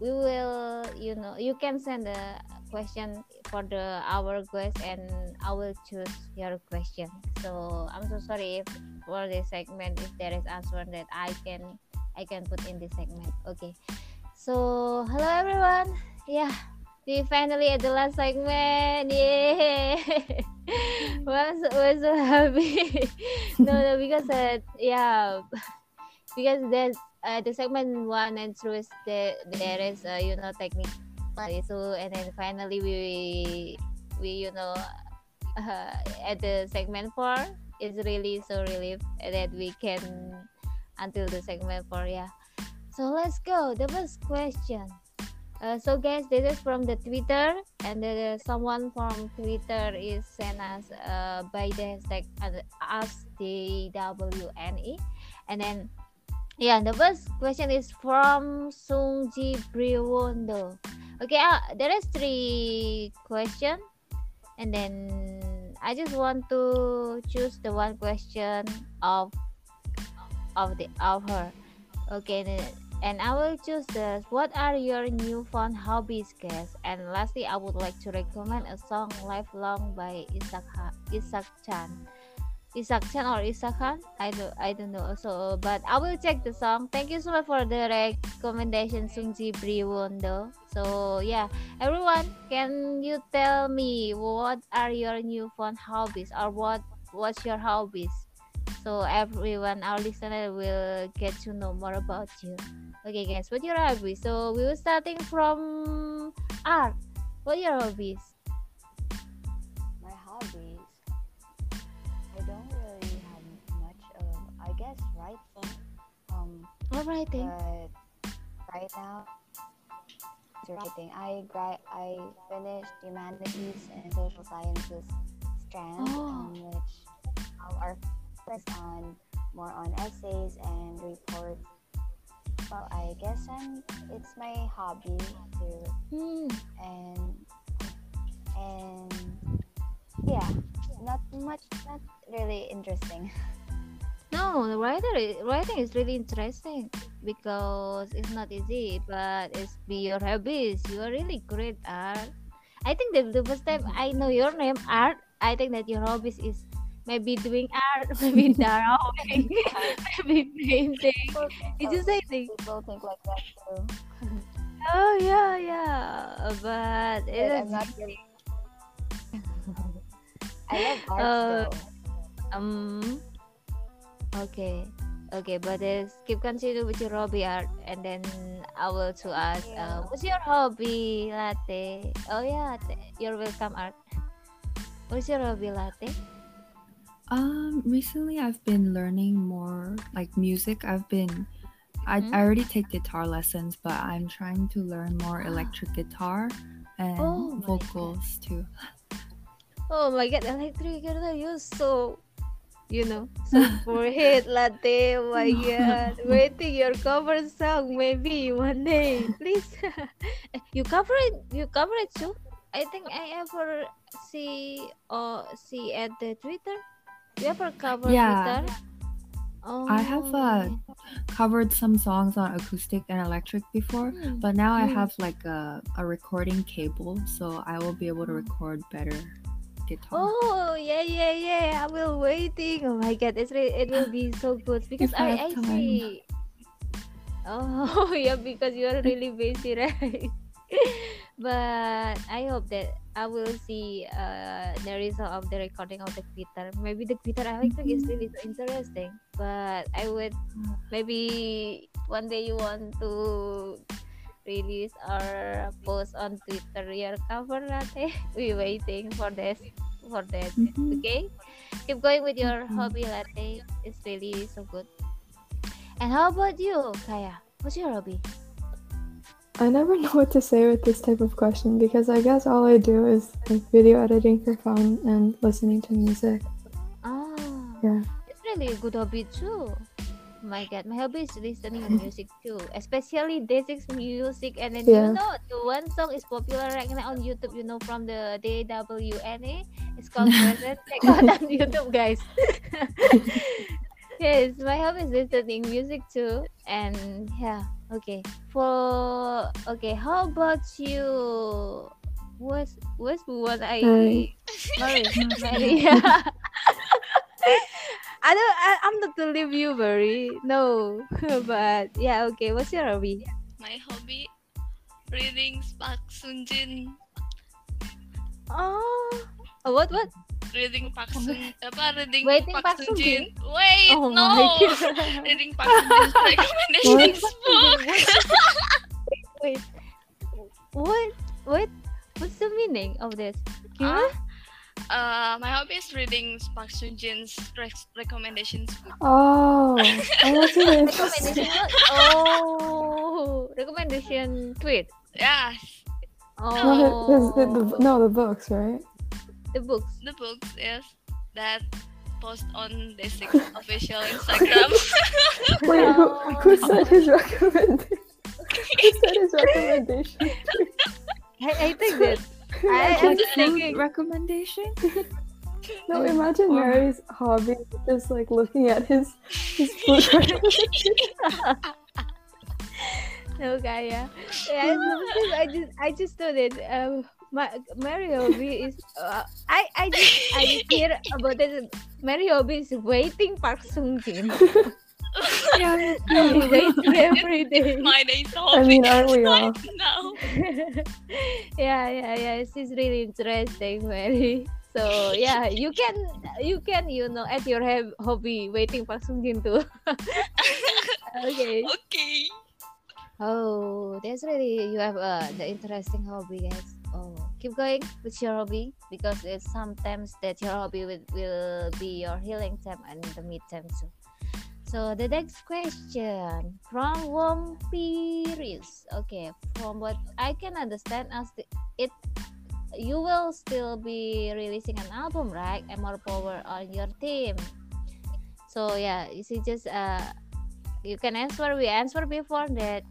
Speaker 1: we will you know you can send a question for the our quest and i will choose your question. So i'm so sorry if for this segment if there is answer that i can i can put in this segment. Okay so hello everyone. Yeah we finally at the last segment. Yeah. Was was so happy no no because uh, yeah. Because there's uh, the segment one and two is the, there is uh, you know technique. Issue and then finally we we you know uh, at the segment four is really so relief that we can until the segment four yeah so let's go the first question uh, so guys, this is from the Twitter, and uh, someone from Twitter is sent us uh, by the hashtag AskDWNE, and then yeah, the first question is from Sungji Briwondo. Okay, uh, there is three question, and then I just want to choose the one question of of the of her. Okay, and I will choose this. What are your newfound hobbies, guys? And lastly, I would like to recommend a song "Lifelong" by Isak ha- Isak Chan. Isak Chan or Isak Khan? I don't I don't know. So, but I will check the song. Thank you so much for the recommendation, Sungji Briwondo. So yeah, everyone, can you tell me what are your newfound hobbies or what what's your hobbies? So everyone, our listener will get to know more about you. Okay, guys, what your hobbies? So we will starting from art. What your hobbies?
Speaker 9: My hobbies. I don't really have much of. I guess writing. Um.
Speaker 1: What writing?
Speaker 9: Right now, writing. I gra- I finished humanities and social sciences strand,
Speaker 1: Oh.
Speaker 9: um, which are focused on more on essays and reports well, I guess I'm. It's my hobby too,
Speaker 1: Hmm.
Speaker 9: and and yeah, not much, not really interesting. <laughs>
Speaker 1: No, the writer is, writing is really interesting because it's not easy, but it's be your hobbies. You are really great art. I think the, the first time I know your name art, I think that your hobbies is maybe doing art, <laughs> maybe drawing, <laughs> maybe painting.
Speaker 9: People
Speaker 1: Did
Speaker 9: think
Speaker 1: you say thing?
Speaker 9: People think like that too.
Speaker 1: Oh yeah, yeah. But it is
Speaker 9: not <laughs> really. I love art
Speaker 1: Uh, um okay. Okay, but it's keep continue with your hobby art and then I will to ask uh, what's your hobby latte? Oh yeah, you're welcome art. What's your hobby latte?
Speaker 5: Um, recently I've been learning more like music. I've been I,
Speaker 1: Mhm.
Speaker 5: I already take guitar lessons, but I'm trying to learn more electric <gasps> guitar and
Speaker 1: Oh my
Speaker 5: vocals too.
Speaker 1: Oh my god, electric guitar, you're so you know, so <laughs> forehead latte. Oh my god, <laughs> waiting your cover song maybe one day, please. <laughs> you cover it, you cover it too. I think I ever see or see at the Twitter. You ever cover
Speaker 5: Yeah.
Speaker 1: guitar? Oh,
Speaker 5: I have uh, covered some songs on acoustic and electric before,
Speaker 1: Hmm.
Speaker 5: but now I
Speaker 1: Hmm.
Speaker 5: have like a, a recording cable, so I will be able to record better guitar.
Speaker 1: Oh yeah yeah yeah! I will waiting. Oh my god, it's it will be <gasps> so good because
Speaker 5: I
Speaker 1: I I see. Oh <laughs> yeah, because you are really busy, <laughs> right? But I hope that I will see uh, the result of the recording of the guitar. Maybe the guitar electric is really so interesting. But I would maybe one day you want to release or post on Twitter your cover latte. <laughs> We waiting for this for that.
Speaker 3: Mhm.
Speaker 1: Okay, keep going with your
Speaker 3: Mhm.
Speaker 1: hobby latte. It's really so good. And how about you, Kaya? What's your hobby?
Speaker 3: I never <laughs> know what to say with this type of question because I guess all I do is like video editing for fun and listening to music.
Speaker 1: Ah,
Speaker 3: Yeah.
Speaker 1: it's really a good hobby too. My God, my hobby is listening to music too, especially Day6 music. And then
Speaker 3: Yeah.
Speaker 1: you know, the one song is popular right now on YouTube. You know, from the DWNE. It's called Crescent. <laughs> Check out on YouTube, guys. <laughs> yes, my hobby is listening music too. And yeah, okay. For okay, how about you? What's what's what I
Speaker 3: Mari.
Speaker 1: Mari, Mari. I don't. I, I'm not to leave you, Mari. No, <laughs> but yeah. Okay. What's your hobby?
Speaker 4: My hobby reading Park Sungjin.
Speaker 1: Oh, oh what? What?
Speaker 4: Reading Park Sun <laughs> apa reading
Speaker 1: Waiting
Speaker 4: Park,
Speaker 1: Park
Speaker 4: Sun Jin. Wait,
Speaker 1: oh
Speaker 4: no. <laughs> reading Park Sun Jin's recommendations book.
Speaker 1: Wait. What? What? What's the meaning of this?
Speaker 4: Ah, uh, my hobby is reading Park Sun Jin's rec- recommendations book.
Speaker 3: Oh, that's really <laughs>
Speaker 1: recommendation
Speaker 3: interesting.
Speaker 1: Oh, recommendation tweet.
Speaker 4: Yeah,
Speaker 3: No,
Speaker 1: Oh,
Speaker 3: his, his, the, no, the books, right?
Speaker 1: The books.
Speaker 4: the books yes that post on the <laughs> official Instagram. <laughs>
Speaker 3: Wait, who, who said his recommendation? who said his recommendation? <laughs>
Speaker 1: I, I think that. I, I'm
Speaker 7: Like
Speaker 1: just thinking.
Speaker 7: recommendation?
Speaker 3: No, imagine
Speaker 7: Or-
Speaker 3: Mari's hobby is just like looking at his his food.
Speaker 1: No, Kaya. Yeah, I just I just thought that um, my Mari hobby is uh, I I just I just <laughs> hear about this. Mari hobby is waiting Park Sung Jin. <laughs>
Speaker 7: yeah,
Speaker 1: waiting every <laughs> day.
Speaker 4: my day's
Speaker 3: I mean, aren't we all?
Speaker 4: right now.
Speaker 1: yeah, yeah, yeah. She's really interesting, Mari. So yeah, you can you can you know at your heb- hobby waiting Park Sung Jin too. okay.
Speaker 4: Okay.
Speaker 1: Oh, that's really you have uh, the interesting hobby, guys. Oh, keep going with your hobby because it's sometimes that your hobby will, will be your healing time and the mid time too. So the next question from Wompiris. Okay, from what I can understand, as the, it you will still be releasing an album, right? And more power on your team. So yeah, you see, just uh, you can answer. We answer before that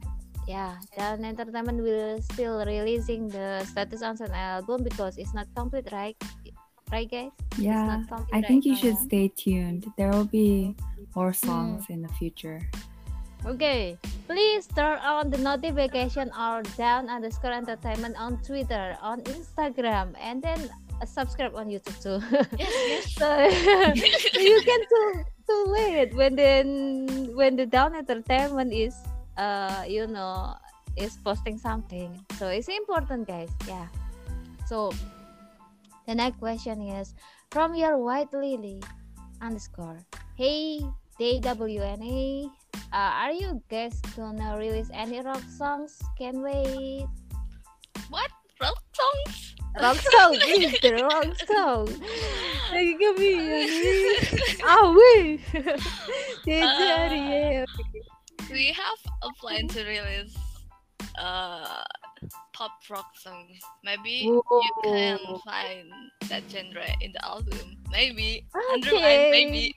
Speaker 1: yeah Dawn entertainment will still releasing the status on an album because it's not complete right right guys it's
Speaker 7: yeah.
Speaker 1: not complete
Speaker 7: I
Speaker 1: right
Speaker 7: think you should
Speaker 1: yeah?
Speaker 7: stay tuned. There will be more songs in the future.
Speaker 1: okay please turn on the notification or Dawn underscore entertainment on twitter on instagram and then uh, subscribe on youtube too
Speaker 4: Yes, yes. <laughs>
Speaker 1: so, so <laughs> you can to to wait when then when the Dawn entertainment is uh you know is posting something. So it's important guys. Yeah. So the next question is from your white lily underscore hey dwna uh, are you guys gonna release any rock songs? Can wait
Speaker 4: What? Rock songs?
Speaker 1: rock song? <laughs> Please the rock song. Lagi <laughs> kami ah wait. <laughs> Jadi, yeah.
Speaker 4: We have a plan to release uh pop rock songs. Maybe you can find that genre in the album. Maybe.
Speaker 1: Okay.
Speaker 4: Underline maybe.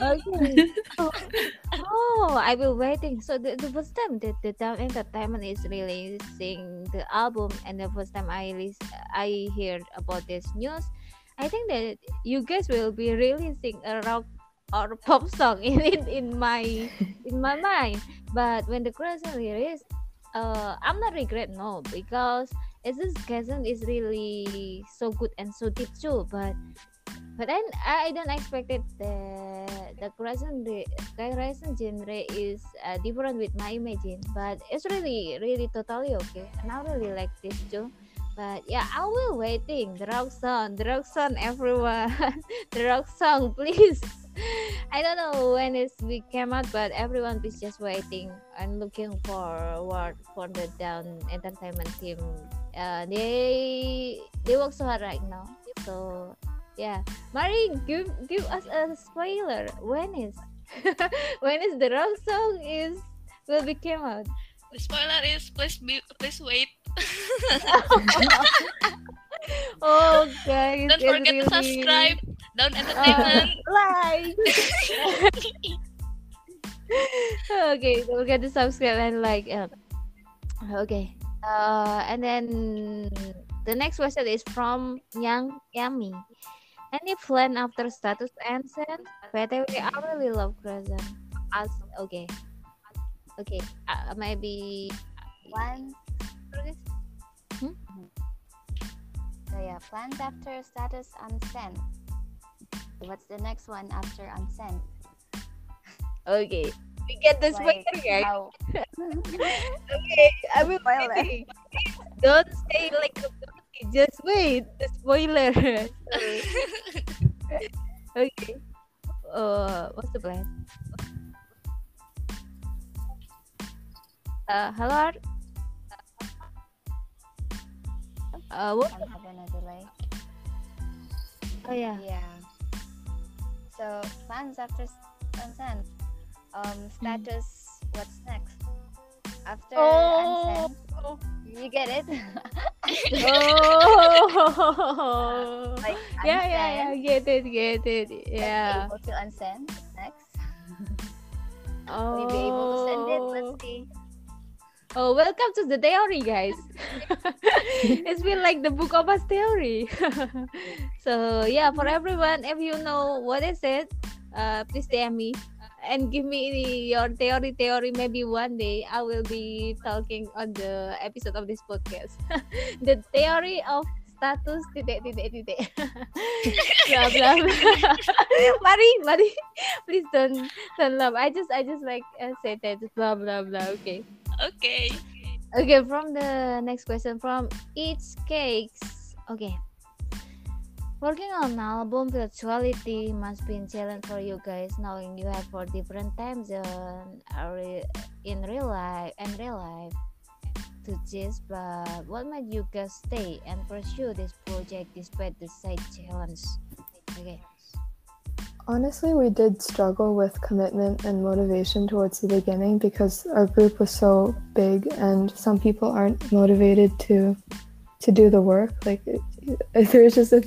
Speaker 1: Okay. <laughs> oh, oh, I will waiting. So the, the first time that the Dawn Entertainment is releasing the album, and the first time I lis- I heard about this news, I think that you guys will be releasing a rock or <laughs> pop song in in, in my in my mind. But when the question release, uh, I'm not regret no because as this cousin is really so good and so deep too. But but then I don't expect it the the Crescent the Crescent genre is uh, different with my imagine, but it's really really totally okay, and I really like this too. But yeah, I will waiting the rock song, the rock song, everyone, <laughs> the rock song, please. <laughs> I don't know when it's we came out, but everyone is just waiting and looking for forward for the Dawn Entertainment team. Uh, they they work so hard right now, so yeah. Mari, give give us a spoiler. When is <laughs> when is the rock song is will be came out?
Speaker 4: The spoiler is please be, please wait. <laughs>
Speaker 1: oh guys,
Speaker 4: Don't forget to subscribe. Dawn
Speaker 1: Uh,
Speaker 4: Entertainment. <laughs>
Speaker 1: like. <laughs> okay, don't forget to subscribe and like. Um, okay. Uh, and then the next question is from Yang Yami. Any plan after status Unsent? BTW, I really love Crescent. As okay, okay, uh, maybe.
Speaker 9: Plans.
Speaker 1: Hmm?
Speaker 9: So yeah, plans after status unsent. What's the next one after unsent?
Speaker 1: Okay, we get this
Speaker 9: Like,
Speaker 1: spoiler, guys.
Speaker 9: how- <laughs>
Speaker 1: okay, I will waiting. Don't say like a just wait. The spoiler. <laughs> okay. Uh, what's the plan? Uh, hello. Uh, what?
Speaker 9: I'm having a delay.
Speaker 1: Oh yeah.
Speaker 9: Yeah. So plans after unsent. Um, status. What's next? After
Speaker 1: Oh.
Speaker 9: you get it. <laughs>
Speaker 1: oh.
Speaker 9: like
Speaker 1: yeah, yeah, yeah. Get it, get it. Yeah.
Speaker 9: able to next.
Speaker 1: Oh. <laughs>
Speaker 9: Will you be able to send it? Let's see.
Speaker 1: Oh, welcome to the theory, guys. <laughs> it's been like the book of us theory. <laughs> so yeah, for everyone, if you know what is it, uh, please DM me and give me your theory. Theory, maybe one day I will be talking on the episode of this podcast. <laughs> the theory of status titik titik titik blah blah blah mari mari please don't don't laugh i just i just like uh, say that blah blah blah okay
Speaker 4: okay.
Speaker 1: Okay, from the next question from Each Cakes. Okay. Working on an album virtuality must be a challenge for you guys, knowing you have four different time zone are uh, in real life and real life to choose. But what made you guys stay and pursue this project despite the side challenge? Okay.
Speaker 3: Honestly, we did struggle with commitment and motivation towards the beginning because our group was so big and some people aren't motivated to to do the work. Like <laughs> there's just a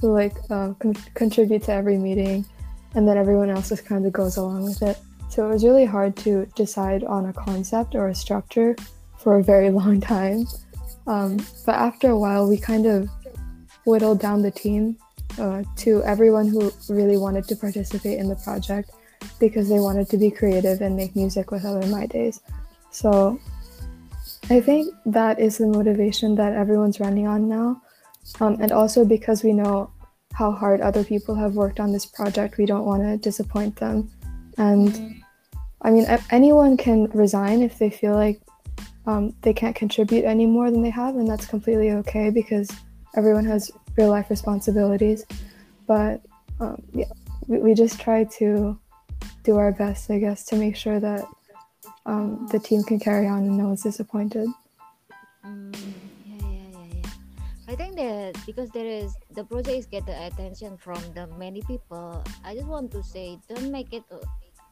Speaker 3: like um, con- contribute to every meeting, and then everyone else just kind of goes along with it. So it was really hard to decide on a concept or a structure for a very <laughs> long time. Um, but after a while, we kind of whittled down the team uh, to everyone who really wanted to participate in the project because they wanted to be creative and make music with other My Days. So I think that is the motivation that everyone's running on now. Um, and also because we know how hard other people have worked on this project, we don't want to disappoint them. And I mean, anyone can resign if they feel like um, they can't contribute any more than they have, and that's completely okay because everyone has real life responsibilities. But um, yeah, we, we just try to do our best, I guess, to make sure that um, the team can carry on and no one's disappointed.
Speaker 1: Mm, yeah, yeah, yeah, yeah. I think that because there is the project is get the attention from the many people. I just want to say, don't make it uh,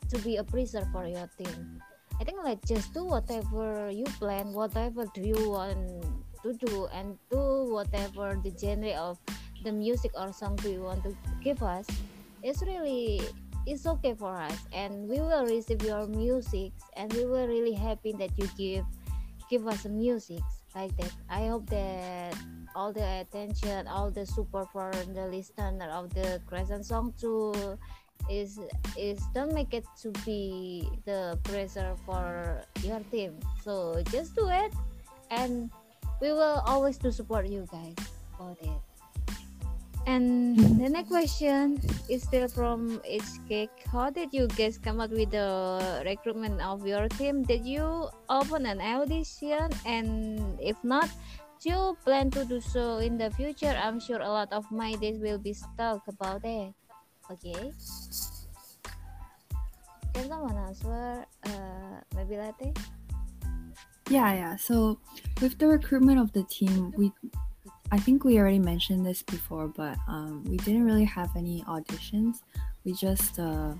Speaker 1: to be a pressure for your team. I think like just do whatever you plan, whatever do you want to do, and do whatever the genre of the music or song you want to give us. It's really it's okay for us, and we will receive your music, and we will really happy that you give give us music like that. I hope that all the attention, all the support for the listener of the Crescent song too is is don't make it to be the pressure for your team. So just do it, and we will always to support you guys about it. And the next question is still from HK. How did you guys come up with the recruitment of your team? Did you open an audition? And if not, do you plan to do so in the future? I'm sure a lot of my days will be stuck about it. Okay. Can someone answer? Uh, maybe latte?
Speaker 5: Yeah, yeah. So with the recruitment of the team, we I think we already mentioned this before, but um, we didn't really have any auditions. We just uh,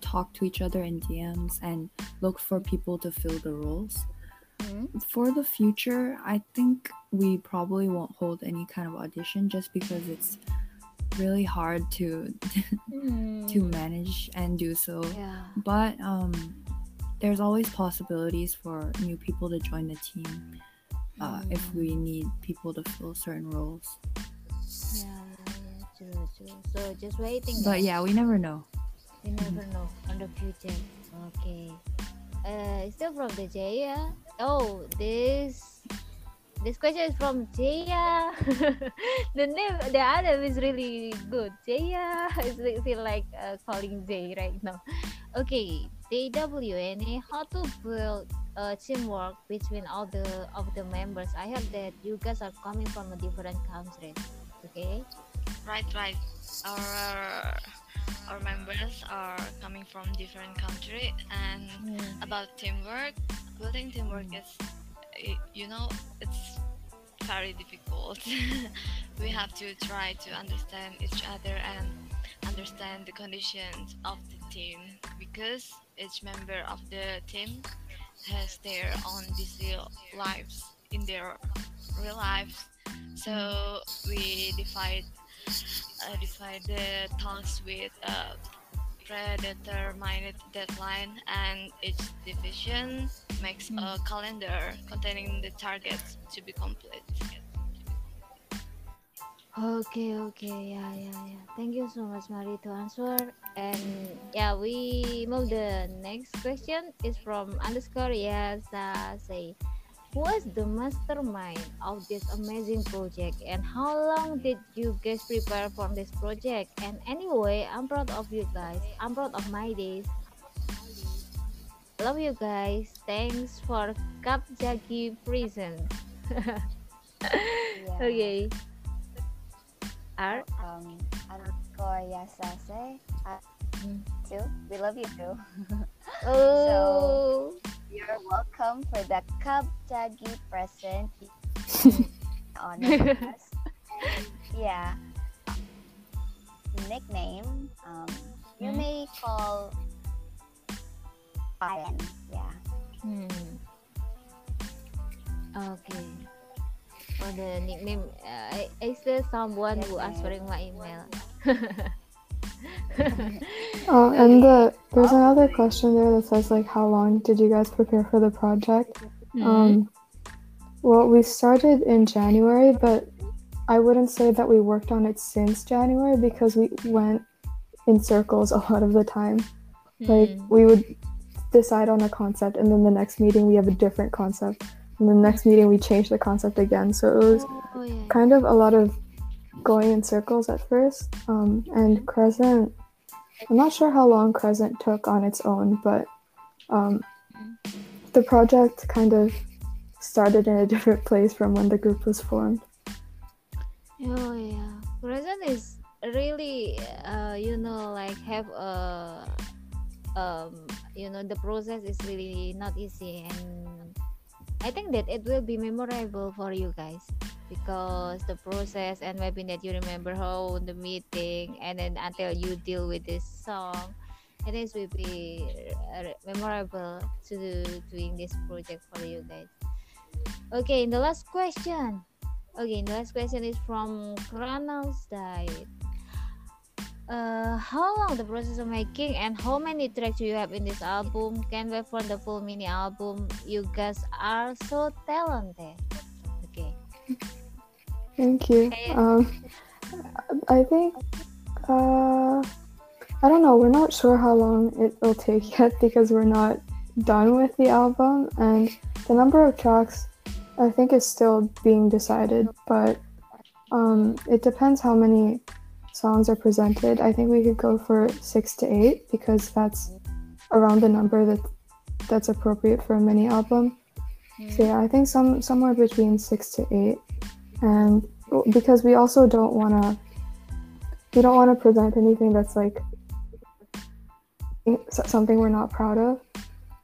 Speaker 5: talked to each other in DMs and looked for people to fill the roles.
Speaker 1: Mm-hmm.
Speaker 5: For the future, I think we probably won't hold any kind of audition just because it's really hard to <laughs> to manage and do so.
Speaker 1: Yeah.
Speaker 5: But um, there's always possibilities for new people to join the team uh, if we need people to fill certain roles.
Speaker 1: Yeah, yeah, true, true. So just waiting.
Speaker 5: But
Speaker 1: guys.
Speaker 5: yeah, we never know.
Speaker 1: We never know on the future. Okay. Uh, still from the Jaya. Oh, this this question is from Jaya. <laughs> the name, the other is really good. Jaya. <laughs> I feel like uh, calling Jay right now. Okay, DWNA. How to build uh, teamwork between all the of the members? I heard that you guys are coming from a different country. Okay.
Speaker 4: Right, right. Our our members are coming from different country and about teamwork. Building teamwork is, you know, it's very difficult. <laughs> we have to try to understand each other and understand the conditions of the team because each member of the team has their own busy lives in their real lives. So we divide uh, divide the tasks with a predetermined deadline, and each division makes a calendar containing the targets to be complete.
Speaker 1: Okay, okay, yeah, yeah, yeah. Thank you so much, Mari, to answer. And yeah, we move the next question is from underscore yes, uh, say, who is the mastermind of this amazing project, and how long did you guys prepare for this project? And anyway, I'm proud of you guys. I'm proud of my days. Love you guys. Thanks for Kap Jagi present. <laughs>
Speaker 2: Yeah.
Speaker 1: okay. R.
Speaker 2: Um, underscore Yasase. Uh, too. We love you too. <laughs>
Speaker 1: Oh.
Speaker 2: You're welcome for the Cub Jaggy present <laughs> honor us. And, yeah. Nickname. Um, you
Speaker 1: Hmm?
Speaker 2: may call Brian. Yeah.
Speaker 1: Hmm. Okay. For the nickname, uh, I, I still someone who
Speaker 2: Yes,
Speaker 1: answering my email. <laughs>
Speaker 3: Oh, and the there's another question there that says like, how long did you guys prepare for the project? Um, well, we started in January, but I wouldn't say that we worked on it since January because we went in circles <laughs> a lot of the time. Like
Speaker 1: Hmm.
Speaker 3: we would decide on a concept, and then the next meeting we have a different concept, and the next meeting we changed the concept again. So it was
Speaker 1: Oh yeah.
Speaker 3: kind of a lot of going in circles at first. Um, and Crescent, I'm not sure how long Crescent took on its own, but um, the project kind of started in a <laughs> different place from when the group was formed.
Speaker 1: Oh yeah. Crescent is really, uh, you know, like have a, um, you know, the process is really not easy, and I think that it will be memorable for you guys because the process and maybe that you remember how the meeting and then until you deal with this song I think will be uh, memorable to do, doing this project for you guys. Okay the last question. Okay the last question is from Kronos Diet uh, how long the process of making and how many tracks you have in this album? Can wait for the full mini album? You guys are so talented. Okay.
Speaker 3: Thank you.
Speaker 1: Okay.
Speaker 3: Um, I think, uh, I don't know, we're not sure how long it will take yet <laughs> because we're not done with the album, and the number of tracks I think is still being decided, but Um, it depends how many songs are presented. I think we could go for six to eight because that's around the number that that's appropriate for a mini album. So yeah, I think some somewhere between six to eight, and because we also don't want to, we don't want to present anything that's like something we're not proud of.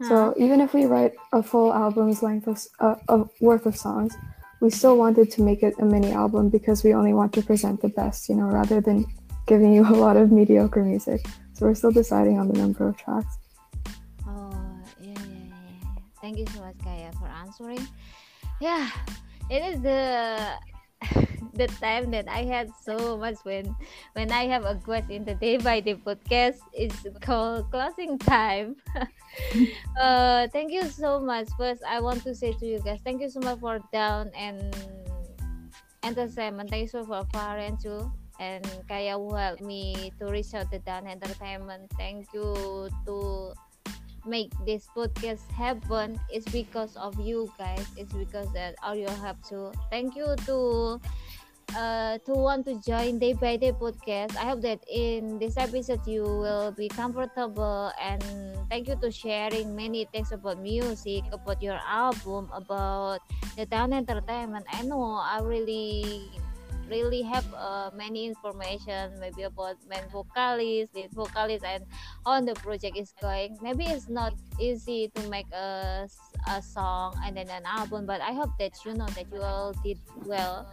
Speaker 3: So even if we write a full album's length of, uh, of worth of songs, we still wanted to make it a mini album because we only want to present the best, you know, rather than giving you a lot of mediocre music. So we're still deciding on the number of tracks.
Speaker 1: Oh, yeah, yeah, yeah. Thank you so much, Kaya, for answering. Yeah, it is the the time that I had so much when when I have a guest in the day by day podcast. is called closing time. <laughs> uh, thank you so much. First, I want to say to you guys, thank you so much for Dawn and entertainment. Thank you so much for Faren too. And Kaya who helped me to reach out to Dawn Entertainment. Thank you to make this podcast happen it's because of you guys it's because that all your help to thank you to uh to want to join day by day podcast. I hope that in this episode you will be comfortable and thank you to sharing many things about music about your album about the Dawn entertainment. I know i really really have uh, many information maybe about main vocalist lead vocalist and how the project is going. Maybe it's not easy to make a, a song and then an album but i hope that you know that you all did well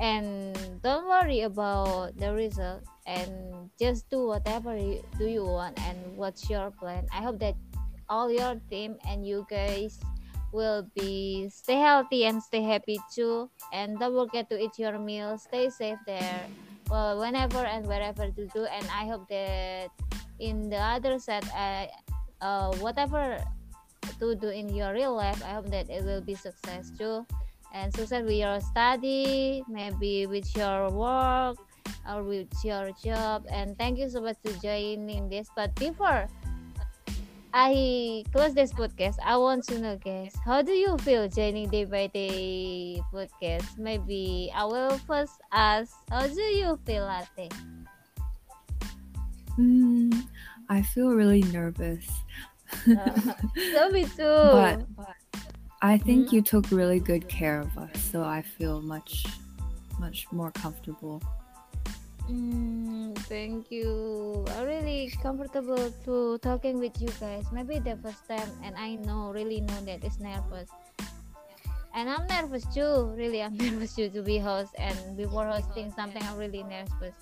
Speaker 1: and don't worry about the result. And just do whatever you, do you want and what's your plan. I hope that all your team and you guys will be stay healthy and stay happy too. And don't forget to eat your meal. Stay safe there. Well whenever and wherever to do. And i hope that in the other side uh, uh whatever to do in your real life i hope that it will be success too and success with your study maybe with your work or with your job and thank you so much to joining this but before I close this podcast. I want to know, guys, how do you feel joining day by day podcast? Maybe I will first ask, how do you feel, Latte?
Speaker 7: Mm, I feel really nervous.
Speaker 1: so <laughs> me too. <laughs>
Speaker 7: But I think you took really good care of us, so I feel much, much more comfortable.
Speaker 1: Mm, thank you. I'm really comfortable to talking with you guys. Maybe the first time, and I know, really know that it's nervous. And I'm nervous too. Really, I'm <laughs> nervous too to be host. And before hosting something, I'm really nervous.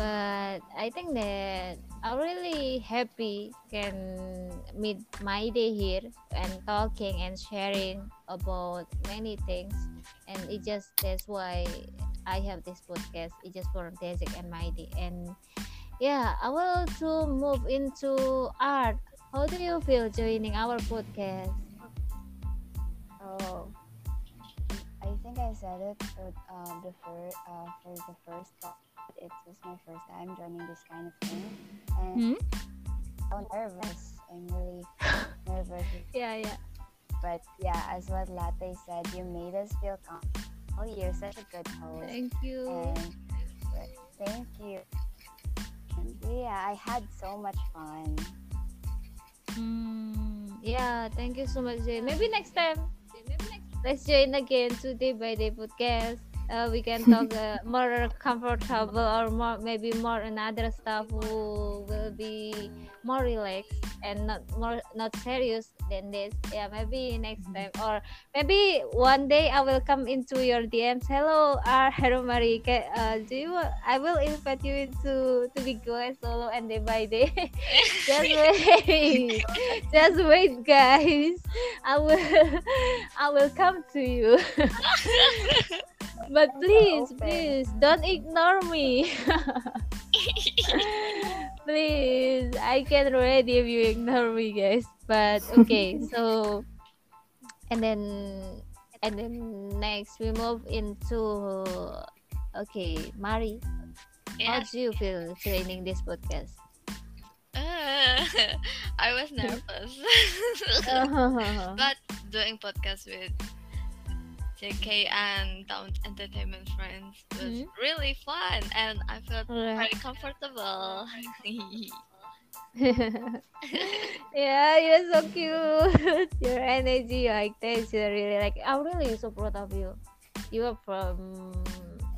Speaker 1: But I think that I'm really happy can meet my day here and talking and sharing about many things. And it just that's why I have this podcast. It's just for Desik and Mighty. And yeah, I will to move into art. How do you feel joining our podcast?
Speaker 9: Oh, I think I said it for um, the first uh, for the first thought. It was my first time joining this kind of thing, and
Speaker 1: Hmm?
Speaker 9: I'm nervous. I'm really <laughs> nervous.
Speaker 1: Yeah, yeah.
Speaker 9: But yeah, as what Latte said, you made us feel comfortable. Oh, you're such a good host.
Speaker 1: Thank you.
Speaker 9: And but thank you. And yeah, I had so much fun.
Speaker 1: Hmm. Yeah, thank you so much, Jane. Maybe next time. Let's join again to Day by Day podcast. Uh, we can talk uh, <laughs> more comfortable or more maybe more another stuff who will be more relaxed and not more not serious than this. Yeah, maybe next time or maybe one day I will come into your DMs. Hello, uh, hello Mari. Uh, do you? I will invite you into to be go solo and day by day. <laughs> Just <laughs> wait. Just wait, guys. I will <laughs> I will come to you. but please, please don't ignore me. Please. I can already if you ignore me, guys. But okay, <laughs> so and then and then next we move into okay, Mari. How do you feel training this podcast?
Speaker 4: Uh, <laughs> I was nervous. <laughs>
Speaker 1: Uh-huh.
Speaker 4: but doing podcast with JK and Down Entertainment Friends was
Speaker 1: mm-hmm.
Speaker 4: really fun and I felt very comfortable. <laughs>
Speaker 1: yeah, you're so cute. <laughs> Your energy, your activity, really like I'm really so proud of you. You are from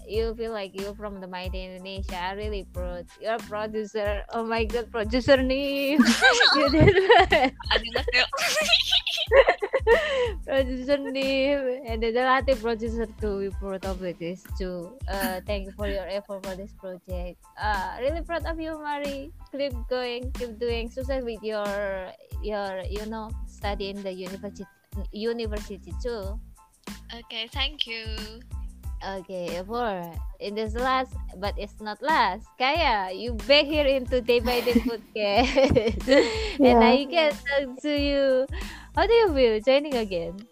Speaker 1: you feel like you're from the mighty Indonesia. I really proud. You're producer. Oh my god, producer name. <laughs> you did.
Speaker 4: I did not feel
Speaker 1: producer name and the Latte producer too. We proud of this too. Uh, thank you for your effort for this project. Uh, really proud of you, Mari. Keep going, keep doing success with your your you know study in the university university too.
Speaker 4: Okay, thank you.
Speaker 1: Okay, for in this last, but it's not last. Kaya, you back here into Day by Day <laughs> podcast, <laughs> and I
Speaker 3: Yeah.
Speaker 1: can talk to you. How do you feel joining again?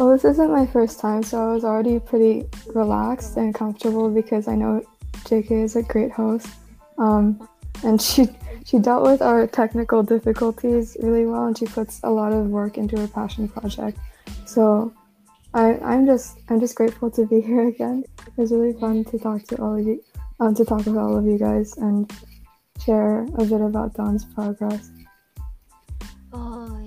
Speaker 3: Well, this isn't my first time, so I was already pretty relaxed and comfortable because I know JK is a great host. Um, and she she dealt with our technical difficulties really well, and she puts a lot of work into her passion project. So I I'm just I'm just grateful to be <laughs> here again. It was really fun to talk to all of you, um, to talk with all of you guys and share a bit about Dawn's progress.
Speaker 1: Oh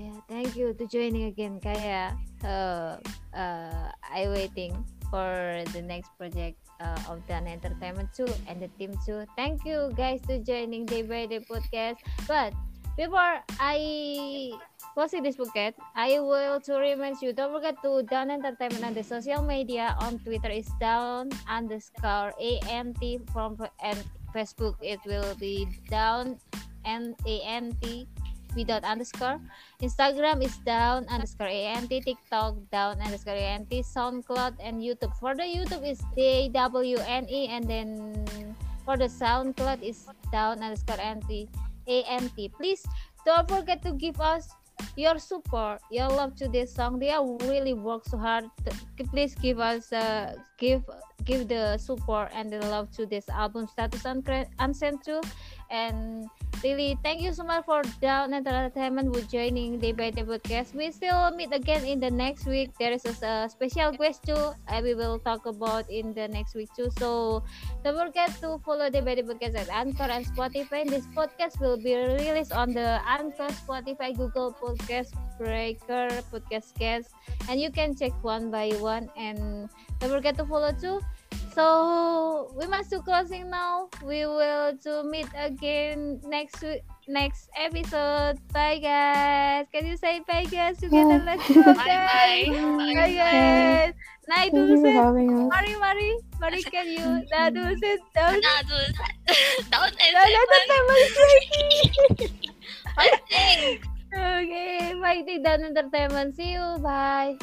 Speaker 1: thank you to joining again, Kaya. Uh, uh, I waiting for the next project uh, of Dawn Entertainment too and the team too. Thank you guys to joining Day by Day podcast. But before I closing this podcast, I will to remind you don't forget to Dawn Entertainment on the social media on Twitter is Dawn underscore AMT from and Facebook it will be Dawn and AMT without underscore. Instagram is Dawn underscore ANT, TikTok Dawn underscore ANT, SoundCloud and YouTube. For the YouTube is DWNE and then for the SoundCloud is Dawn underscore ANT, ANT. Please don't forget to give us your support, your love to this song. They are really work so hard. To, please give us uh, give give the support and the love to this album status unsent too. And really thank you so much for Dawn entertainment with joining by day podcast. We still meet again in the next week. There is a, special guest too uh, we will talk about in the next week too. So don't forget to follow by day podcast at anchor and spotify. This podcast will be released on the anchor spotify google podcast breaker podcast cast and you can check one by one. And don't forget to follow too so we must do closing now. We will to meet again next week, next episode. Bye guys. Can you say bye guys together?
Speaker 3: Bye.
Speaker 1: Let's go
Speaker 4: Bye
Speaker 1: guys.
Speaker 4: bye.
Speaker 1: Bye guys. Nah,
Speaker 3: Thank you for
Speaker 1: Dusen.
Speaker 3: having.
Speaker 1: Mari, mari. Mari can you? <laughs> Nah, Dusen. Down.
Speaker 4: Nah, dude. <laughs> Down
Speaker 1: Nah, nah,
Speaker 4: entertainment.
Speaker 1: entertainment. Okay, Mighty Dawn Entertainment. See you. Bye.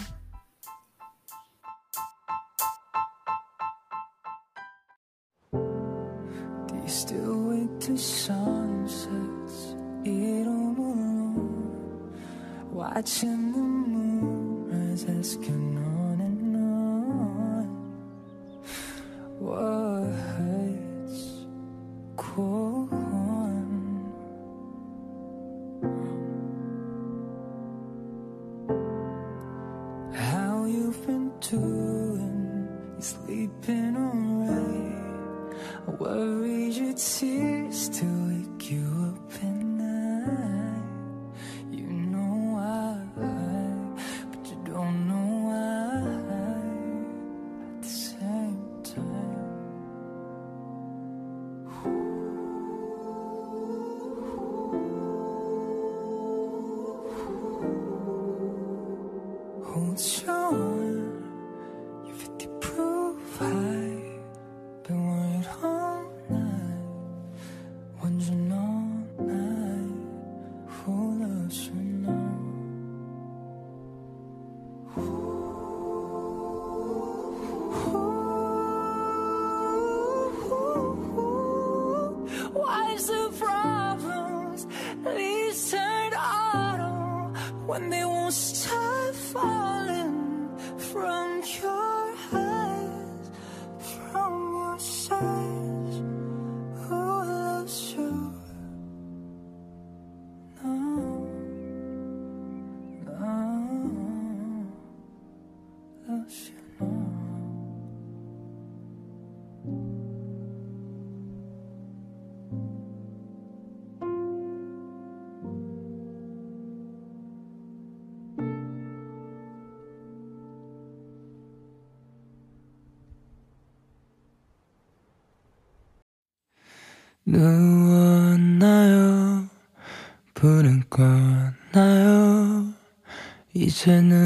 Speaker 8: Still wait till sunsets? Eat alone, watching the moon asking on and on. How you've been doing? Sleeping alright? I your tears to
Speaker 10: maintenant.